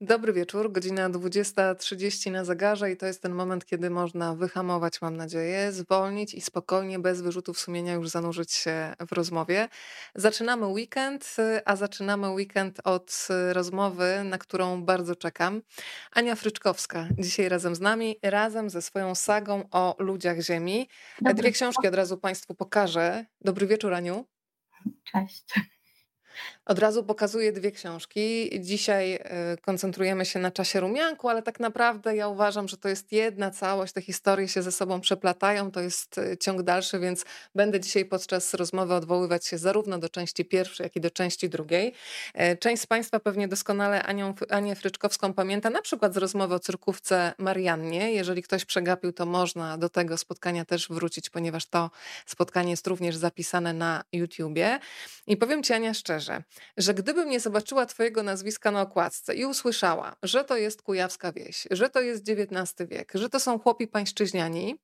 Dobry wieczór, godzina 20.30 na zegarze i to jest ten moment, kiedy można wyhamować, mam nadzieję, zwolnić i spokojnie, bez wyrzutów sumienia już zanurzyć się w rozmowie. Zaczynamy weekend, a zaczynamy weekend od rozmowy, na którą bardzo czekam. Ania Fryczkowska dzisiaj razem z nami, razem ze swoją sagą o ludziach Ziemi. Dobry. Dwie książki od razu Państwu pokażę. Dobry wieczór, Aniu. Cześć. Od razu pokazuję dwie książki. Dzisiaj e, koncentrujemy się na czasie rumianku, ale tak naprawdę ja uważam, że to jest jedna całość. Te historie się ze sobą przeplatają, to jest e, ciąg dalszy, więc będę dzisiaj podczas rozmowy odwoływać się zarówno do części pierwszej, jak i do części drugiej. E, część z Państwa pewnie doskonale Anią, Anię Fryczkowską pamięta, na przykład z rozmowy o cyrkówce Mariannie. Jeżeli ktoś przegapił, to można do tego spotkania też wrócić, ponieważ to spotkanie jest również zapisane na YouTubie. I powiem Ci, Ania, szczerze, że gdybym nie zobaczyła Twojego nazwiska na okładce i usłyszała, że to jest kujawska wieś, że to jest XIX wiek, że to są chłopi pańszczyźniani,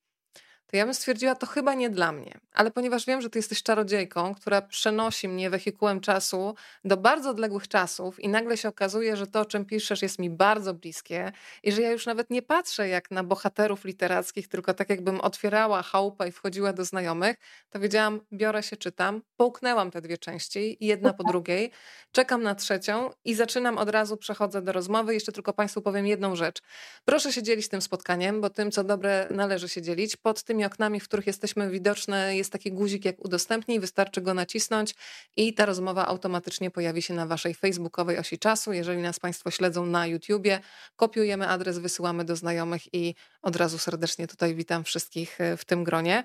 to ja bym stwierdziła, to chyba nie dla mnie. Ale ponieważ wiem, że ty jesteś czarodziejką, która przenosi mnie wehikułem czasu do bardzo odległych czasów i nagle się okazuje, że to, o czym piszesz, jest mi bardzo bliskie i że ja już nawet nie patrzę jak na bohaterów literackich, tylko tak jakbym otwierała chałupę i wchodziła do znajomych, to wiedziałam, biorę się, czytam, połknęłam te dwie części, jedna po drugiej, czekam na trzecią i zaczynam od razu, przechodzę do rozmowy. Jeszcze tylko Państwu powiem jedną rzecz. Proszę się dzielić tym spotkaniem, bo tym, co dobre, należy się dzielić. Pod tymi oknami, w których jesteśmy widoczne, jest taki guzik jak udostępnij, wystarczy go nacisnąć i ta rozmowa automatycznie pojawi się na waszej facebookowej osi czasu. Jeżeli nas Państwo śledzą na YouTubie, kopiujemy adres, wysyłamy do znajomych i od razu serdecznie tutaj witam wszystkich e, w tym gronie.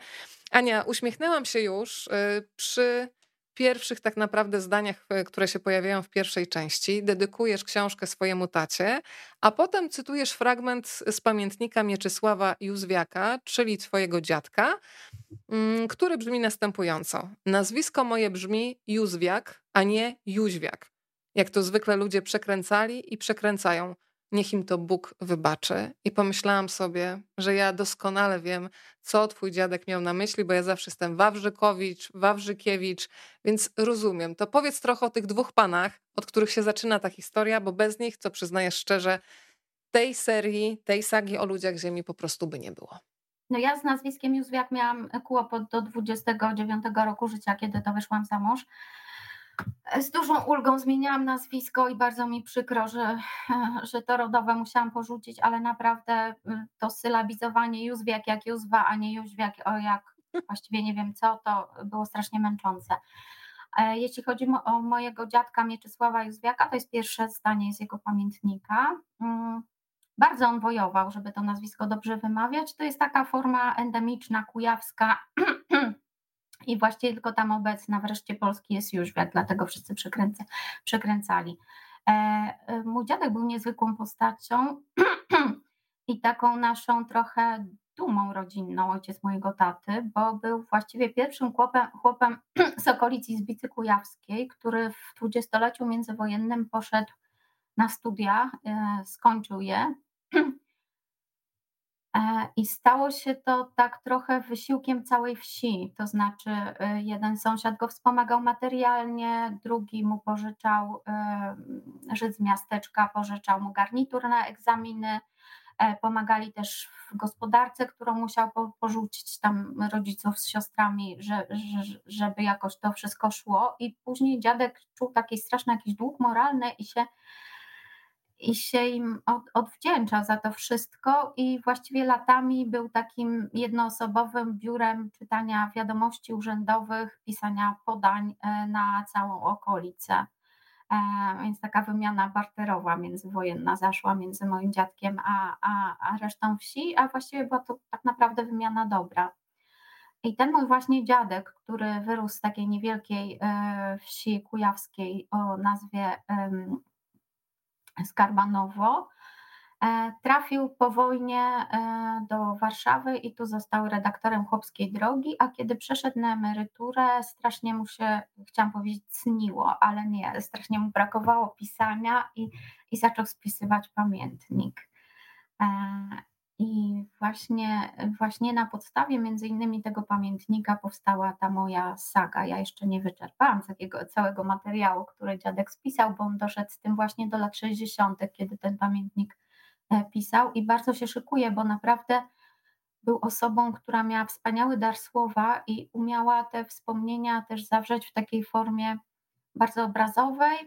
Ania, uśmiechnęłam się już e, przy pierwszych tak naprawdę zdaniach, e, które się pojawiają w pierwszej części, dedykujesz książkę swojemu tacie, a potem cytujesz fragment z pamiętnika Mieczysława Józwiaka, czyli twojego dziadka, mm, który brzmi następująco. Nazwisko moje brzmi Józwiak, a nie Jóźwiak. Jak to zwykle ludzie przekręcali i przekręcają niech im to Bóg wybaczy. I pomyślałam sobie, że ja doskonale wiem, co twój dziadek miał na myśli, bo ja zawsze jestem Wawrzykowicz, Wawrzykiewicz, więc rozumiem. To powiedz trochę o tych dwóch panach, od których się zaczyna ta historia, bo bez nich, co przyznaję szczerze, tej serii, tej sagi o ludziach Ziemi po prostu by nie było. No ja z nazwiskiem Józwiak miałam kłopot do 29 roku życia, kiedy to wyszłam za mąż. Z dużą ulgą zmieniałam nazwisko i bardzo mi przykro, że, że to rodowe musiałam porzucić, ale naprawdę y, to sylabizowanie Józwiak jak Józwa, a nie Jóźwiak o jak właściwie nie wiem co, to było strasznie męczące. E, jeśli chodzi o mojego dziadka Mieczysława Józwiaka, to jest pierwsze zdanie z jego pamiętnika. Mm, bardzo on wojował, żeby to nazwisko dobrze wymawiać. To jest taka forma endemiczna, kujawska, i właściwie tylko tam obecna wreszcie Polski jest już wiatr, dlatego wszyscy przekręca, przekręcali. E, e, mój dziadek był niezwykłą postacią i taką naszą trochę dumą rodzinną, ojciec mojego taty, bo był właściwie pierwszym chłopem, chłopem z okolicy Izbicy Kujawskiej, który w dwudziestoleciu międzywojennym poszedł na studia, e, skończył je I stało się to tak trochę wysiłkiem całej wsi. To znaczy, e, jeden sąsiad go wspomagał materialnie, drugi mu pożyczał, e, Żyd z miasteczka pożyczał mu garnitur na egzaminy. Pomagali też w gospodarce, którą musiał porzucić tam rodziców z siostrami, że, żeby jakoś to wszystko szło. I później dziadek czuł taki straszny jakiś dług moralny i się i się im od, odwdzięczał za to wszystko i właściwie latami był takim jednoosobowym biurem czytania wiadomości urzędowych, pisania podań e, na całą okolicę. E, więc taka wymiana barterowa międzywojenna zaszła między moim dziadkiem a, a, a resztą wsi, a właściwie była to tak naprawdę wymiana dobra. I ten mój właśnie dziadek, który wyrósł z takiej niewielkiej e, wsi kujawskiej o nazwie Skarbanowo. E, trafił po wojnie e, do Warszawy i tu został redaktorem Chłopskiej Drogi, a kiedy przeszedł na emeryturę, strasznie mu się, chciałam powiedzieć, cniło, ale nie, strasznie mu brakowało pisania i, i zaczął spisywać pamiętnik. I właśnie, właśnie na podstawie między innymi tego pamiętnika powstała ta moja saga. Ja jeszcze nie wyczerpałam takiego całego materiału, który dziadek spisał, bo on doszedł z tym właśnie do lat 60., kiedy ten pamiętnik e, pisał i bardzo się szykuje, bo naprawdę był osobą, która miała wspaniały dar słowa i umiała te wspomnienia też zawrzeć w takiej formie bardzo obrazowej.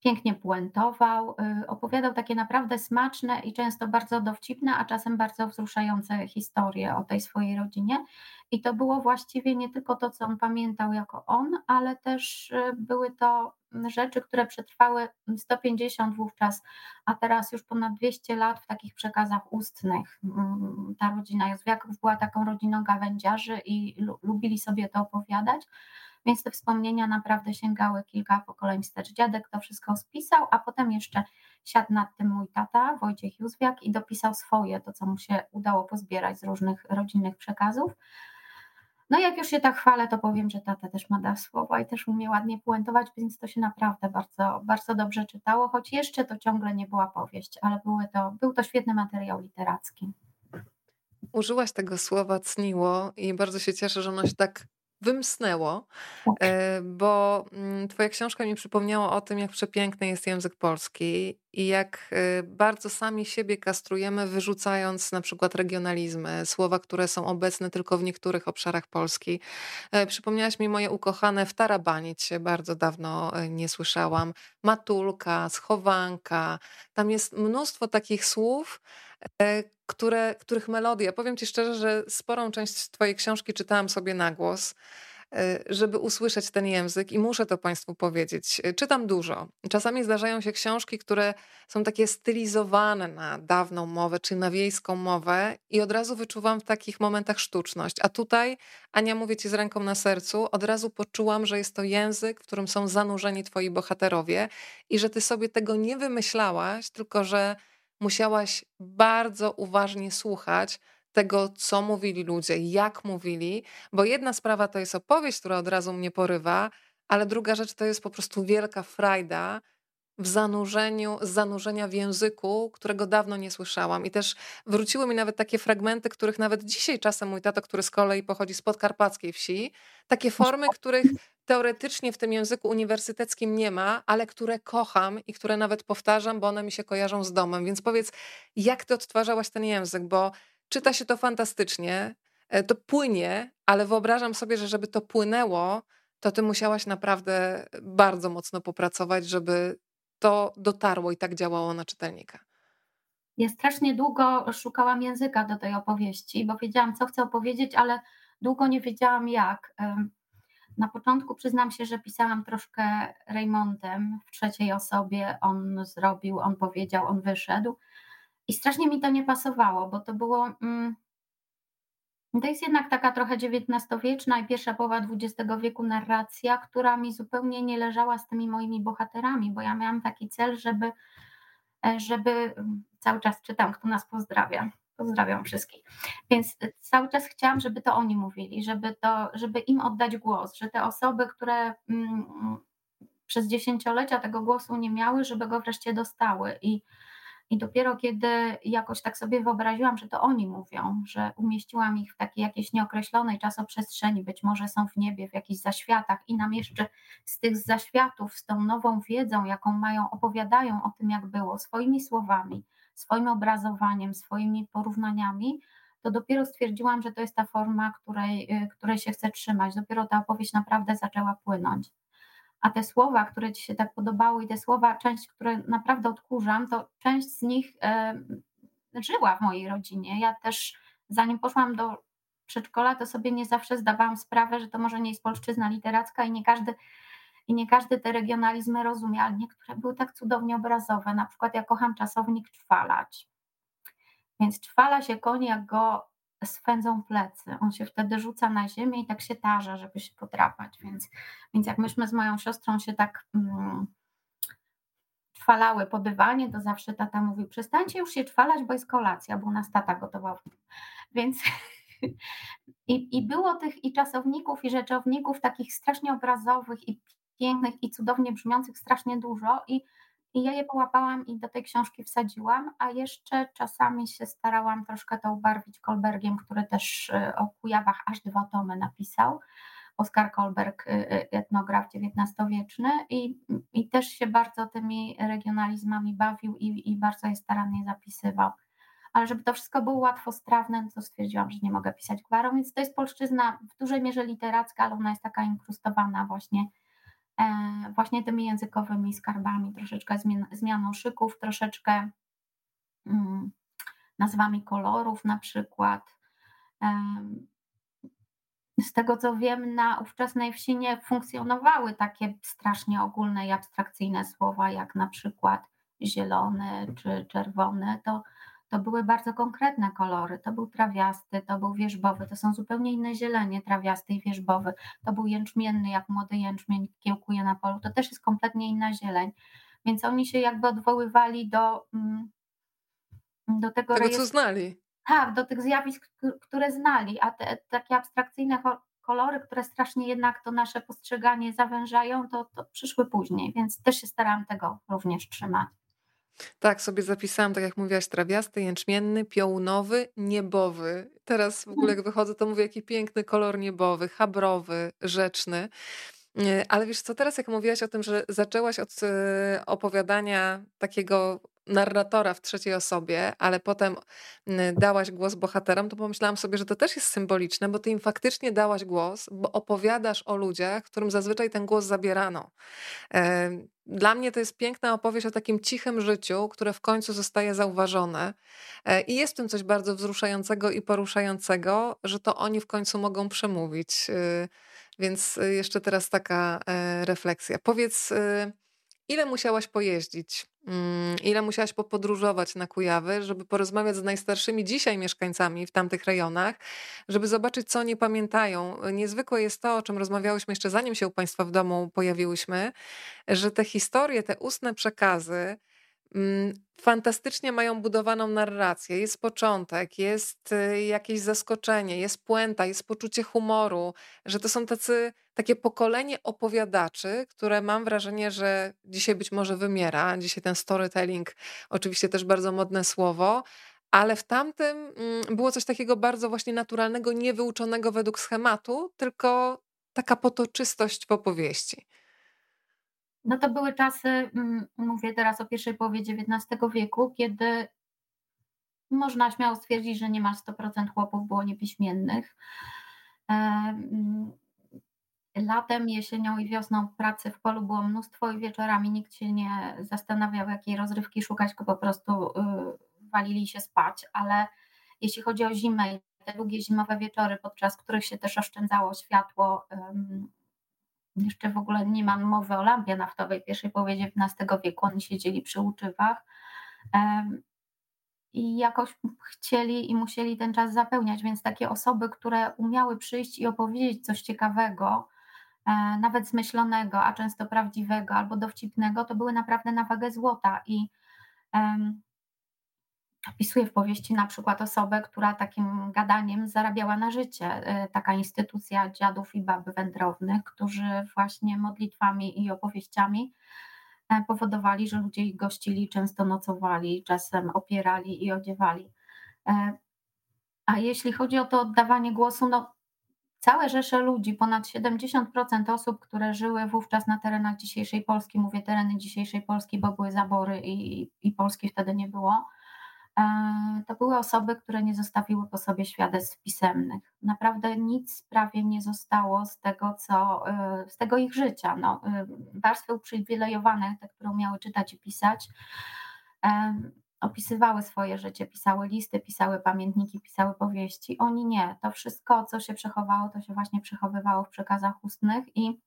Pięknie puentował, y, opowiadał takie naprawdę smaczne i często bardzo dowcipne, a czasem bardzo wzruszające historie o tej swojej rodzinie. I to było właściwie nie tylko to, co on pamiętał jako on, ale też y, były to rzeczy, które przetrwały 150 wówczas, a teraz już ponad 200 lat w takich przekazach ustnych. Mm, ta rodzina Józwiaków była taką rodziną gawędziarzy i lubili sobie to opowiadać. Więc te wspomnienia naprawdę sięgały kilka pokoleń wstecz. Dziadek to wszystko spisał, a potem jeszcze siadł nad tym mój tata, Wojciech Józwiak, i dopisał swoje, to co mu się udało pozbierać z różnych rodzinnych przekazów. No jak już się tak chwalę, to powiem, że tata też ma dar słowa i też umie ładnie puentować, więc to się naprawdę bardzo, bardzo dobrze czytało, choć jeszcze to ciągle nie była powieść, ale były to, był to świetny materiał literacki. Użyłaś tego słowa cniło i bardzo się cieszę, że ono się tak wymsnęło, tak. E, bo mm, Twoja książka mi przypomniała o tym, jak przepiękny jest język polski i jak e, bardzo sami siebie kastrujemy, wyrzucając na przykład regionalizmy, słowa, które są obecne tylko w niektórych obszarach Polski. E, przypomniałaś mi moje ukochane w Tarabanić się bardzo dawno nie słyszałam. Matulka, schowanka. Tam jest mnóstwo takich słów, które, których melodia, powiem Ci szczerze, że sporą część Twojej książki czytałam sobie na głos, e, żeby usłyszeć ten język i muszę to Państwu powiedzieć. E, czytam dużo. Czasami zdarzają się książki, które są takie stylizowane na dawną mowę czy na wiejską mowę i od razu wyczuwam w takich momentach sztuczność. A tutaj, Ania, mówię Ci z ręką na sercu, od razu poczułam, że jest to język, w którym są zanurzeni Twoi bohaterowie i że Ty sobie tego nie wymyślałaś, tylko że musiałaś bardzo uważnie słuchać tego, co mówili ludzie, jak mówili, bo jedna sprawa to jest opowieść, która od razu mnie porywa, ale druga rzecz to jest po prostu wielka frajda w zanurzeniu, z zanurzenia w języku, którego dawno nie słyszałam. I też wróciły mi nawet takie fragmenty, których nawet dzisiaj czasem mój tato, który z kolei pochodzi z podkarpackiej wsi, takie formy, których teoretycznie w tym języku uniwersyteckim nie ma, ale które kocham i które nawet powtarzam, bo one mi się kojarzą z domem. Więc powiedz, jak ty odtwarzałaś ten język, bo czyta się to fantastycznie, e, to płynie, ale wyobrażam sobie, że żeby to płynęło, to ty musiałaś naprawdę bardzo mocno popracować, żeby to dotarło i tak działało na czytelnika. Ja strasznie długo szukałam języka do tej opowieści, bo wiedziałam, co chcę opowiedzieć, ale długo nie wiedziałam jak. Na początku przyznam się, że pisałam troszkę Raymontem w trzeciej osobie. On zrobił, on powiedział, on wyszedł. I strasznie mi to nie pasowało, bo to było. Mm, to jest jednak taka trochę XIX-wieczna i pierwsza połowa XX wieku narracja, która mi zupełnie nie leżała z tymi moimi bohaterami, bo ja miałam taki cel, żeby, e, żeby cały czas czytam, kto nas pozdrawia. Pozdrawiam wszystkich. Więc cały czas chciałam, żeby to oni mówili, żeby, to, żeby im oddać głos, że te osoby, które mm, przez dziesięciolecia tego głosu nie miały, żeby go wreszcie dostały. I i dopiero kiedy jakoś tak sobie wyobraziłam, że to oni mówią, że umieściłam ich w takiej jakiejś nieokreślonej czasoprzestrzeni, być może są w niebie, w jakichś zaświatach i nam jeszcze z tych zaświatów, z tą nową wiedzą, jaką mają, opowiadają o tym, jak było, swoimi słowami, swoim obrazowaniem, swoimi porównaniami, to dopiero stwierdziłam, że to jest ta forma, której, y, której się chcę trzymać. Dopiero ta opowieść naprawdę zaczęła płynąć a te słowa, które Ci się tak podobały i te słowa, część, które naprawdę odkurzam, to część z nich żyła w mojej rodzinie. Ja też zanim poszłam do przedszkola, to sobie nie zawsze zdawałam sprawę, że to może nie jest polszczyzna literacka i nie każdy, i nie każdy te regionalizmy rozumie, ale niektóre były tak cudownie obrazowe. Na przykład ja kocham czasownik czwalać. Więc czwala się konie, jak go swędzą plecy. On się wtedy rzuca na ziemię i tak się tarza, żeby się podrapać. Więc, więc jak myśmy z moją siostrą się tak mm, czwalały po dywanie, to zawsze tata mówił, przestańcie już się czwalać, bo jest kolacja, bo u nas tata gotował. Więc i, i było tych i czasowników, i rzeczowników takich strasznie obrazowych i pięknych i cudownie brzmiących strasznie dużo i I ja je połapałam i do tej książki wsadziłam, a jeszcze czasami się starałam troszkę to ubarwić Kolbergiem, który też y, o Kujawach aż dwa tomy napisał. Oskar Kolberg, y, y, etnograf XIX-wieczny i, i też się bardzo tymi regionalizmami bawił i, i bardzo je starannie zapisywał. Ale żeby to wszystko było łatwostrawne, to stwierdziłam, że nie mogę pisać gwarą, więc to jest polszczyzna w dużej mierze literacka, ale ona jest taka inkrustowana właśnie właśnie tymi językowymi skarbami, troszeczkę zmianą szyków, troszeczkę mm, nazwami kolorów na przykład. Z tego co wiem, na ówczesnej wsi nie funkcjonowały takie strasznie ogólne i abstrakcyjne słowa, jak na przykład zielony czy czerwony. To to były bardzo konkretne kolory. To był trawiasty, to był wierzbowy, to są zupełnie inne zielenie, trawiasty i wierzbowy. To był jęczmienny, jak młody jęczmień kiełkuje na polu, to też jest kompletnie inna zieleń. Więc oni się jakby odwoływali do, mm, do tego, tego co znali. Tak, do tych zjawisk, które znali, a te takie abstrakcyjne kolory, które strasznie jednak to nasze postrzeganie zawężają, to, to przyszły później, więc też się starałam tego również trzymać. Tak, sobie zapisałam, tak jak mówiłaś, trawiasty, jęczmienny, piołunowy, niebowy. Teraz w ogóle jak wychodzę, to mówię, jaki piękny kolor niebowy, habrowy, rzeczny. E, ale wiesz co, teraz jak mówiłaś o tym, że zaczęłaś od e, opowiadania takiego narratora w trzeciej osobie, ale potem dałaś głos bohaterom, to pomyślałam sobie, że to też jest symboliczne, bo ty im faktycznie dałaś głos, bo opowiadasz o ludziach, którym zazwyczaj ten głos zabierano. E, dla mnie to jest piękna opowieść o takim cichym życiu, które w końcu zostaje zauważone. E, I jest w tym coś bardzo wzruszającego i poruszającego, że to oni w końcu mogą przemówić. E, więc jeszcze teraz taka refleksja. Powiedz, ile musiałaś pojeździć Mm, ile musiałaś popodróżować na Kujawy, żeby porozmawiać z najstarszymi dzisiaj mieszkańcami w tamtych rejonach, żeby zobaczyć, co oni pamiętają. Niezwykłe jest to, o czym rozmawiałyśmy jeszcze zanim się u Państwa w domu pojawiłyśmy, że te historie, te ustne przekazy, fantastycznie mają budowaną narrację. Jest początek, jest y, jakieś zaskoczenie, jest puenta, jest poczucie humoru, że to są tacy, takie pokolenie opowiadaczy, które mam wrażenie, że dzisiaj być może wymiera. Dzisiaj ten storytelling, oczywiście też bardzo modne słowo, ale w tamtym mm, było coś takiego bardzo właśnie naturalnego, niewyuczonego według schematu, tylko taka potoczystość w opowieści. No to były czasy, mm, mówię teraz o pierwszej połowie XIX wieku, kiedy można śmiało stwierdzić, że niemal 100% chłopów było niepiśmiennych. Latem, jesienią i wiosną pracy w polu było mnóstwo i wieczorami nikt się nie zastanawiał, jakiej rozrywki szukać, tylko po prostu y, walili się spać. Ale jeśli chodzi o zimę i te długie zimowe wieczory, podczas których się też oszczędzało światło, jeszcze w ogóle nie mam mowy o lampie naftowej pierwszej połowie XIX wieku, oni siedzieli przy uczywach i jakoś chcieli i musieli ten czas zapełniać, więc takie osoby, które umiały przyjść i opowiedzieć coś ciekawego, e, nawet zmyślonego, a często prawdziwego albo dowcipnego, to były naprawdę na wagę złota. I Opisuje w powieści na przykład osobę, która takim gadaniem zarabiała na życie. E, taka instytucja dziadów i bab wędrownych, którzy właśnie modlitwami i opowieściami e, powodowali, że ludzie ich gościli, często nocowali, czasem opierali i odziewali. E, a jeśli chodzi o to oddawanie głosu, no całe rzesze ludzi, ponad 70% osób, które żyły wówczas na terenach dzisiejszej Polski, mówię tereny dzisiejszej Polski, bo były zabory i, i Polski wtedy nie było, to były osoby, które nie zostawiły po sobie świadectw pisemnych. Naprawdę nic prawie nie zostało z tego, co, e, z tego ich życia. No, e, warstwy uprzywilejowane, te, które umiały czytać i pisać, opisywały swoje życie, pisały listy, pisały pamiętniki, pisały powieści. Oni nie. To wszystko, co się przechowało, to się właśnie przechowywało w przekazach ustnych i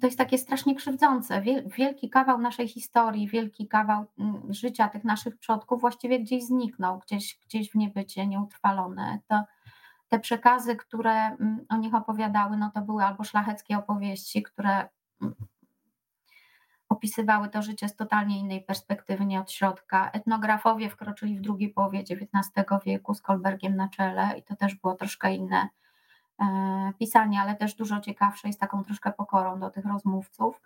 to jest takie strasznie krzywdzące. Wielki kawał naszej historii, wielki kawał mm, życia tych naszych przodków właściwie gdzieś zniknął, gdzieś, gdzieś w niebycie, nieutrwalone. To, te przekazy, które mm, o nich opowiadały, no to były albo szlacheckie opowieści, które mm, opisywały to życie z totalnie innej perspektywy, nie od środka. Etnografowie wkroczyli w drugiej połowie XIX wieku z Kolbergiem na czele i to też było troszkę inne pisanie, ale też dużo ciekawsze z taką troszkę pokorą do tych rozmówców.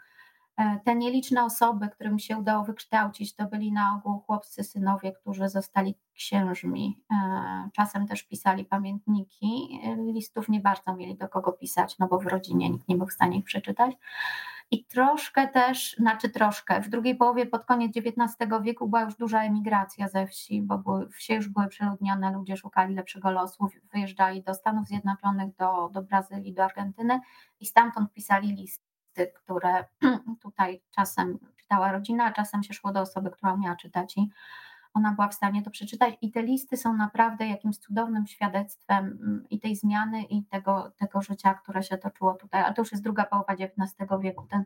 E, te nieliczne osoby, którym się udało wykształcić, to byli na ogół chłopcy synowie, którzy zostali księżmi. E, czasem też pisali pamiętniki. E, listów nie bardzo mieli do kogo pisać, no bo w rodzinie nikt nie był w stanie ich przeczytać. I troszkę też, znaczy troszkę, w drugiej połowie, pod koniec XIX wieku była już duża emigracja ze wsi, bo były, wsie już były przeludnione, ludzie szukali lepszego losu, wyjeżdżali do Stanów Zjednoczonych, do, do Brazylii, do Argentyny i stamtąd pisali listy które tutaj czasem czytała rodzina, a czasem się szło do osoby, która umiała czytać i ona była w stanie to przeczytać. I te listy są naprawdę jakimś cudownym świadectwem mm, i tej zmiany, i tego, tego życia, które się toczyło tutaj. A to już jest druga połowa XIX wieku. Ten,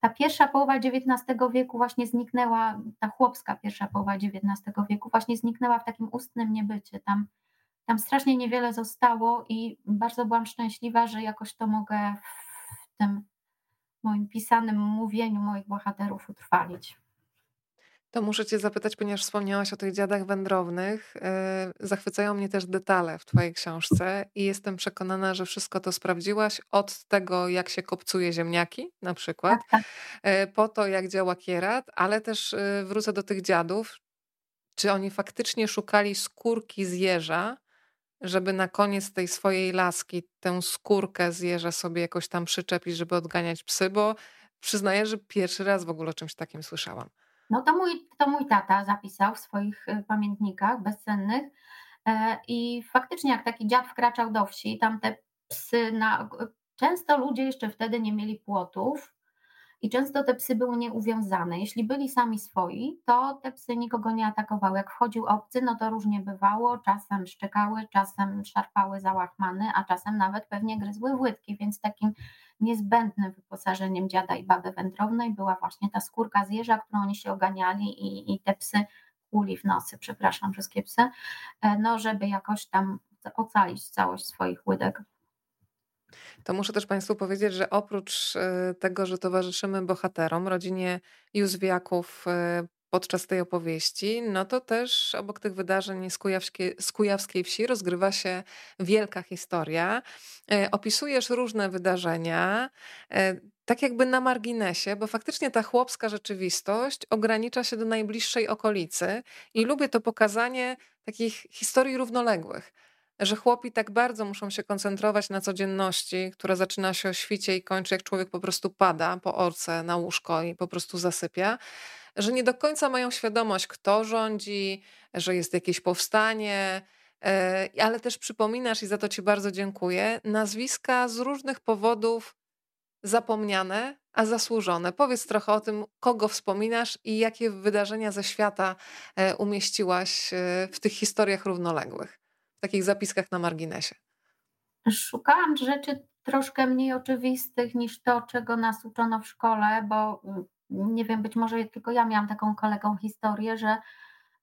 ta pierwsza połowa XIX wieku właśnie zniknęła, ta chłopska pierwsza połowa XIX wieku właśnie zniknęła w takim ustnym niebycie. Tam, tam strasznie niewiele zostało i bardzo byłam szczęśliwa, że jakoś to mogę w tym moim pisanym mówieniu moich bohaterów utrwalić. To muszę Cię zapytać, ponieważ wspomniałaś o tych dziadach wędrownych. Yy, zachwycają mnie też detale w Twojej książce i jestem przekonana, że wszystko to sprawdziłaś od tego, jak się kopcuje ziemniaki, na przykład, tak, tak. Yy, po to, jak działa kierat, ale też yy, wrócę do tych dziadów. Czy oni faktycznie szukali skórki z jeża, żeby na koniec tej swojej laski tę skórkę z jeża sobie jakoś tam przyczepić, żeby odganiać psy, bo przyznaję, że pierwszy raz w ogóle o czymś takim słyszałam. No to mój, to mój tata zapisał w swoich y, pamiętnikach bezcennych e, i faktycznie jak taki dziad wkraczał do wsi, tam te psy, na, często ludzie jeszcze wtedy nie mieli płotów, i często te psy były nieuwiązane. Jeśli byli sami swoi, to te psy nikogo nie atakowały. Jak wchodził obcy, no to różnie bywało. Czasem szczekały, czasem szarpały załachmany, a czasem nawet pewnie gryzły łydki, więc takim niezbędnym wyposażeniem dziada i baby wędrownej była właśnie ta skórka z jeża, którą oni się oganiali i, i te psy kuli w nosy, przepraszam, wszystkie psy, e, no żeby jakoś tam ocalić całość swoich łydek. To muszę też Państwu powiedzieć, że oprócz e, tego, że towarzyszymy bohaterom, rodzinie Józwiaków e, podczas tej opowieści, no to też obok tych wydarzeń z, Kujawskiej, z Kujawskiej Wsi rozgrywa się wielka historia. E, opisujesz różne wydarzenia, tak jakby na marginesie, bo faktycznie ta chłopska rzeczywistość ogranicza się do najbliższej okolicy i lubię to pokazanie takich historii równoległych że chłopi tak bardzo muszą się koncentrować na codzienności, która zaczyna się o świcie i kończy, jak człowiek po prostu pada po orce na łóżko i po prostu zasypia, że nie do końca mają świadomość, kto rządzi, że jest jakieś powstanie, e, ale też przypominasz, i za to Ci bardzo dziękuję, nazwiska z różnych powodów zapomniane, a zasłużone. Powiedz trochę o tym, kogo wspominasz i jakie wydarzenia ze świata e, umieściłaś e, w tych historiach równoległych takich zapiskach na marginesie? Szukałam rzeczy troszkę mniej oczywistych niż to, czego nas uczono w szkole, bo mm, nie wiem, być może tylko ja miałam taką kolegą historię, że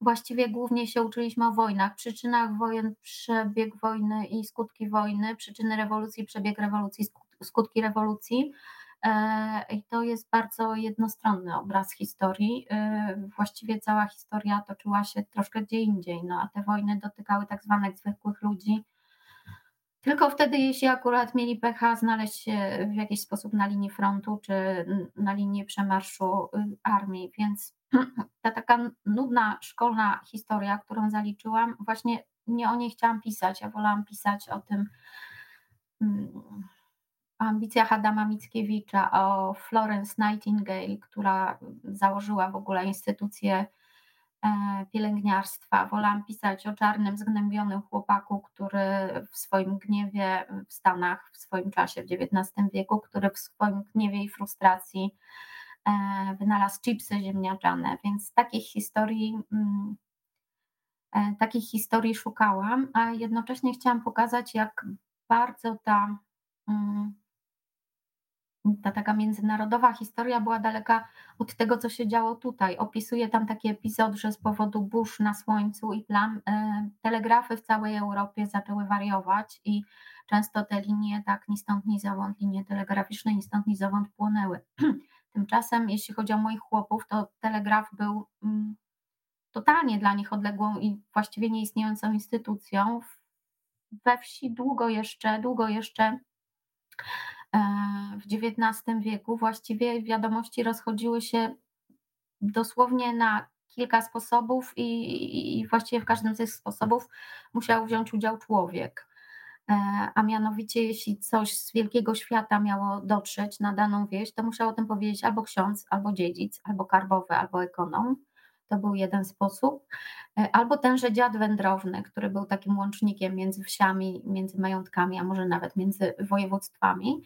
właściwie głównie się uczyliśmy o wojnach, przyczynach wojen, przebieg wojny i skutki wojny, przyczyny rewolucji, przebieg rewolucji, skutki rewolucji. E, I to jest bardzo jednostronny obraz historii. E, właściwie cała historia toczyła się troszkę gdzie indziej, no a te wojny dotykały tak zwanych zwykłych ludzi. Tylko wtedy, jeśli akurat mieli pecha znaleźć się w jakiś sposób na linii frontu czy na linii przemarszu y, armii, więc ta taka nudna szkolna historia, którą zaliczyłam, właśnie nie o niej chciałam pisać. Ja wolałam pisać o tym, mm, ambicjach Adama Mickiewicza, o Florence Nightingale, która założyła w ogóle instytucję e, pielęgniarstwa. Wolałam pisać o czarnym, zgnębionym chłopaku, który w swoim gniewie w Stanach w swoim czasie, w XIX wieku, który w swoim gniewie i frustracji e, wynalazł chipsy ziemniaczane. Więc takich historii, mm, e, takich historii szukałam, a jednocześnie chciałam pokazać, jak bardzo ta mm, ta taka międzynarodowa historia była daleka od tego, co się działo tutaj. Opisuje tam taki epizod, że z powodu burz na słońcu i plam e, telegrafy w całej Europie zaczęły wariować i często te linie tak ni stąd, ni zowąd, linie telegraficzne ni stąd, ni zowąd płonęły. Tymczasem, jeśli chodzi o moich chłopów, to telegraf był mm, totalnie dla nich odległą i właściwie nieistniejącą instytucją. We wsi długo jeszcze, długo jeszcze w XIX wieku. Właściwie wiadomości rozchodziły się dosłownie na kilka sposobów i, i właściwie w każdym z tych sposobów musiał wziąć udział człowiek. E, a mianowicie, jeśli coś z wielkiego świata miało dotrzeć na daną wieś, to musiał o tym powiedzieć albo ksiądz, albo dziedzic, albo karbowy, albo ekonom. To był jeden sposób. E, albo tenże dziad wędrowny, który był takim łącznikiem między wsiami, między majątkami, a może nawet między województwami.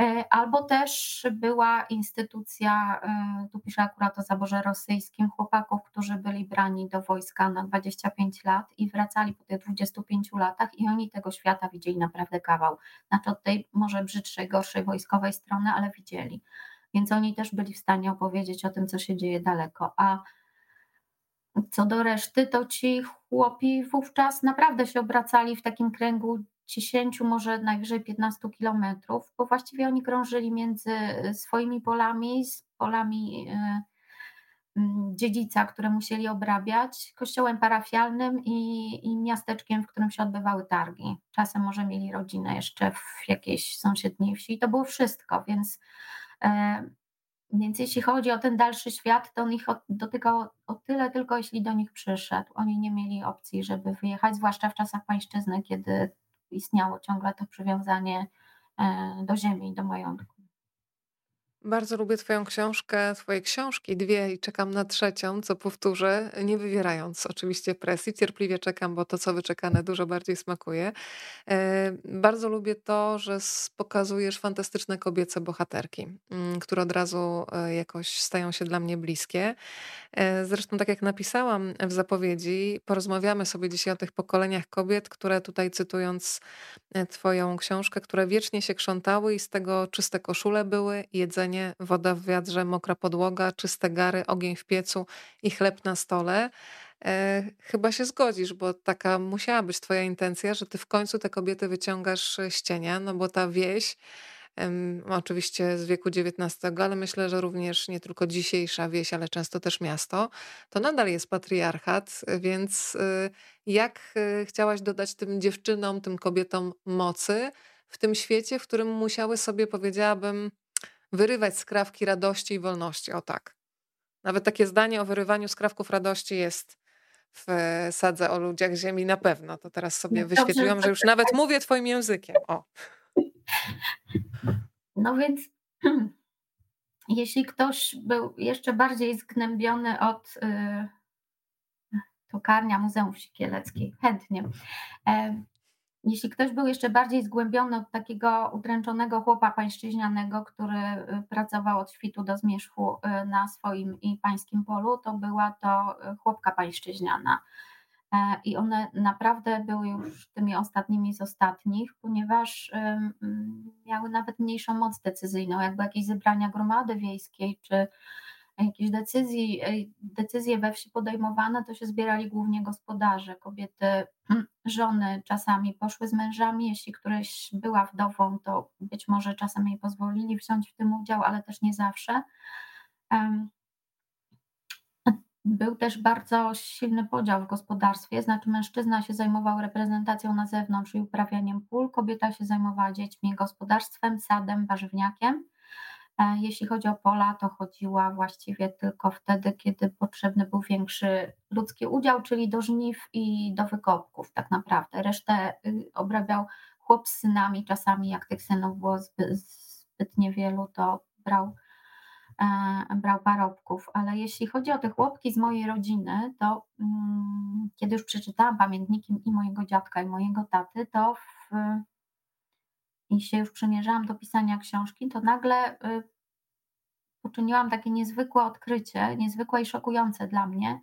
E, albo też była instytucja, e, tu piszę akurat o zaborze rosyjskim, chłopaków, którzy byli brani do wojska na 25 lat i wracali po tych 25 latach i oni tego świata widzieli naprawdę kawał. Znaczy od tej może brzydszej, gorszej wojskowej strony, ale widzieli. Więc oni też byli w stanie opowiedzieć o tym, co się dzieje daleko. A co do reszty, to ci chłopi wówczas naprawdę się obracali w takim kręgu 10, może najwyżej 15 kilometrów, bo właściwie oni krążyli między swoimi polami, z polami e, dziedzica, które musieli obrabiać, kościołem parafialnym i, i, miasteczkiem, w którym się odbywały targi. Czasem może mieli rodzinę jeszcze w jakiejś sąsiedniej wsi. To było wszystko, więc e, więc jeśli chodzi o ten dalszy świat, to on ich dotykał o tyle tylko, jeśli do nich przyszedł. Oni nie mieli opcji, żeby wyjechać, zwłaszcza w czasach pańszczyzny, kiedy istniało ciągle to przywiązanie e, do ziemi do majątku. Bardzo lubię Twoją książkę, Twoje książki, dwie i czekam na trzecią, co powtórzę, nie wywierając oczywiście presji. Cierpliwie czekam, bo to, co wyczekane, dużo bardziej smakuje. E, bardzo lubię to, że pokazujesz fantastyczne kobiece bohaterki, mm, które od razu e, jakoś stają się dla mnie bliskie. E, zresztą, tak jak napisałam w zapowiedzi, porozmawiamy sobie dzisiaj o tych pokoleniach kobiet, które tutaj cytując Twoją książkę, które wiecznie się krzątały i z tego czyste koszule były, jedzenie woda w wiadrze, mokra podłoga, czyste gary, ogień w piecu i chleb na stole. E, chyba się zgodzisz, bo taka musiała być twoja intencja, że ty w końcu te kobiety wyciągasz z cienia, no bo ta wieś, oczywiście z wieku XIX, ale myślę, że również nie tylko dzisiejsza wieś, ale często też miasto, to nadal jest patriarchat, więc y, jak y, chciałaś dodać tym dziewczynom, tym kobietom mocy w tym świecie, w którym musiały sobie, powiedziałabym, wyrywać skrawki radości i wolności. O tak. Nawet takie zdanie o wyrywaniu skrawków radości jest w sadze o ludziach ziemi na pewno. To teraz sobie no, wyświetliłam, że już nawet mówię twoim językiem. O. No więc jeśli ktoś był jeszcze bardziej zgnębiony od y, tokarnia Muzeum Sikieleckiej, chętnie. E, jeśli ktoś był jeszcze bardziej zgłębiony od takiego udręczonego chłopa pańszczyźnianego, który y, pracował od świtu do zmierzchu y, na swoim i pańskim polu, to była to y, chłopka pańszczyźniana. E, I one naprawdę były już tymi ostatnimi z ostatnich, ponieważ miały nawet mniejszą moc decyzyjną, jakby jakieś zebrania gromady wiejskiej czy jakieś decyzji, decyzje we wsi podejmowane, to się zbierali głównie gospodarze. Kobiety, żony czasami poszły z mężami, jeśli któreś była wdową, to być może czasem jej pozwolili wziąć w tym udział, ale też nie zawsze. Był też bardzo silny podział w gospodarstwie, znaczy mężczyzna się zajmował reprezentacją na zewnątrz i uprawianiem pól, kobieta się zajmowała dziećmi, gospodarstwem, sadem, warzywniakiem. E, jeśli chodzi o pola, to chodziła właściwie tylko wtedy, kiedy potrzebny był większy ludzki udział, czyli do żniw i do wykopków tak naprawdę. Resztę y, obrabiał chłop z synami, czasami jak tych synów było zbyt, zbyt niewielu, to brał, e, brał parobków. Ale jeśli chodzi o te chłopki z mojej rodziny, to mm, kiedy już przeczytałam pamiętniki i mojego dziadka i mojego taty, to w i się już przymierzałam do pisania książki, to nagle y, poczyniłam takie niezwykłe odkrycie, niezwykłe i szokujące dla mnie.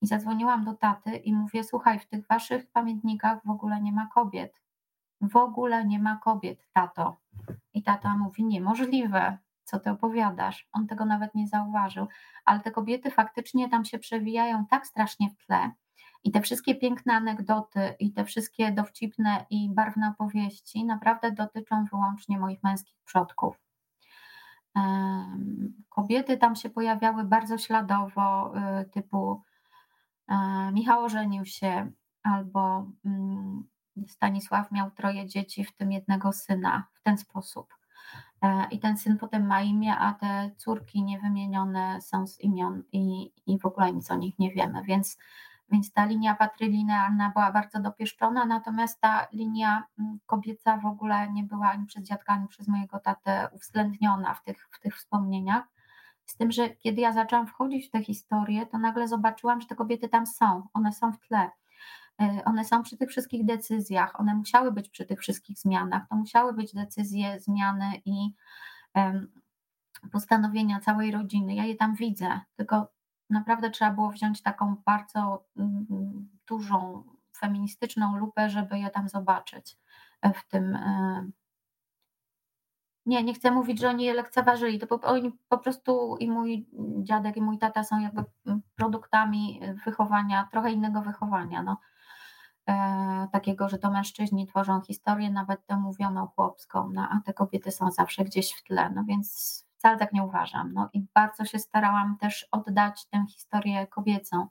I zadzwoniłam do taty i mówię: Słuchaj, w tych waszych pamiętnikach w ogóle nie ma kobiet. W ogóle nie ma kobiet, tato. I tata mówi: Niemożliwe, co ty opowiadasz. On tego nawet nie zauważył, ale te kobiety faktycznie tam się przewijają tak strasznie w tle, i te wszystkie piękne anegdoty i te wszystkie dowcipne i barwne opowieści naprawdę dotyczą wyłącznie moich męskich przodków. Kobiety tam się pojawiały bardzo śladowo, y, typu e, Michał ożenił się, albo mm, Stanisław miał troje dzieci, w tym jednego syna, w ten sposób. E, I ten syn potem ma imię, a te córki niewymienione są z imion i, i w ogóle nic o nich nie wiemy. Więc, więc ta linia patrylinealna była bardzo dopieszczona, natomiast ta linia mm, kobieca w ogóle nie była ani przez dziadka, ani przez mojego tatę uwzględniona w tych, w tych wspomnieniach. Z tym, że kiedy ja zaczęłam wchodzić w tę historię, to nagle zobaczyłam, że te kobiety tam są, one są w tle. E, one są przy tych wszystkich decyzjach, one musiały być przy tych wszystkich zmianach, to musiały być decyzje, zmiany i postanowienia całej rodziny. Ja je tam widzę, tylko naprawdę trzeba było wziąć taką bardzo mm, dużą feministyczną lupę, żeby je tam zobaczyć w tym. E, nie, nie chcę mówić, że oni je lekceważyli, to po, oni po prostu i mój dziadek i mój tata są jakby produktami wychowania, trochę innego wychowania. No e, takiego, że to mężczyźni tworzą historię, nawet tę mówioną chłopską, no, a te kobiety są zawsze gdzieś w tle, no więc wcale tak nie uważam. No i bardzo się starałam też oddać tę historię kobiecą,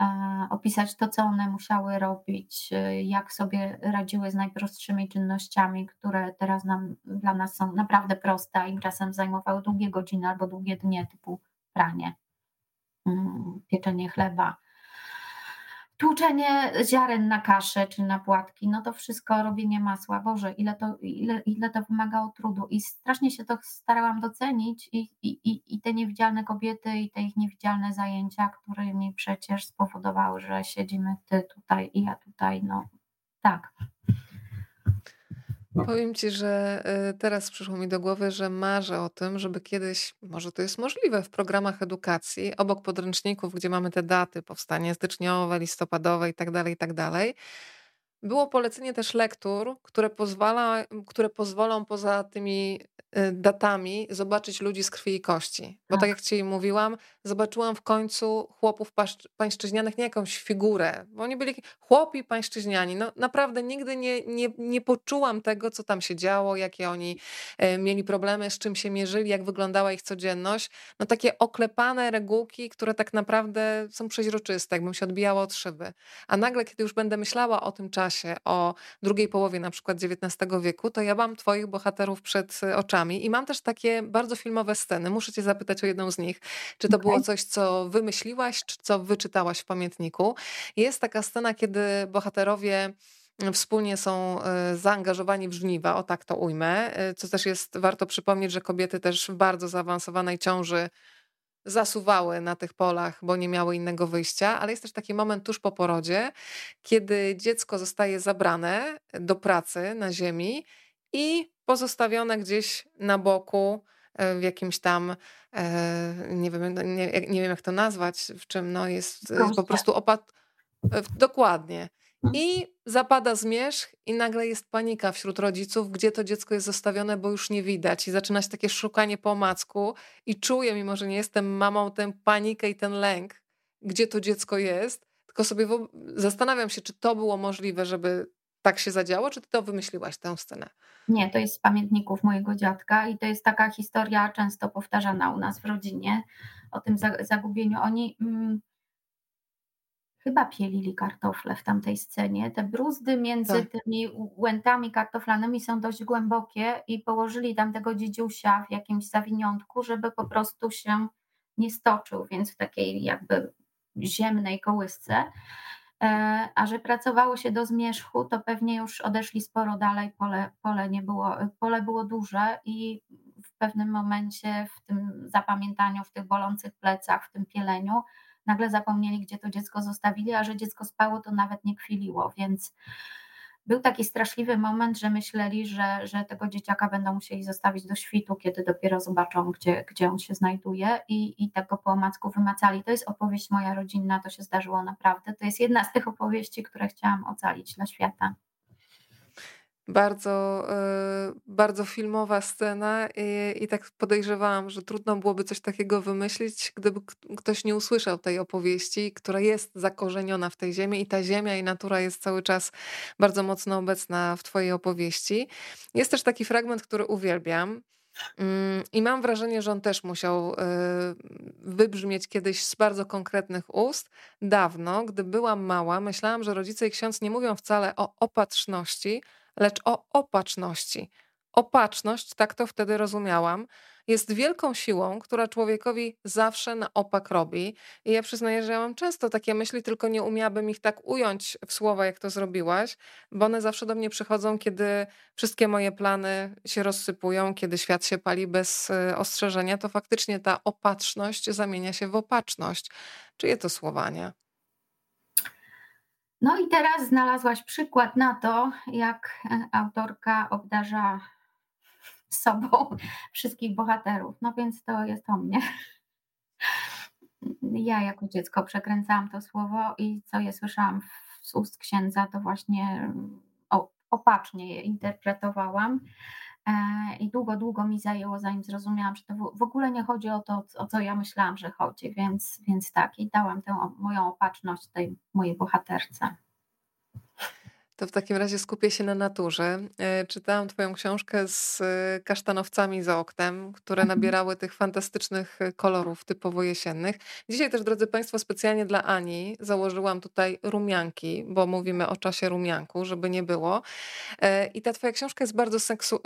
e, opisać to, co one musiały robić, e, jak sobie radziły z najprostszymi czynnościami, które teraz nam, dla nas są naprawdę proste, im czasem zajmowały długie godziny albo długie dnie, typu pranie, mm, pieczenie chleba, tłuczenie ziaren na kaszę czy na płatki, no to wszystko robienie masła, Boże, ile to, ile, ile to wymagało trudu. I strasznie się to starałam docenić i, i, i te niewidzialne kobiety i te ich niewidzialne zajęcia, które mi przecież spowodowały, że siedzimy ty tutaj i ja tutaj, no tak. No. Powiem ci, że y, teraz przyszło mi do głowy, że marzę o tym, żeby kiedyś, może to jest możliwe, w programach edukacji, obok podręczników, gdzie mamy te daty, powstanie styczniowe, listopadowe i tak było polecenie też lektur, które, pozwala, które pozwolą poza tymi y, datami zobaczyć ludzi z krwi i kości. Bo tak, tak jak ci mówiłam, zobaczyłam w końcu chłopów pańszczyźnianych, nie jakąś figurę, bo oni byli chłopi pańszczyźniani. No naprawdę nigdy nie, nie, nie poczułam tego, co tam się działo, jakie oni e, mieli problemy, z czym się mierzyli, jak wyglądała ich codzienność. No takie oklepane regułki, które tak naprawdę są przeźroczyste, jakbym się odbijała od szyby. A nagle, kiedy już będę myślała o tym czasie, czasie, o drugiej połowie na przykład XIX wieku, to ja mam twoich bohaterów przed y, oczami i mam też takie bardzo filmowe sceny. Muszę cię zapytać o jedną z nich. Czy to okay. było coś, co wymyśliłaś, czy co wyczytałaś w pamiętniku? Jest taka scena, kiedy bohaterowie wspólnie są y, zaangażowani w żniwa, o tak to ujmę, y, co też jest, warto przypomnieć, że kobiety też w bardzo zaawansowanej ciąży zasuwały na tych polach, bo nie miały innego wyjścia, ale jest też taki moment tuż po porodzie, kiedy dziecko zostaje zabrane do pracy na ziemi i pozostawione gdzieś na boku e, w jakimś tam, e, nie wiem, nie, nie wiem jak to nazwać, w czym no jest po prostu opad... Dokładnie. I zapada zmierzch i nagle jest panika wśród rodziców, gdzie to dziecko jest zostawione, bo już nie widać. I zaczyna się takie szukanie po macku i czuję, mimo że nie jestem mamą, tę panikę i ten lęk, gdzie to dziecko jest. Tylko sobie zastanawiam się, czy to było możliwe, żeby tak się zadziało, czy ty to wymyśliłaś, tę scenę? Nie, to jest z pamiętników mojego dziadka i to jest taka historia często powtarzana u nas w rodzinie o tym zagubieniu. Oni... Mm, chyba pielili kartofle w tamtej scenie. Te bruzdy między tak. tymi łętami kartoflanymi są dość głębokie i położyli tam tego dziedziusia w jakimś zawiniątku, żeby po prostu się nie stoczył, więc w takiej jakby ziemnej kołysce. E, a że pracowało się do zmierzchu, to pewnie już odeszli sporo dalej, pole, pole, nie było, pole było duże i w pewnym momencie w tym zapamiętaniu, w tych bolących plecach, w tym pieleniu, nagle zapomnieli, gdzie to dziecko zostawili, a że dziecko spało, to nawet nie kwiliło, więc był taki straszliwy moment, że myśleli, że, że tego dzieciaka będą musieli zostawić do świtu, kiedy dopiero zobaczą, gdzie, gdzie on się znajduje i, i tego po omacku wymacali. To jest opowieść moja rodzinna, to się zdarzyło naprawdę. To jest jedna z tych opowieści, które chciałam ocalić dla świata. Bardzo, e, bardzo filmowa scena i, i tak podejrzewałam, że trudno byłoby coś takiego wymyślić, gdyby ktoś nie usłyszał tej opowieści, która jest zakorzeniona w tej ziemi i ta ziemia i natura jest cały czas bardzo mocno obecna w twojej opowieści. Jest też taki fragment, który uwielbiam. Mm, I mam wrażenie, że on też musiał e, wybrzmieć kiedyś z bardzo konkretnych ust. Dawno, gdy byłam mała, myślałam, że rodzice i ksiądz nie mówią wcale o opatrzności, lecz o opatrzności. opatrzność, tak to wtedy rozumiałam, jest wielką siłą, która człowiekowi zawsze na opak robi. I ja przyznaję, że ja mam często takie myśli, tylko nie umiałabym ich tak ująć w słowa, jak to zrobiłaś, bo one zawsze do mnie przychodzą, kiedy wszystkie moje plany się rozsypują, kiedy świat się pali bez e, ostrzeżenia, to faktycznie ta opatrzność zamienia się w opatrzność. Czyje to słowa, nie? No i teraz znalazłaś przykład na to, jak e, autorka obdarza sobą wszystkich bohaterów. No więc to jest o mnie. Ja jako dziecko przekręcałam to słowo i co je słyszałam z ust księdza, to właśnie opacznie je interpretowałam. E, I długo, długo mi zajęło, zanim zrozumiałam, że to w ogóle nie chodzi o to, o co ja myślałam, że chodzi, więc, więc tak, i dałam tę moją opatrzność tej mojej bohaterce. To w takim razie skupię się na naturze. E, czytałam Twoją książkę z e, kasztanowcami za oknem, które mhm. nabierały tych fantastycznych e, kolorów typowo jesiennych. Dzisiaj też, drodzy Państwo, specjalnie dla Ani założyłam tutaj rumianki, bo mówimy o czasie rumianku, żeby nie było. I ta Twoja książka jest bardzo seksu-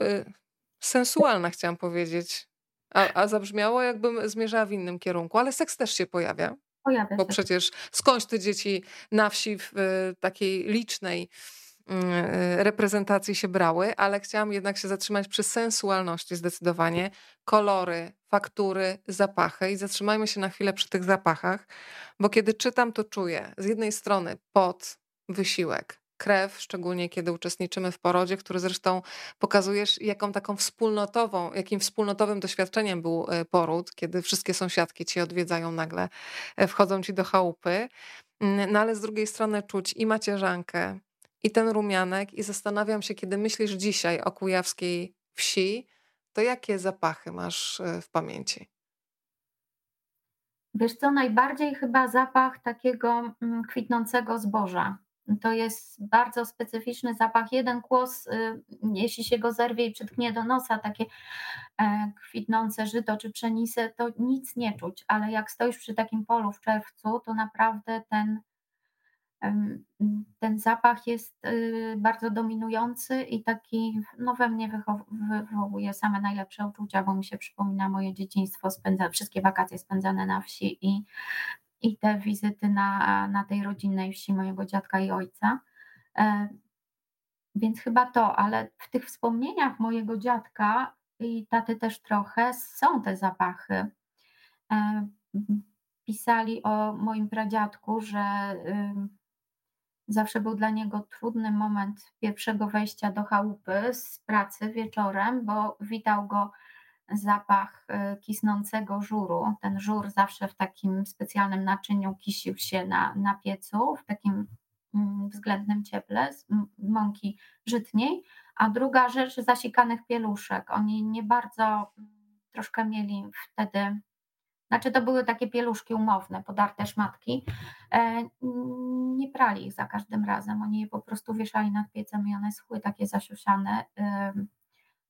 sensualna, chciałam powiedzieć. A, a zabrzmiało, jakbym zmierzała w innym kierunku, ale seks też się pojawia. Pojawia Bo przecież skądś te dzieci na wsi w takiej licznej mm, e, reprezentacji się brały, ale chciałam jednak się zatrzymać przy sensualności zdecydowanie. Kolory, faktury, zapachy i zatrzymajmy się na chwilę przy tych zapachach, bo kiedy czytam, to czuję z jednej strony pot, wysiłek, krew, szczególnie kiedy uczestniczymy w porodzie, który zresztą pokazujesz, jaką taką wspólnotową, jakim wspólnotowym doświadczeniem był e, poród, kiedy wszystkie sąsiadki ci odwiedzają nagle, e, wchodzą ci do chałupy. Mm, no ale z drugiej strony czuć i macierzankę, i ten rumianek, i zastanawiam się, kiedy myślisz dzisiaj o kujawskiej wsi, to jakie zapachy masz e, w pamięci? Wiesz co, najbardziej chyba zapach takiego mm, kwitnącego zboża. To jest bardzo specyficzny zapach. Jeden kłos, y, jeśli się go zerwie i przytknie do nosa, takie e, kwitnące żyto czy pszenicę, to nic nie czuć, ale jak stoisz przy takim polu w czerwcu, to naprawdę ten, ten zapach jest y, bardzo dominujący i taki no, we mnie wywołuje same najlepsze uczucia, bo mi się przypomina moje dzieciństwo, spędza, wszystkie wakacje spędzane na wsi i i te wizyty na, na tej rodzinnej wsi mojego dziadka i ojca. E, więc chyba to, ale w tych wspomnieniach mojego dziadka i taty też trochę są te zapachy. E, pisali o moim pradziadku, że zawsze był dla niego trudny moment pierwszego wejścia do chałupy z pracy wieczorem, bo witał go zapach e, kisnącego żuru. Ten żur zawsze w takim specjalnym naczyniu kisił się na, na piecu, w takim mm, względnym cieple z mąki żytniej. A druga rzecz, zasikanych pieluszek. Oni nie bardzo mm, troszkę mieli wtedy, znaczy to były takie pieluszki umowne, podarte szmatki. E, nie prali ich za każdym razem. Oni je po prostu wieszali nad piecem i one schły takie zasiusiane.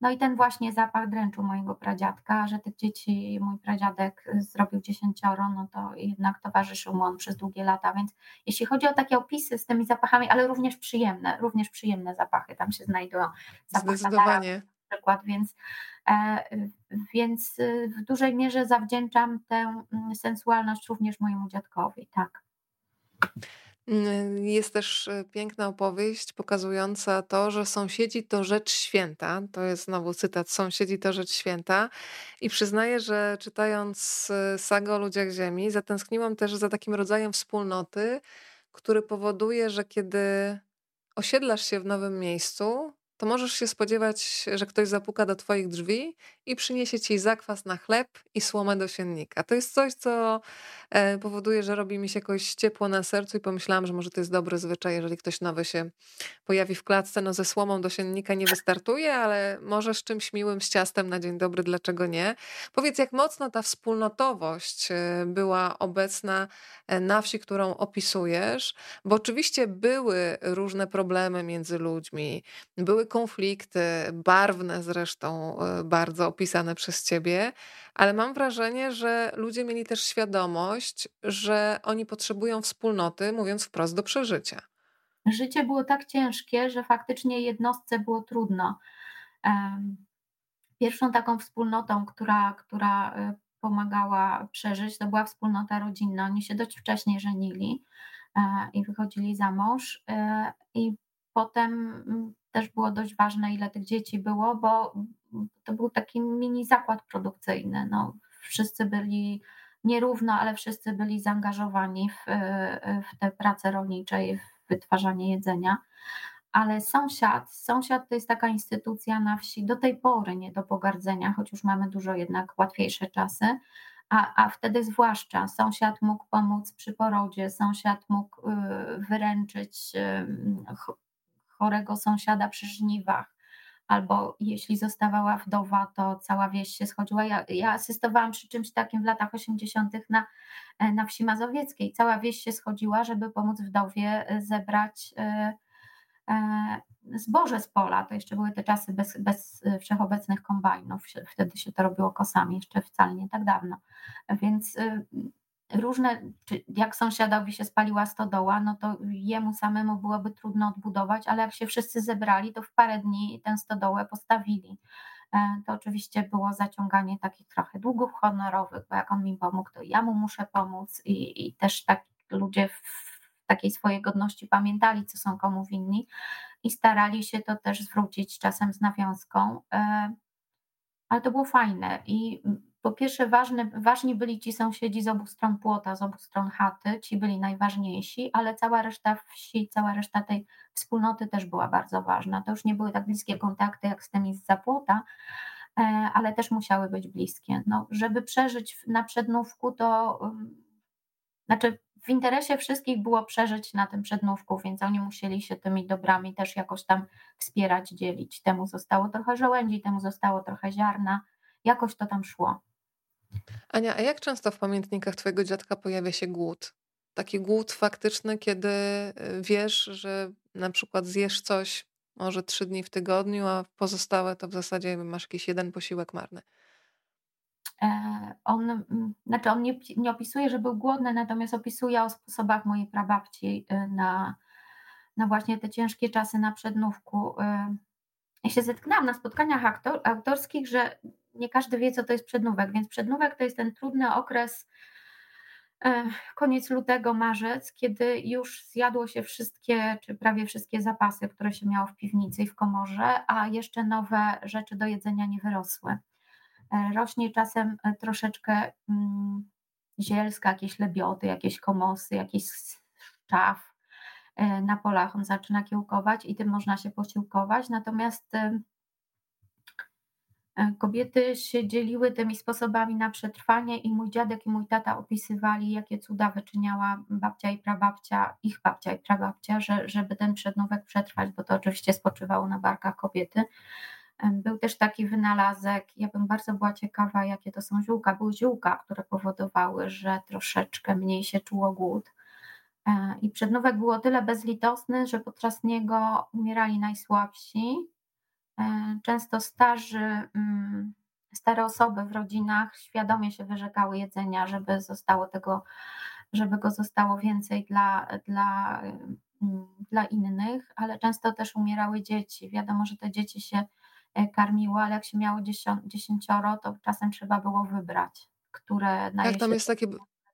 No i ten właśnie zapach dręczu mojego pradziadka, że tych dzieci mój pradziadek zrobił dziesięcioro, no to jednak towarzyszył mu on przez długie lata, więc jeśli chodzi o takie opisy z tymi zapachami, ale również przyjemne, również przyjemne zapachy tam się znajdują. Zapach Zdecydowanie. Na przykład, więc, e, więc w dużej mierze zawdzięczam tę mm, sensualność również mojemu dziadkowi, tak. Jest też e, piękna opowieść pokazująca to, że sąsiedzi to rzecz święta. To jest znowu cytat: Sąsiedzi to rzecz święta. I przyznaję, że czytając e, sagę o ludziach Ziemi, zatęskniłam też za takim rodzajem wspólnoty, który powoduje, że kiedy osiedlasz się w nowym miejscu, to możesz się spodziewać, że ktoś zapuka do Twoich drzwi i przyniesie Ci zakwas na chleb i słomę do siennika. To jest coś, co e, powoduje, że robi mi się jakoś ciepło na sercu i pomyślałam, że może to jest dobry zwyczaj, jeżeli ktoś nowy się pojawi w klatce, no ze słomą do siennika nie wystartuje, ale może z czymś miłym, z ciastem na dzień dobry, dlaczego nie? Powiedz, jak mocno ta wspólnotowość e, była obecna e, na wsi, którą opisujesz, bo oczywiście były różne problemy między ludźmi, były konflikty, barwne zresztą, e, bardzo opisane przez ciebie, ale mam wrażenie, że ludzie mieli też świadomość, że oni potrzebują wspólnoty, mówiąc wprost, do przeżycia. Życie było tak ciężkie, że faktycznie jednostce było trudno. Pierwszą taką wspólnotą, która, która pomagała przeżyć, to była wspólnota rodzinna. Oni się dość wcześnie żenili i wychodzili za mąż. I potem też było dość ważne, ile tych dzieci było, bo to był taki mini zakład produkcyjny. No, wszyscy byli nierówno, ale wszyscy byli zaangażowani w, w te prace rolnicze i w wytwarzanie jedzenia. Ale sąsiad, sąsiad to jest taka instytucja na wsi do tej pory nie do pogardzenia, choć już mamy dużo jednak łatwiejsze czasy, a, a wtedy zwłaszcza sąsiad mógł pomóc przy porodzie, sąsiad mógł y, wyręczyć chorego sąsiada przy żniwach, albo jeśli zostawała wdowa, to cała wieś się schodziła. Ja, ja asystowałam przy czymś takim w latach 80. Na, na wsi mazowieckiej. Cała wieś się schodziła, żeby pomóc wdowie e, zebrać e, e, zboże z pola. To jeszcze były te czasy bez, bez wszechobecnych kombajnów. Wtedy się to robiło kosami, jeszcze wcale nie tak dawno. Więc różne, jak sąsiadowi się spaliła stodoła, no to jemu samemu byłoby trudno odbudować, ale jak się wszyscy zebrali, to w parę dni tę stodołę postawili. E, to oczywiście było zaciąganie takich trochę długów honorowych, bo jak on mi pomógł, to ja mu muszę pomóc i, i też tak ludzie w takiej swojej godności pamiętali, co są komu winni i starali się to też zwrócić czasem z nawiązką. E, ale to było fajne i po pierwsze ważni byli ci sąsiedzi z obu stron płota, z obu stron chaty, ci byli najważniejsi, ale cała reszta wsi, cała reszta tej wspólnoty też była bardzo ważna. To już nie były tak bliskie kontakty jak z tymi z zapłota, e, ale też musiały być bliskie. No, żeby przeżyć na przednówku, to znaczy w interesie wszystkich było przeżyć na tym przednówku, więc oni musieli się tymi dobrami też jakoś tam wspierać, dzielić. Temu zostało trochę żołędzi, temu zostało trochę ziarna, jakoś to tam szło. Ania, a jak często w pamiętnikach twojego dziadka pojawia się głód? Taki głód faktyczny, kiedy y, wiesz, że na przykład zjesz coś może trzy dni w tygodniu, a pozostałe to w zasadzie masz jakiś jeden posiłek marny. E, on, mm, znaczy on nie, nie opisuje, że był głodny, natomiast opisuje o sposobach mojej prababci y, na, na właśnie te ciężkie czasy na przednówku. Y, ja się zetknęłam na spotkaniach aktor, autorskich, że nie każdy wie, co to jest przednówek, więc przednówek to jest ten trudny okres e, koniec lutego, marzec, kiedy już zjadło się wszystkie, czy prawie wszystkie zapasy, które się miało w piwnicy i w komorze, a jeszcze nowe rzeczy do jedzenia nie wyrosły. E, rośnie czasem e, troszeczkę mm, zielska, jakieś lebioty, jakieś komosy, jakiś szczaw na polach, on zaczyna kiełkować i tym można się posiłkować, natomiast kobiety się dzieliły tymi sposobami na przetrwanie i mój dziadek i mój tata opisywali, jakie cuda wyczyniała babcia i prababcia, ich babcia i prababcia, że, żeby ten przednówek przetrwać, bo to oczywiście spoczywało na barkach kobiety. E, był też taki wynalazek, ja bym bardzo była ciekawa, jakie to są ziółka. Były ziółka, które powodowały, że troszeczkę mniej się czuło głód. E, I przednówek był o tyle bezlitosny, że podczas niego umierali najsłabsi, E, często starzy, mm, stare osoby w rodzinach świadomie się wyrzekały jedzenia, żeby zostało tego, żeby go zostało więcej dla, dla, mm, dla innych, ale często też umierały dzieci. Wiadomo, że te dzieci się e, karmiło, ale jak się miało dziesięcioro, to czasem trzeba było wybrać, które tak, tam jest takie...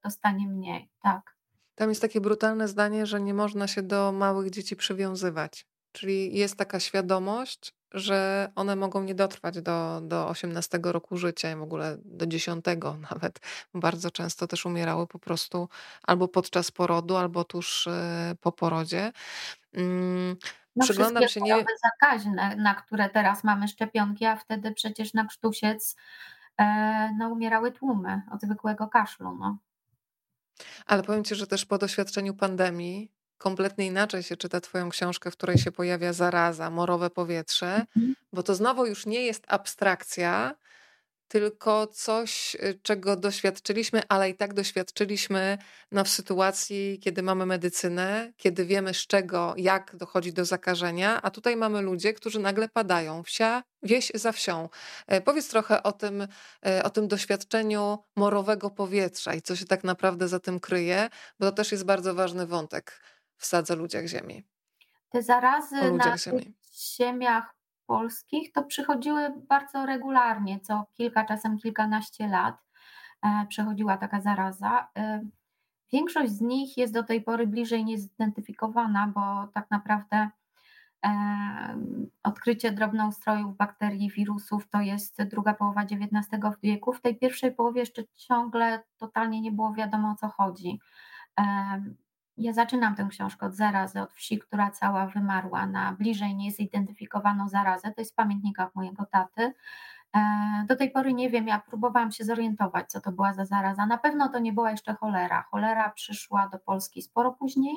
dostanie mniej. Tak. Tam jest takie brutalne zdanie, że nie można się do małych dzieci przywiązywać. Czyli jest taka świadomość, że one mogą nie dotrwać do, do 18 roku życia, w ogóle do 10 nawet. Bardzo często też umierały po prostu albo podczas porodu, albo tuż e, po porodzie. Mm, no Przyglądam się nie. zakaźne, na które teraz mamy szczepionki, a wtedy przecież na krztusiec e, no, umierały tłumy od zwykłego kaszlu. No. Ale powiem Ci, że też po doświadczeniu pandemii kompletnie inaczej się czyta Twoją książkę, w której się pojawia zaraza, morowe powietrze, mhm. bo to znowu już nie jest abstrakcja, tylko coś, y, czego doświadczyliśmy, ale i tak doświadczyliśmy no, w sytuacji, kiedy mamy medycynę, kiedy wiemy z czego, jak dochodzi do zakażenia, a tutaj mamy ludzie, którzy nagle padają. Wsia, wieś za wsią. E, powiedz trochę o tym, e, o tym doświadczeniu morowego powietrza i co się tak naprawdę za tym kryje, bo to też jest bardzo ważny wątek w Sadze Ludziach Ziemi. Te zarazy na ziemi. ziemiach polskich, to przychodziły bardzo regularnie, co kilka, czasem kilkanaście lat e, przechodziła taka zaraza. E, większość z nich jest do tej pory bliżej niezidentyfikowana, bo tak naprawdę odkrycie drobnoustrojów, bakterii, wirusów to jest druga połowa XIX wieku. W tej pierwszej połowie jeszcze ciągle totalnie nie było wiadomo o co chodzi. Ja zaczynam tę książkę od zarazy, od wsi, która cała wymarła na bliżej niezidentyfikowaną zarazę. To jest w pamiętnikach mojego taty. E, do tej pory nie wiem, ja próbowałam się zorientować, co to była za zaraza. Na pewno to nie była jeszcze cholera. Cholera przyszła do Polski sporo później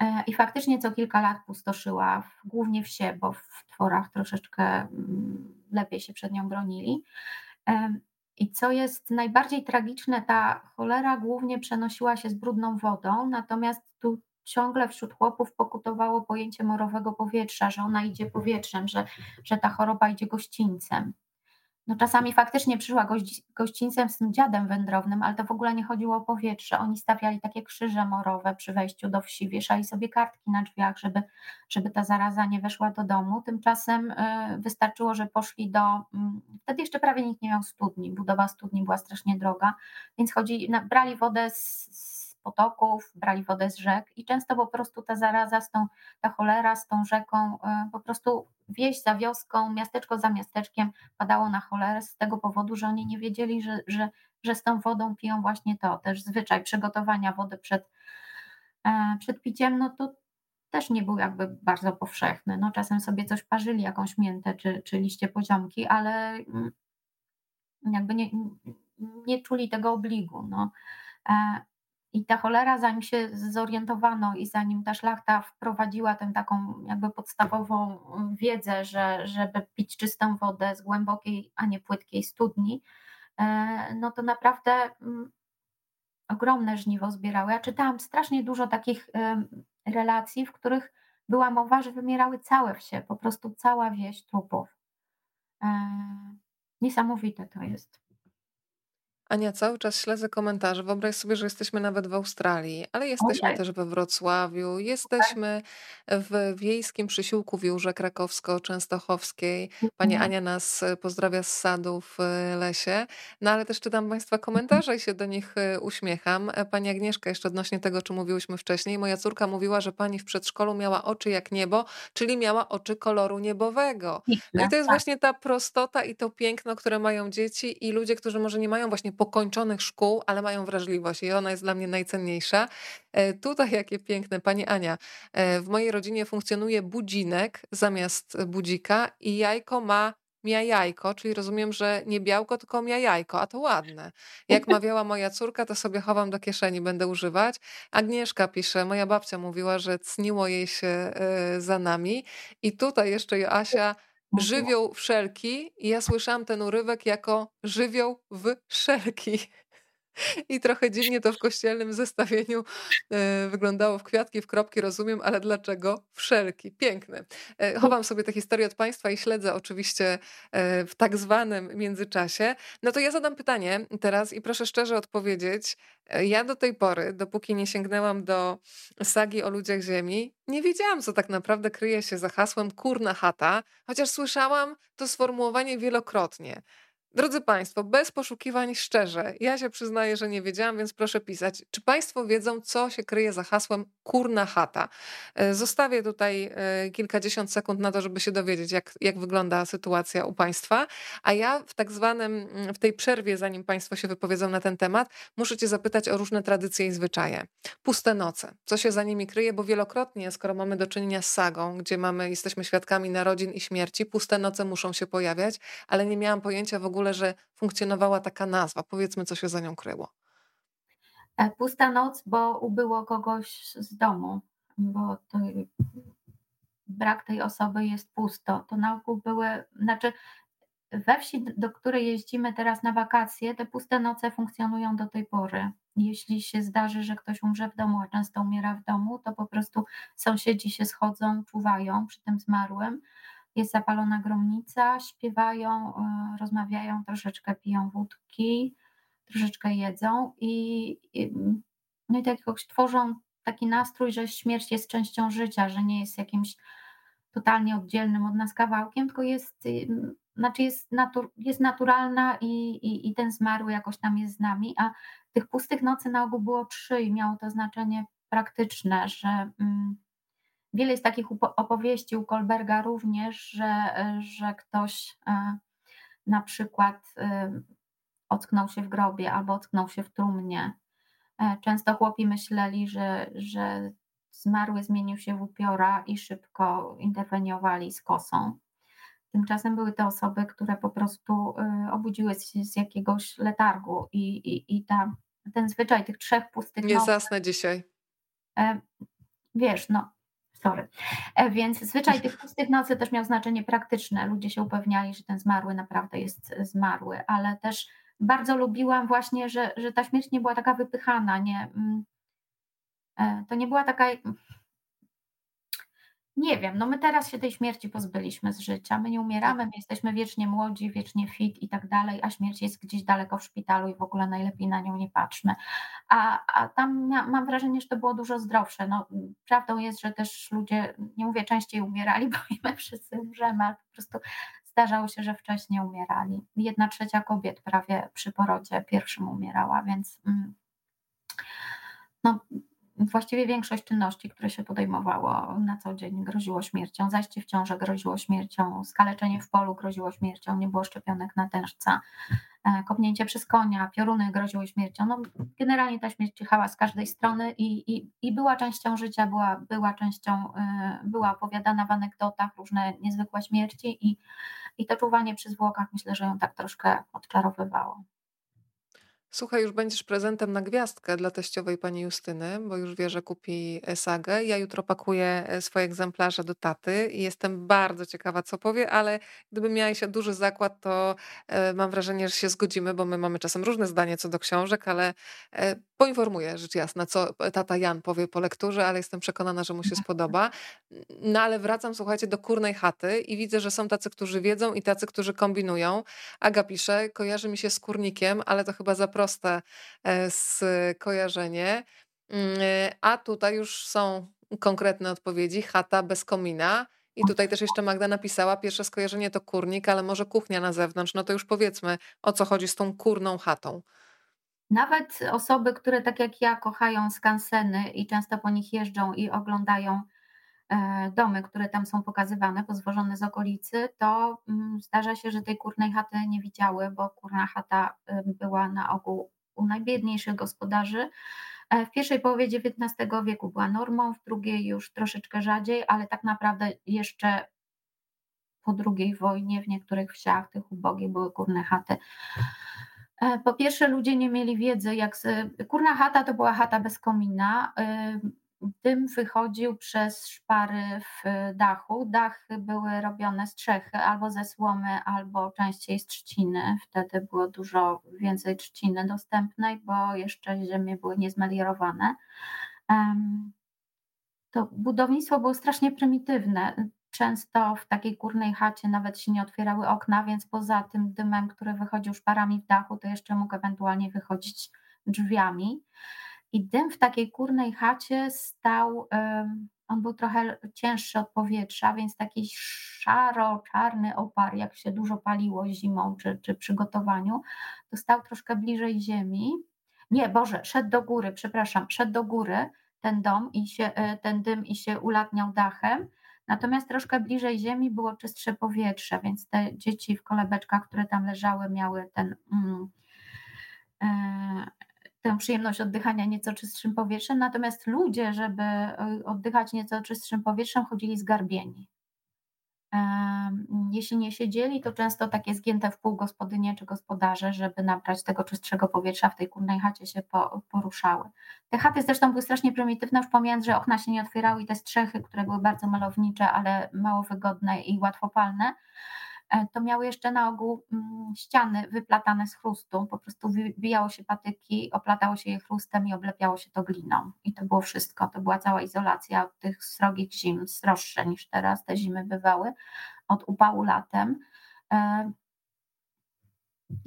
e, i faktycznie co kilka lat pustoszyła, głównie wsie, bo w tworach troszeczkę mm, lepiej się przed nią bronili. I co jest najbardziej tragiczne, ta cholera głównie przenosiła się z brudną wodą, natomiast tu ciągle wśród chłopów pokutowało pojęcie morowego powietrza, że ona idzie powietrzem, że, że ta choroba idzie gościńcem. No czasami faktycznie przyszła gościńcem z tym dziadem wędrownym, ale to w ogóle nie chodziło o powietrze. Oni stawiali takie krzyże morowe przy wejściu do wsi, wieszali sobie kartki na drzwiach, żeby, żeby ta zaraza nie weszła do domu. Tymczasem y, wystarczyło, że poszli do. Mm, wtedy jeszcze prawie nikt nie miał studni. Budowa studni była strasznie droga, więc chodzi, brali wodę z potoków, brali wodę z rzek i często po prostu ta zaraza, z tą, ta cholera z tą rzeką y, po prostu wieś za wioską, miasteczko za miasteczkiem padało na cholerę z tego powodu, że oni nie wiedzieli, że, że, że z tą wodą piją właśnie to. Też zwyczaj przygotowania wody przed, e, przed piciem, no to też nie był jakby bardzo powszechny. No, czasem sobie coś parzyli, jakąś miętę czy, czy liście poziomki, ale mm, jakby nie, nie czuli tego obligu. No. I ta cholera, zanim się zorientowano i zanim ta szlachta wprowadziła tę taką jakby podstawową wiedzę, że żeby pić czystą wodę z głębokiej, a nie płytkiej studni, e, no to naprawdę mm, ogromne żniwo zbierały. Ja czytałam strasznie dużo takich relacji, w których była mowa, że wymierały całe wsie, po prostu cała wieś trupów. E, niesamowite to jest. Ania, cały czas śledzę komentarze. Wyobraź sobie, że jesteśmy nawet w Australii, ale jesteśmy Ojej. też we Wrocławiu, jesteśmy w wiejskim przysiłku w Jurze Krakowsko-Częstochowskiej. Pani mhm. Ania nas e, pozdrawia z sadu w e, lesie, no ale też czytam Państwa komentarze i się do nich e, uśmiecham. Pani Agnieszka, jeszcze odnośnie tego, o czym mówiłyśmy wcześniej, moja córka mówiła, że pani w przedszkolu miała oczy jak niebo, czyli miała oczy koloru niebowego. No i to jest tak. właśnie ta prostota i to piękno, które mają dzieci i ludzie, którzy może nie mają właśnie pokończonych szkół, ale mają wrażliwość i ona jest dla mnie najcenniejsza. E, tutaj jakie piękne, Pani Ania. E, w mojej rodzinie funkcjonuje budzinek zamiast budzika i jajko ma mia jajko, czyli rozumiem, że nie białko, tylko mia jajko, a to ładne. Jak mawiała moja córka, to sobie chowam do kieszeni, będę używać. Agnieszka pisze, moja babcia mówiła, że cniło jej się e, za nami. I tutaj jeszcze Joasia żywioł wszelki i ja słyszałam ten urywek jako żywioł w wszelki. I trochę dziwnie to w kościelnym zestawieniu e, wyglądało w kwiatki, w kropki, rozumiem, ale dlaczego wszelki? Piękne. E, chowam sobie tę historię od Państwa i śledzę oczywiście e, w tak zwanym międzyczasie. No to ja zadam pytanie teraz i proszę szczerze odpowiedzieć. Ja do tej pory, dopóki nie sięgnęłam do sagi o ludziach Ziemi, nie wiedziałam, co tak naprawdę kryje się za hasłem kurna chata, chociaż słyszałam to sformułowanie wielokrotnie. Drodzy Państwo, bez poszukiwań szczerze, ja się przyznaję, że nie wiedziałam, więc proszę pisać. Czy Państwo wiedzą, co się kryje za hasłem kurna chata? E, zostawię tutaj e, kilkadziesiąt sekund na to, żeby się dowiedzieć, jak, jak wygląda sytuacja u Państwa, a ja w tak zwanym, w tej przerwie, zanim Państwo się wypowiedzą na ten temat, muszę Cię zapytać o różne tradycje i zwyczaje. Puste noce. Co się za nimi kryje? Bo wielokrotnie, skoro mamy do czynienia z sagą, gdzie mamy, jesteśmy świadkami narodzin i śmierci, puste noce muszą się pojawiać, ale nie miałam pojęcia w ogóle, ogóle, że funkcjonowała taka nazwa? Powiedzmy, co się za nią kryło. E, pusta noc, bo ubyło kogoś z domu, bo to brak tej osoby jest pusto. To na ogół były, znaczy we wsi, do której jeździmy teraz na wakacje, te puste noce funkcjonują do tej pory. Jeśli się zdarzy, że ktoś umrze w domu, a często umiera w domu, to po prostu sąsiedzi się schodzą, czuwają przy tym zmarłym jest zapalona gromnica, śpiewają, e, rozmawiają, troszeczkę piją wódki, troszeczkę jedzą i, i, no i tak jakoś tworzą taki nastrój, że śmierć jest częścią życia, że nie jest jakimś totalnie oddzielnym od nas kawałkiem, tylko jest, znaczy jest, natur, jest naturalna i, i, i ten zmarły jakoś tam jest z nami, a tych pustych nocy na ogół było trzy i miało to znaczenie praktyczne, że mm, wiele jest takich opowieści u Kolberga również, że, że ktoś e, na przykład e, ocknął się w grobie albo ocknął się w trumnie. E, często chłopi myśleli, że, że zmarły zmienił się w upiora i szybko interweniowali z kosą. Tymczasem były to osoby, które po prostu obudziły się z jakiegoś letargu i, i, i ta, ten zwyczaj tych trzech pustych Nie zasnę dzisiaj. Wiesz, no sorry. E, więc zwyczaj tych pustych nocy też miał znaczenie praktyczne. Ludzie się upewniali, że ten zmarły naprawdę jest zmarły, ale też bardzo lubiłam właśnie, że, że ta śmierć nie była taka wypychana, nie, mm, e, to nie była taka nie wiem, no my teraz się tej śmierci pozbyliśmy z życia. My nie umieramy, my jesteśmy wiecznie młodzi, wiecznie fit i tak dalej, a śmierć jest gdzieś daleko w szpitalu i w ogóle najlepiej na nią nie patrzmy. A, a tam mam wrażenie, że to było dużo zdrowsze. No, prawdą jest, że też ludzie, nie mówię częściej umierali, bo my wszyscy umrzemy, ale po prostu zdarzało się, że wcześniej umierali. Jedna trzecia kobiet prawie przy porodzie pierwszym umierała, więc mm, no, właściwie większość czynności, które się podejmowało na co dzień groziło śmiercią. Zajście w ciążę groziło śmiercią, skaleczenie w polu groziło śmiercią, nie było szczepionek na tężca, e, kopnięcie przez konia, pioruny groziły śmiercią. No, generalnie ta śmierć ciechała z każdej strony i, i, i była częścią życia, była, była częścią, e, była opowiadana w anegdotach różne niezwykłe śmierci i, i to czuwanie przy zwłokach myślę, że ją tak troszkę odklarowywało. Słuchaj, już będziesz prezentem na gwiazdkę dla teściowej pani Justyny, bo już wie, że kupi e, sagę. Ja jutro pakuję e, swoje egzemplarze do taty i jestem bardzo ciekawa, co powie, ale gdyby miała się duży zakład, to e, mam wrażenie, że się zgodzimy, bo my mamy czasem różne zdanie co do książek, ale poinformuję rzecz jasna, co tata Jan powie po lekturze, ale jestem przekonana, że mu się spodoba. No ale wracam, słuchajcie, do kurnej chaty i widzę, że są tacy, którzy wiedzą i tacy, którzy kombinują. Aga pisze, kojarzy mi się z kurnikiem, ale to chyba zaproszę proste e, skojarzenie. Mm, e, a tutaj już są konkretne odpowiedzi. Chata bez komina. I tutaj też jeszcze Magda napisała, pierwsze skojarzenie to kurnik, ale może kuchnia na zewnątrz. No to już powiedzmy, o co chodzi z tą kurną chatą. Nawet osoby, które tak jak ja kochają skanseny i często po nich jeżdżą i oglądają e, domy, które tam są pokazywane, pozwożone z okolicy, to mm, zdarza się, że tej kurnej chaty nie widziały, bo kurna chata była na ogół u najbiedniejszych gospodarzy. E, w pierwszej połowie XIX wieku była normą, w drugiej już troszeczkę rzadziej, ale tak naprawdę jeszcze po II wojnie w niektórych wsiach tych ubogich były kurne chaty. E, po pierwsze, ludzie nie mieli wiedzy, jak. Kurna chata to była chata bez komina. Dym wychodził przez szpary w dachu. Dachy były robione z trzechy, albo ze słomy, albo częściej z trzciny. Wtedy było dużo więcej trzciny dostępnej, bo jeszcze ziemie były niezmelierowane. To budownictwo było strasznie prymitywne. Często w takiej górnej chacie nawet się nie otwierały okna, więc poza tym dymem, który wychodził szparami w dachu, to jeszcze mógł ewentualnie wychodzić drzwiami. I dym w takiej górnej chacie stał, on był trochę cięższy od powietrza, więc taki szaro-czarny opar, jak się dużo paliło zimą czy, czy to stał troszkę bliżej ziemi. Nie, Boże, szedł do góry, przepraszam, szedł do góry ten dom i się, e, ten dym i się ulatniał dachem. Natomiast troszkę bliżej ziemi było czystsze powietrze, więc te dzieci w kolebeczkach, które tam leżały, miały ten. Mm, e, tę przyjemność oddychania nieco czystszym powietrzem, natomiast ludzie, żeby y, oddychać nieco czystszym powietrzem, chodzili zgarbieni. Jeśli nie siedzieli, to często takie zgięte w pół gospodynie czy gospodarze, żeby nabrać tego czystszego powietrza w tej kurnej chacie się poruszały. Te chaty zresztą były strasznie prymitywne, już pomijając, że okna się nie otwierały i te strzechy, które były bardzo malownicze, ale mało wygodne i łatwopalne, E, to miały jeszcze na ogół mm, ściany wyplatane z chrustu, po prostu wybijało się patyki, oplatało się je chrustem i oblepiało się to gliną. I to było wszystko, to była cała izolacja od tych srogich zim, sroższe niż teraz te zimy bywały, od upału latem. E,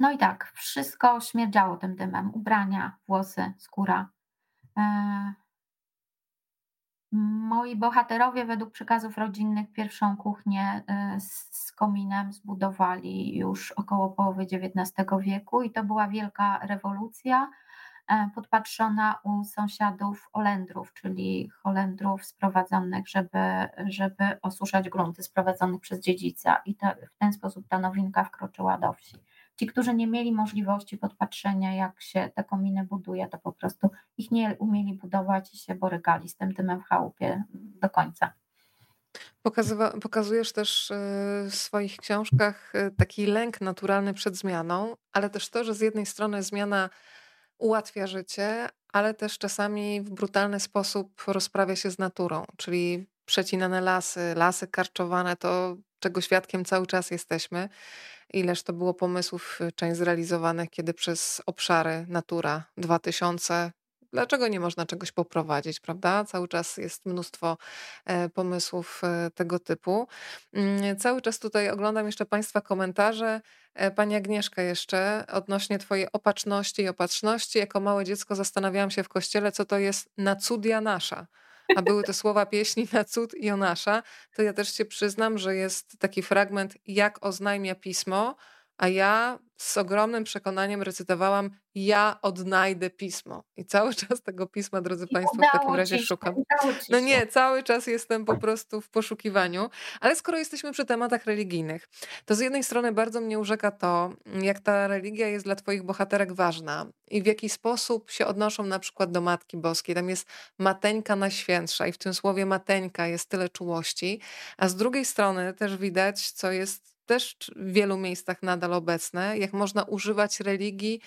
no i tak, wszystko śmierdziało tym dymem, ubrania, włosy, skóra. Moi bohaterowie według przekazów rodzinnych pierwszą kuchnię y, z kominem zbudowali już około połowy XIX wieku i to była wielka rewolucja e, podpatrzona u sąsiadów Olendrów, czyli Holendrów sprowadzonych, żeby, żeby osuszać grunty sprowadzonych przez dziedzica i to, w ten sposób ta nowinka wkroczyła do wsi. Ci, którzy nie mieli możliwości podpatrzenia, jak się te kominy buduje, to po prostu ich nie umieli budować i się borykali z tym dymem w chałupie do końca. Pokazywa, pokazujesz też y, w swoich książkach y, taki lęk naturalny przed zmianą, ale też to, że z jednej strony zmiana ułatwia życie, ale też czasami w brutalny sposób rozprawia się z naturą, czyli przecinane lasy, lasy karczowane, to czego świadkiem cały czas jesteśmy. Ileż to było pomysłów, y, część zrealizowanych, kiedy przez obszary Natura 2000 dlaczego nie można czegoś poprowadzić, prawda? Cały czas jest mnóstwo e, pomysłów e, tego typu. Mm, cały czas tutaj oglądam jeszcze Państwa komentarze. E, pani Agnieszka jeszcze odnośnie Twojej opatrzności i opatrzności. Jako małe dziecko zastanawiałam się w kościele, co to jest nacudia nasza a były to słowa pieśni na cud Jonasza, to ja też się przyznam, że jest taki fragment, jak oznajmia pismo, a ja z ogromnym przekonaniem recytowałam: Ja odnajdę pismo. I cały czas tego pisma, drodzy I Państwo, w takim razie szukam. No nie, cały czas jestem po prostu w poszukiwaniu. Ale skoro jesteśmy przy tematach religijnych, to z jednej strony bardzo mnie urzeka to, jak ta religia jest dla Twoich bohaterek ważna i w jaki sposób się odnoszą na przykład do Matki Boskiej. Tam jest Mateńka Najświętsza i w tym słowie Mateńka jest tyle czułości, a z drugiej strony też widać, co jest też w wielu miejscach nadal obecne, jak można używać religii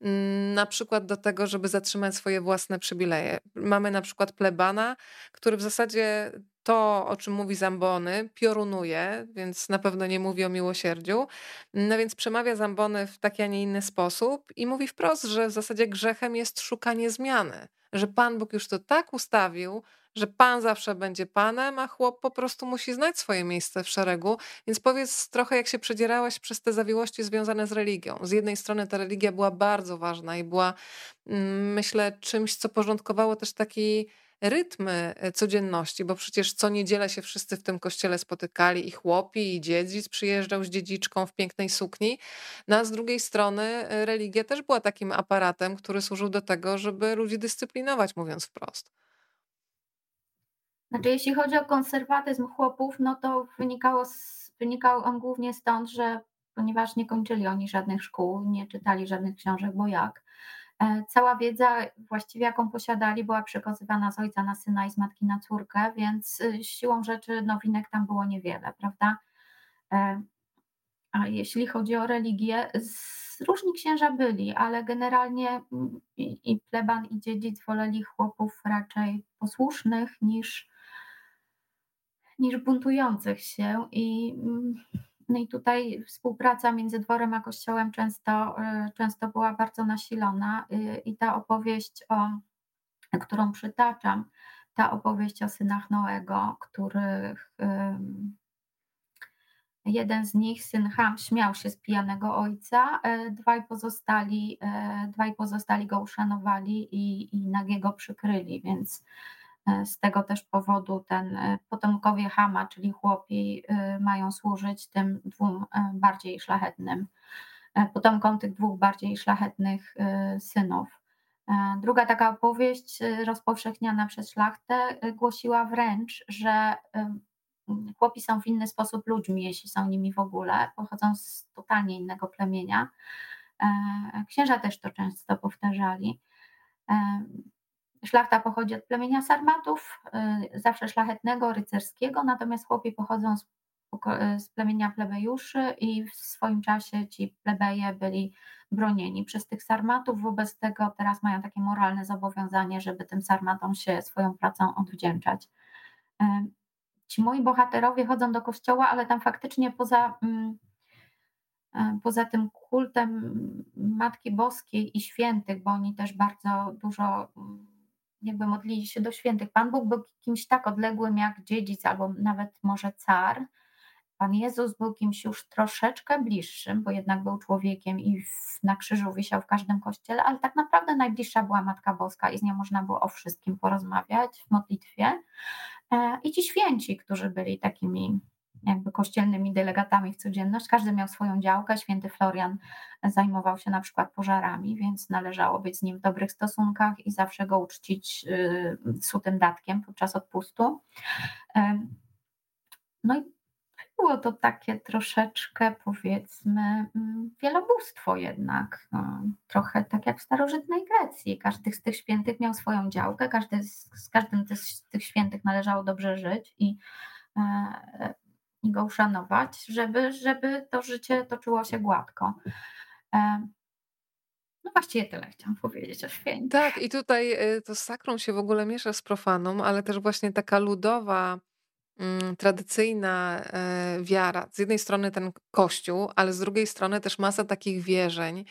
mm, na przykład do tego, żeby zatrzymać swoje własne przywileje. Mamy na przykład plebana, który w zasadzie to, o czym mówi Zambony, piorunuje, więc na pewno nie mówi o miłosierdziu. No więc przemawia Zambony w taki, a nie inny sposób i mówi wprost, że w zasadzie grzechem jest szukanie zmiany, że Pan Bóg już to tak ustawił, że pan zawsze będzie panem, a chłop po prostu musi znać swoje miejsce w szeregu. Więc powiedz trochę, jak się przedzierałeś przez te zawiłości związane z religią. Z jednej strony ta religia była bardzo ważna i była, mm, myślę, czymś, co porządkowało też taki rytmy e, codzienności, bo przecież co niedzielę się wszyscy w tym kościele spotykali i chłopi, i dziedzic przyjeżdżał z dziedziczką w pięknej sukni. No a z drugiej strony e, religia też była takim aparatem, który służył do tego, żeby ludzi dyscyplinować, mówiąc wprost. Znaczy, jeśli chodzi o konserwatyzm chłopów, no to wynikało z, wynikał on głównie stąd, że ponieważ nie kończyli oni żadnych szkół, nie czytali żadnych książek, bo jak, e, cała wiedza właściwie jaką posiadali była przekazywana z ojca na syna i z matki na córkę, więc y, siłą rzeczy nowinek tam było niewiele, prawda? E, a jeśli chodzi o religię, różni księża byli, ale generalnie mm, i, i pleban i dziedzic woleli chłopów raczej posłusznych niż niż buntujących się i, mm, no i tutaj współpraca między dworem a kościołem często, y, często była bardzo nasilona y, i ta opowieść, o, którą przytaczam, ta opowieść o synach Noego, których jeden z nich, syn Ham, śmiał się z pijanego ojca, y, dwaj pozostali, dwaj pozostali go uszanowali i, i nagiego przykryli, więc z tego też powodu ten e, potomkowie Hama, czyli chłopi, e, mają służyć tym dwóm bardziej szlachetnym, potomkom tych dwóch bardziej szlachetnych synów. Druga taka opowieść rozpowszechniana przez szlachtę głosiła wręcz, że chłopi są w inny sposób ludźmi, jeśli są nimi w ogóle, pochodzą z totalnie innego plemienia. Księża też to często powtarzali. Szlachta pochodzi od plemienia sarmatów, y, zawsze szlachetnego, rycerskiego, natomiast chłopi pochodzą z, y, z plemienia plebejuszy i w swoim czasie ci plebeje byli bronieni przez tych sarmatów, wobec tego teraz mają takie moralne zobowiązanie, żeby tym sarmatom się swoją pracą odwdzięczać. Y, ci moi bohaterowie chodzą do kościoła, ale tam faktycznie poza, mm, poza tym kultem Matki Boskiej i świętych, bo oni też bardzo dużo mm, jakby modlili się do świętych. Pan Bóg był kimś tak odległym jak dziedzic albo nawet może car Pan Jezus był kimś już troszeczkę bliższym, bo jednak był człowiekiem i na krzyżu wisiał w każdym kościele, ale tak naprawdę najbliższa była Matka Boska i z nią można było o wszystkim porozmawiać w modlitwie. E, I ci święci, którzy byli takimi jakby kościelnymi delegatami w codzienność. Każdy miał swoją działkę. Święty Florian zajmował się na przykład pożarami, więc należało być z nim w dobrych stosunkach i zawsze go uczcić y, sutym datkiem podczas odpustu. No i było to takie troszeczkę, powiedzmy, mm, wielobóstwo jednak. No, trochę tak jak w starożytnej Grecji. Każdy z tych świętych miał swoją działkę, każdy z, z każdym z tych świętych należało dobrze żyć i, e, i go uszanować, żeby, żeby to życie toczyło się gładko. E, no właściwie tyle chciałam powiedzieć o świętych. Tak, i tutaj y, to sakrum się w ogóle miesza z profaną, ale też właśnie taka ludowa Mm, tradycyjna e, wiara. Z jednej strony ten kościół, ale z drugiej strony też masa takich wierzeń